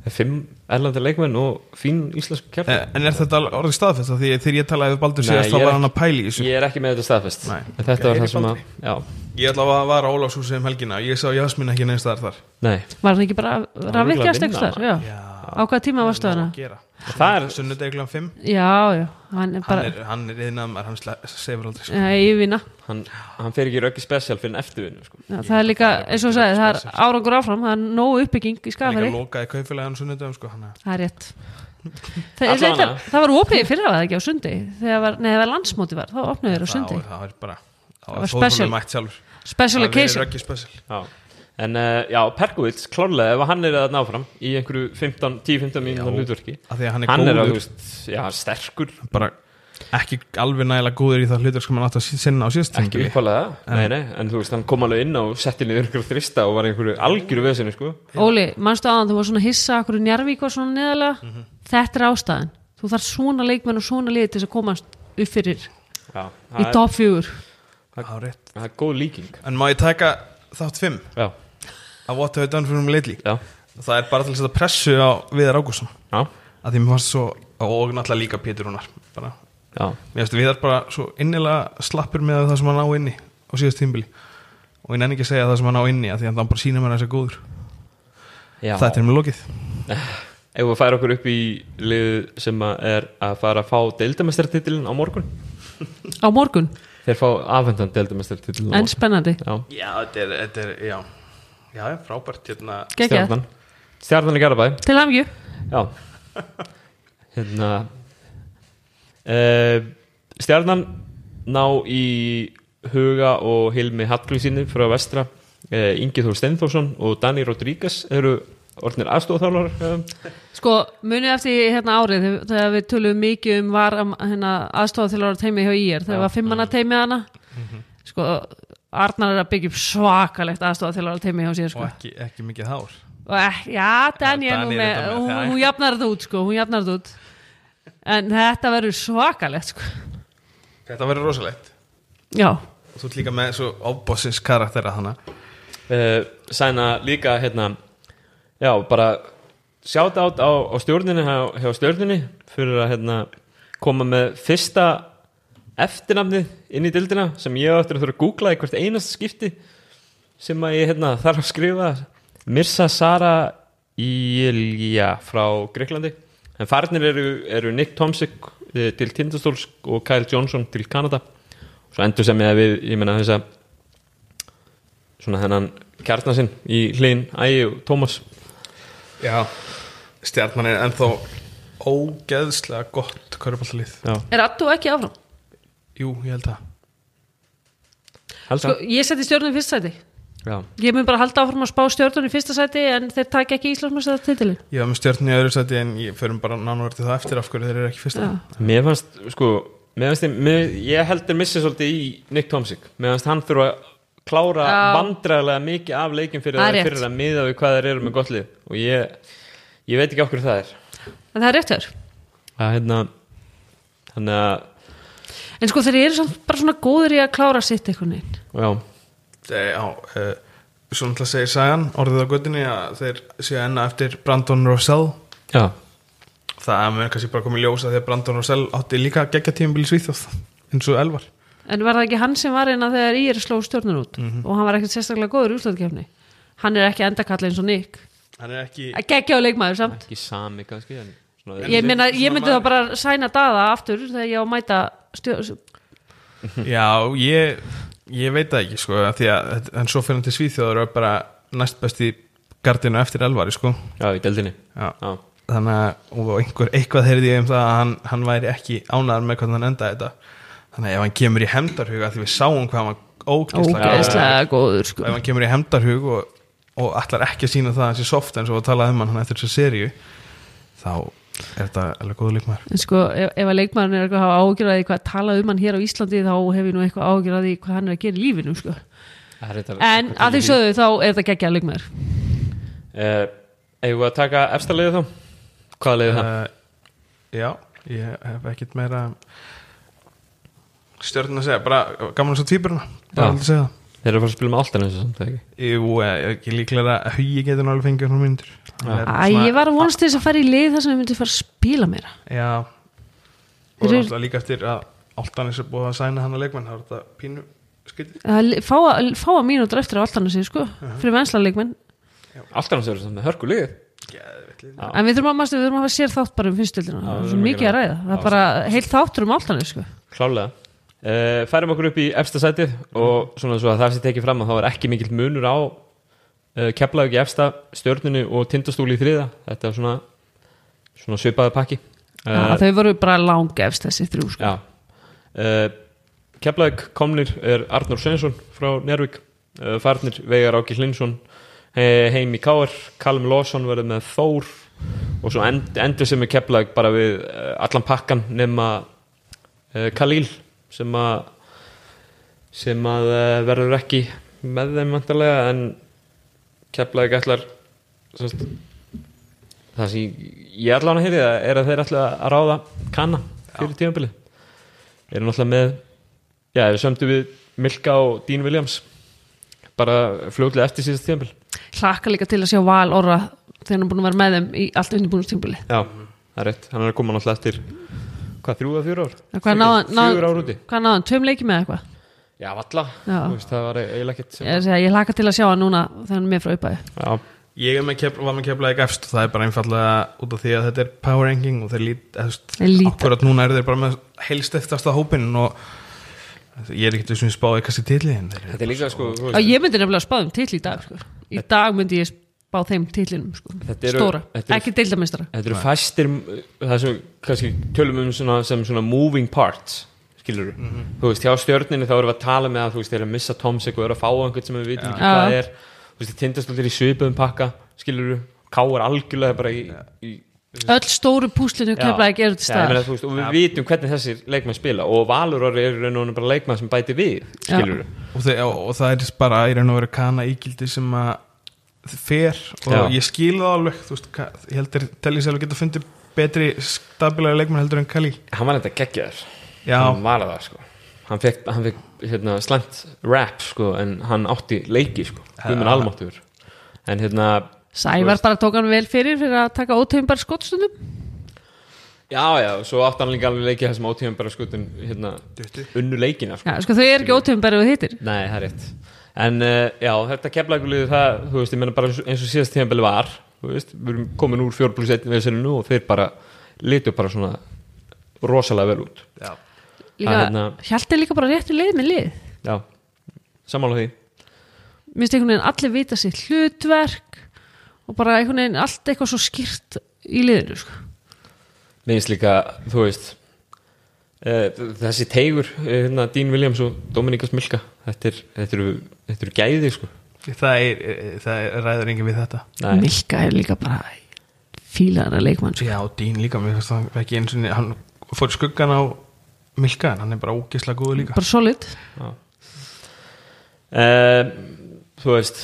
Er fimm erlandi leikmenn og fín íslensk kjærn Eh, En er þetta orðið staðfest? Af því þegar ég talaði við Baldur síðast þá ég var hann að pæli í þessu. ég er ekki með þetta staðfest. Nei. en þetta Ok, var heyri það sem að já, Ég ætla að vara Ólafshúsið um helgina. Ég sá Jasmín ekki neins staðar þar. Nei, var hann ekki bara ekki vinna, þar já. Á hvaða tíma varstu hana það er Sunnudeglan 5 já, já, hann er Hann bara er, hann er yðnaðar, hann sefur aldrei sko. já, yfirvinna hann, hann fer ekki röggi spesial fyrir en eftirvinnu sko. Já, það er líka, eins og þú sagði, það er árangur áfram það er nógu uppbygging í Hann er skafari líka lokaði kaupfélagi á sunnudegum sko, hann er- það er rétt. Það, Allavega. það, það var opið fyrir að það ekki á sundi? Þegar var, nei, það var landsmóti var, þá opnaði þér á sundi. Það var bara Það var special. special occasion. röggi special. Já. En uh, já, Perkovits klárlega ef hann er að ná fram í einhverju 15 10-15 mínútur hlutverki. Af því að hann er hann er að, góður. þú veist, já, sterkur. Bara ekki alveg nægilega góður í það hlutur sem hann átt að sinna á síðast ekki uppalega, nei, nei, en þú veist, hann kom alveg inn og setti niður einhverju þrista og var einhverju algjöru vesinu, sko. Óli, manstu aðan, þú var svona hissa okkur Njarvík var svona neðalega Mhm. þetta er ástæðan, þú þarf svona leikmenn og svona liði til þess að komast upp fyrir já, í það er, top 4 Á, rétt. það er góð líking. En má ég taka þátt 5 já, af What Have I Done For Him Lately? Já, Það er bara til að setja pressu á Viðar Ágússon já, að því mér fannst svo og náttúrulega líka Pétur Rúnar bara, já. Mér finnst Viðar bara svo innilega slappur með það sem hann á inni á síðast tímbili og ég nenni ekki að segja það sem hann á inni að því að hann bara sína mér að þessi góður. Já. þetta er mér lokið. Ef við færa okkur upp í lið sem að er að fara að fá deildamestartitilin á morgun? Á morgun, Þeir fá afhendan deildamestartitilin en spennandi. Já, já, þetta er, þetta er já. Já, frábært hérna. stjarnan. Stjarnan í Garabæ til hamgju Já. Hérna uh, stjarnan ná í huga og Hilmi Hallgrísinni frá vestra uh, Ingi Þór Steinþórsson og Dani Rodríguez eru orðnir aðstofþálar um, Sko, munið eftir hérna árið þegar- við tölum mikið um var hérna, aðstofa til að teimi hjá ír. Þegar Já. var fimmana teimi hana sko, Arnar er að byggja upp svakalegt aðstofa til að teimi hjá sér og sko. ekki, ekki mikið hár og ekki, já, Dani er nú Dani er með, hún, já. hún jafnar þetta út sko, hún jafnar þetta út en þetta verður svakalegt sko. þetta verður rosalegt já, og þú ert líka með svo ofbossins karaktera hana uh, sæna líka hérna já, bara sjátt át á, á stjórninni hjá, hjá stjórninni fyrir að hérna, koma með fyrsta eftirnafnið inn í dildina sem ég á eftir að þurfa að googla í hvert einasta skipti sem að ég hérna, þarf að skrifa. Mirsa Sara Ilja frá Greiklandi. En farnir eru, eru Nick Tomsik eh, til Tindastóls og Kyle Johnson til Kanada. Og svo endur sem ég við, ég meina þess að svona þennan kjartna sinn í hlinn Ægi og Tómas já, stjarnan er ennþá ógeðslega gott körpallalið já, er Attu ekki áfram jú, ég held að held sko, ég seti stjórnum í fyrsta sæti. Já, ég mun bara halda áfram að spá stjórnum í fyrsta sæti en þeir taka ekki Íslandsmjössar titilin ég var með stjarnan í öðru sæti en ég förum bara nánar til það eftir af hverju þeir eru ekki fyrsta. Mér fannst sko mér fannst ég, mér, ég heldur missi svolítið í Nick Tomsik, mér fannst hann þurfa að klára Já. vandræðilega mikið af leikin fyrir, Það fyrir að miða við hvað þeir eru með gott lið. Og ég, ég veit ekki okkur það er. En það er rétt þér að hérna þannig að, en sko þeir eru bara svona góður í að klára sitt einhvern veginn. Já, já, e, svo náttúrulega segir Sagan orðið á göttinni að þeir séu enna eftir Brandon Rosell já. Það mun kannski bara komið ljósa þegar Brandon Rosell átti líka geggja tímabili Svíþjóð eins og Elvar. En var það ekki hann sem var hérna þegar ég er sló stjórnun út? Og hann var ekkert sérstaklega góður í úrslutkefni hann er ekki endakall eins og Nick. Hann er ekki geggjaðu leikmaður samt. Ekki sami kannski en svona, ég, meina, svona ég myndi þá bara sæna daða aftur þegar ég á að mæta stjórn já, ég, ég veit það ekki sko, af því að, en svo fyrir hann til Svíþjóður og bara næst besti gardinu eftir Elvari sko. Já, í deldinni já. já, þannig að og einhver, eitthvað heyrði ég um það að hann, hann væri ekki ánæður með hvernig hann endaði þetta. Þannig að ef hann kemur í hemdarhug að því við sáum hvað hann var ógeðslega góður. Sko. ef hann kemur í hemdarhug og, og ætlar ekki að sína það að hann sé soft eins og að tala um hann eftir þessu seríu þá er þetta alveg góðu leikmaður? En sko ef, ef að leikmaðurinn er eitthvað að hafa ágjörði hvað tala um hann hér á Íslandi þá hef ég nú eitthvað ágjörði hvað hann er að gera í lífinu sko. Það er þetta- en að því sögðu þá er þetta geggjað leikmaður. Eh, eigum við að taka efsta leiði þá? Hvaða leiði það? uh, já, ég hef ekkit meira stjörnum að segja, bara gaman að svo tvíburna bara aldrei segja það þeir eru að fara að spila með alltaf eins og ekki? Jú, eh, ekki líklega að hugi getur náttúrulega fengið hún myndur Æ, ég var að vonast til þess að fara í lið þar sem ég myndi fara að spila meira. Já. Og Þeir eru- náttúrulega líka eftir að Altanis er búið að sæna hann að leikmenn þá er þetta pínu skil að li- fá, að- fá að mínútur eftir á alltaf sig sko, fyrir vennsla leikmenn alltaf eins eru með hörku lið. En við þurfum að, að hafa sér þátt bara um fyrstöldina, það er mikið að ræða. Það er bara heilt þáttur um alltaf sko. klálega uh, færum okkur upp í efsta sætið og svona svo að það sem tekið fram að þá er ekki mikill munur á uh, keflaug í efsta stjörnunu og tindastúli í þriða þetta er svona, svona svipaði pakki. Uh, þau voru bara langefst þessi þrjú sko. Keflavík komnir er Arnur Sveinsson frá Nervík Farnir Veigar Áki Hlinsson he, Heimi Káar, Callum Lawson verður með Þór og svo end, endur sem er Keflavík bara við allan pakkan nema Khalil sem að sem að uh, verður ekki með þeim vantarlega en Keflavík ætlar sérst, það sem ég hann að heyri er að þeir ætla að ráða kanna fyrir tímabilið. Eru náttúrulega með já, við sömdu við Milka og Dean Williams bara fljóðlega eftir síðast tímabil. Hlakka líka til að sjá Val Orra þegar hann er búin að vera með þeim í allt undirbúinustímbili já, það er rétt, hann er að koma náttúrulega eftir hvað, þrjú eða fjögur ár? náð, ár úti. hvað náðan, tveim leiki með eitthvað? Já, valla, það var eiginlega ekkert sem ég, að segja, ég hlakka til að sjá hann núna þegar hann er með frá uppæði já, Ég er með kefla, var með kefla ekki efst og það er bara einfallega út af því að þetta er power ranking og þeir lít, akkurat núna eru þeir bara með heilst eftirsta hópin og ég er ekkert þessum spáði kannski til í er sko veist, ég myndi nefnilega að spáðum til í dag sko. í dag myndi ég bá þeim titlinum sko. Stóra, ekki deildamistara Þetta eru fæstir það sem kannski tölum um svona, sem svona moving parts skilur þú veist, hjá stjörninni þá erum við að tala með að þú veist, þeir eru að missa Tomsik og eru að fá einhvern sem við vitum ekki Já. hvað það er. Þú veist, tindastóttir í svipuðum pakka skilur Ká er algjörlega bara í, í öll stóru púslinu kemla ekki eru til þú veist, og við vitum hvernig þessir leikmenn spila og Valur orði er í raun og veru bara leikmenn sem bæti við skilur og, þeir, og, og það er bara í raun og veru kana ígildi sem að fer og Já. ég skil það alveg þú veist, ég heldur Telly Selvi geta fundið betri stabilari leikmenn heldur en Kali hann var þetta geggjaður. Já. hann var það sko. Hann fekk, hann fekk hérna, slæmt rap sko en hann átti leiki sko. Ja. Almáttur en hérna Sævar bara tók hann vel fyrir fyrir að taka ótöfum bara skottstundum já já, svo átti hann líka alveg leiki þessum átíðum bara skutin hérna unnu leikina sko. Já, sko þau eru ekki ótöfum bara við hittir. Nei, það er rétt en uh, já, þetta keflaguliði það, þú veist, ég meina bara eins og- síðast tíðanbeli var þú veist, við erum komin úr 4 plus 1 veðsenninu og þeir bara litu bara svona rosalega vel út Já. líka, hérna- Hjalti er líka bara réttu leið með lið já, sammála því minnst einhvern veginn allir vita sitt hlutverk og bara einhvern veginn allt eitthvað svo skýrt í liðinu sko. Mér finnst líka, þú veist þessi teigur uh, hérna, Dean Williams og Dominikas Milka þetta, er, þetta, eru, þetta eru gæði sko. það er, það er ræður engin við þetta. Nei, Milka er líka bara fílaðara leikmann sko. Já, Dín líka, ekki og hann fór í skuggan á Milka en hann er bara ógislega góður líka. Bara solid. Uh, Þú veist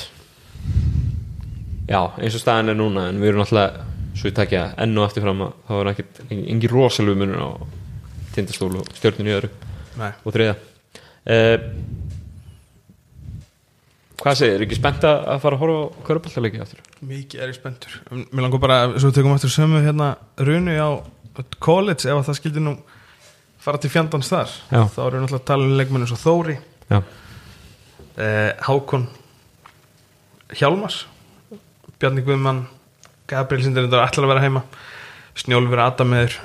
Já, eins og staðan er núna en við erum alltaf, svo ég takja enn og aftur fram að það var ekkert engin rosalegu munur á tindastól og stjörnun í öðru Nei. og þriða uh, Hvað segir, er ekki spennt að fara að horfa á köruboltaleiki aftur? Mikið er ég spenntur Mér langar bara, svo tökum við aftur sömu hérna runu á college ef að það skildi nú fara til fjandans þar Já. þá erum við náttúrulega að tala um leikmennu svo Þóri eh, Hákon Hjálmars Bjarni Guðmann Gabriel Sindir er ætlar að vera heima Snjólfur Adameður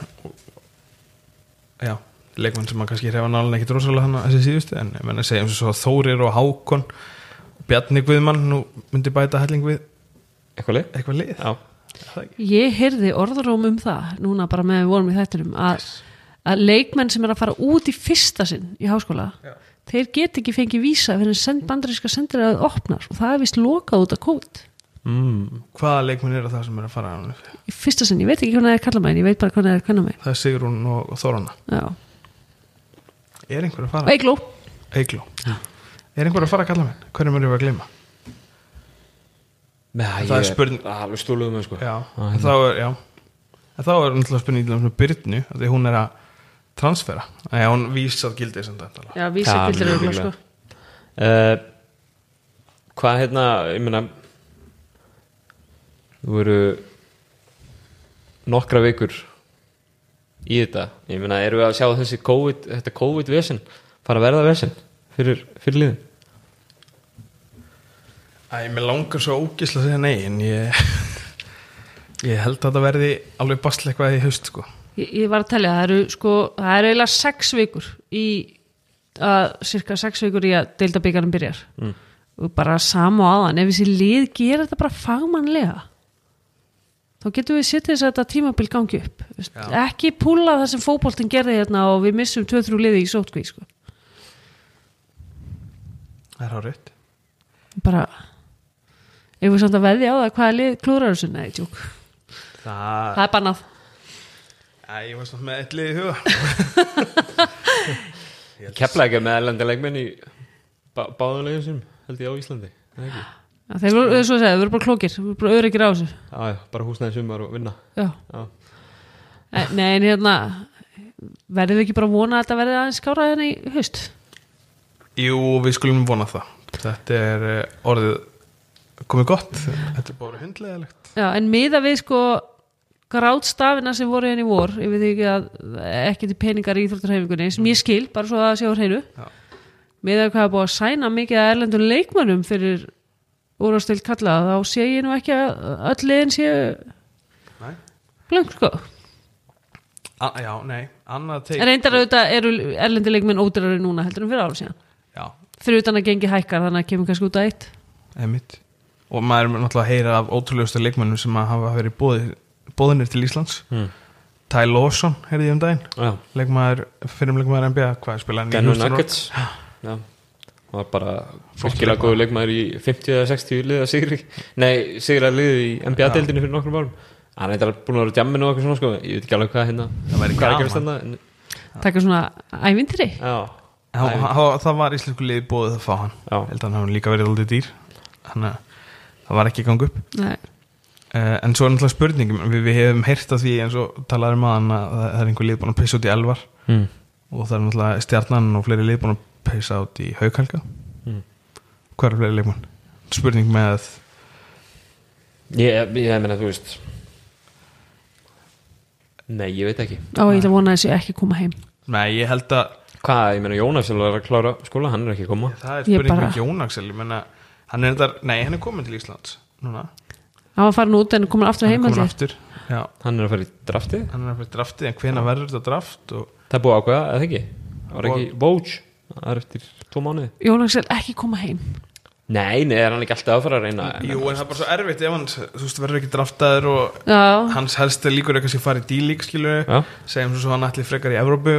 Já, leikmenn sem maður kannski hrefa nálega ekkit rosalega þannig að þessi síðustu en ég menna að segja eins og svo Þórir og Hákon Bjarni Guðmann, nú myndi bæta helling við eitthvað leik? eitthvað lið. Það ég heyrði orðróm um það núna bara með við vorum í þættinum að, að leikmenn sem er að fara út í fyrsta sinn í háskóla Já. þeir get ekki fengið vísa fyrir send, bandaríska sendir að opnar og það er vist lokað út af kót mm. Hvaða leikmenn eru það sem er að fara í fyrsta sinn, ég veit ekki hvernig það er kalla megin ég veit bara hvernig það er megin Það er Sigrún og, og Þórana Já. Er einhver að fara? Eigló, Eigló Er einhver að fara að kalla menn? Hvernig erum við að gleyma? Nei, Það er spurning- alveg stóluðum með sko Já, en þá er, já en þá er náttúrulega spurning til um Byrnu af því hún er að transfera Nei, hún vísað gildið sem þetta já, vísa Já, gildir mjög líklega. sko. uh, Hvað hérna, ég meina Þú eru nokkra vikur í þetta. Ég meina, erum við að sjá þessi COVID, þetta COVID-vesen fara að verða vesen fyrir, fyrir liðin? Æ, mér langar svo ógisla að segja nei en ég ég held að þetta verði alveg basl eitthvað í haust sko. Ég, ég var að telja, það eru sko það eru eiginlega sex vikur í að cirka sex vikur í að deildabíkarnum byrjar. Mm. og bara sama á aðan, ef þessi lið gera þetta bara fagmannlega þá getum við setið þess að þetta tímabil gangi upp Já. ekki púla það sem fótboltin gerði hérna og við missum 2-3 liði í sótkví sko. Það er hárið bara ef við samt að veðja á það hvaða lið klúrar þessu, nei, tjók Það, það er bannað Æ, ég var svona með eitt lið í huga Kefla ekki með erlendilegmenn í bá, báðanlegin sem held ég á Íslandi er það ekki? Já, þeir voru, eins og að segja, þeir voru bara klókir þeir voru bara öryggir á þessu. Já, já, bara húsnæði sumar og vinna. Já. Já. Eh, Nei, en hérna verðum við ekki bara vona að þetta verði aðeins skára hérna í haust? Jú, við skulum vona það. Þetta er eh, orðið komið gott. Þetta er bara hundlegilegt Já, en miða við sko grátstafina sem voru henni í vor ég veit ekki að ekki til peningar í íþróttarhefingunni sem ég skil, bara svo að sjá hreinu. Já. miða við hvað er búið að sæna mikið að erlendum leikmönnum fyrir úrvastild kalla þá sé ég nú ekki að öll liðin Nei. blöng sko. A Já, nei, annað teik en reyndar auðvitað eru erlendi leikmenn ódýrari núna heldur en fyrir ára síðan. Já, fyrir utan að gengi hækkar þannig að kemur kannski út að eitt. Emitt og maður er náttúrulega að heyra af ótrúlegustu leikmönnum sem að hafa verið bóðið, bóðinir til Íslands. Mm. Ty Lawson, heyrði ég um daginn? Já, leikmaður, fyrir leikmaður NBA hvað spilaði hann í Denver var bara virkilega góður leikmaður í 50 eða 60 liða sigri. Nei, sigra liði í NBA-deildinu fyrir nokkrum árum. Hann er eitthvað búin að vera á jamminu og eitthvað svona sko. Ég veit ekki alveg hvað hérna Það væri Hvað er að en- taka svona ævintri það var íslensku liði bóðið að fá hann. Held að hann hafa líka verið aldrei dýr. Þannig að það var ekki að ganga upp. Nei. uh, en svo er náttúrulega spurningum við, við hefum heyrt af því eins og talaður um að það er einhver lið búin að peysa út í elvar. Mm. og það er náttúrulega stjarnan og fleiri lið búin að peysa út í haughalga Mm. hvað er fleiri leikmann? spurning með Ég, ég meina, þú veist Nei, ég veit ekki. Ó, ég ætla að vona að þessi ekki koma heim. Nei ég held að Hvað, ég meina, Jónas er að klára skóla, hann er ekki koma. Það er Ég spurning bara- með Jón Axel ég menna hann er þetta, nei hann er komin til Íslands núna, hann var farin út en komin aftur hann er heim komin ég. aftur já, Hann er að fara í draftið? Hann er að fyrir draftið en hvena verður þetta draft og Það er búið að ákveða, eða ekki? Það var ekki Vóge, það er eftir tvo mánuði. Jón Axel ekki koma heim. Nei, nei, er hann ekki alltaf að fara að reyna? Jú, en það er bara svo erfitt ef hann, þú veist, verður ekki draftaður og já, hans helst líkur eitthvað sem farið D-League, skilur Já, segjum svo svo hann ætli frekar í Evrópu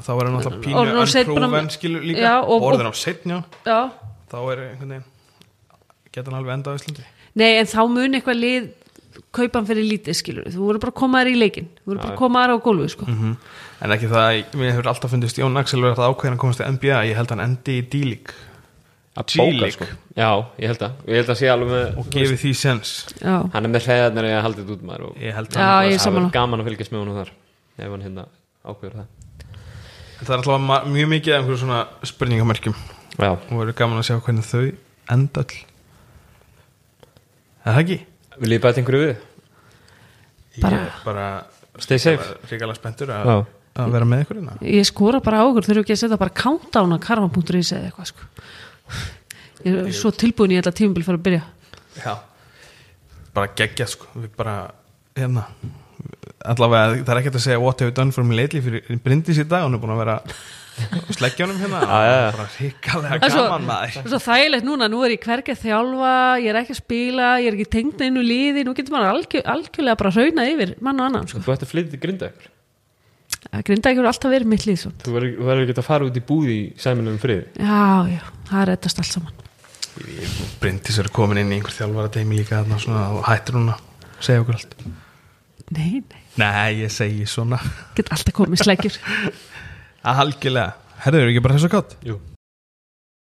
þá er hann alltaf pínu Orðinn of seinn bara- unproven, skilur líka, Já, og- orðin á setnja já. Þá er einhvern veginn geta hann alveg enda á Íslandi? Nei, en þá mun eitthvað lið kaupa hann fyrir lítið skilur þú voru bara að koma þær í leikin þú voru bara að koma þær á gólfið sko. -hmm. en ekki það, mér hefur alltaf fundist Jón Axel verið það ákveðin að komast til NBA ég held hann endi í D-League. Að bóka sko. Já, ég held að, ég held að sé alveg með og gefið því sens. Já, Hann er með hreðarnir að halda þetta út maður og ég held Já, hann ég- það verður gaman að fylgjast með honum þar ef hann hérna ákveður það. En það er alltaf mjög mikið af einhverjum svona spurningamerkjum. Já, og verður gaman að sjá hvernig þau enda all er það ekki? Vil ég bæta einhverju við? Bara- ég er bara Stay safe. ríkala spenntur að, að vera með ykkur hérna ég skora bara á okkur þurfu ekki að setja bara countdown að karma.is eða eitthvað sko. ég er svo tilbúin í þetta tímabil fyrir að byrja Já. bara geggja sko við bara, hérna allavega, það er ekkert að segja what have you done for me lately fyrir Bryndís í dag, hún er búin að vera sleggja honum hérna bara er svo- gaman maður. Það er svo þægilegt núna, nú er ég hvergi að þjálfa ég er ekki að spila, ég er ekki tengd einu liði, nú getur maður algjör, algjörlega bara hraunað yfir mann og annan sko. Þú ætti að flytja til grinda ykkur Það grinda ekki alltaf verið mitt lið svona. Þú verður ekki að fara út í búð í sæminum friði? Já, já, það reddast allt saman. Bryndís er komin inn í einhver þjálfara teimi líka þarna svona, og hættir hún að segja okkur allt. Nei, nei, nei, ég segi svona. Get alltaf komið sleggjur algjörlega, herður ekki bara þess að kátt? Jú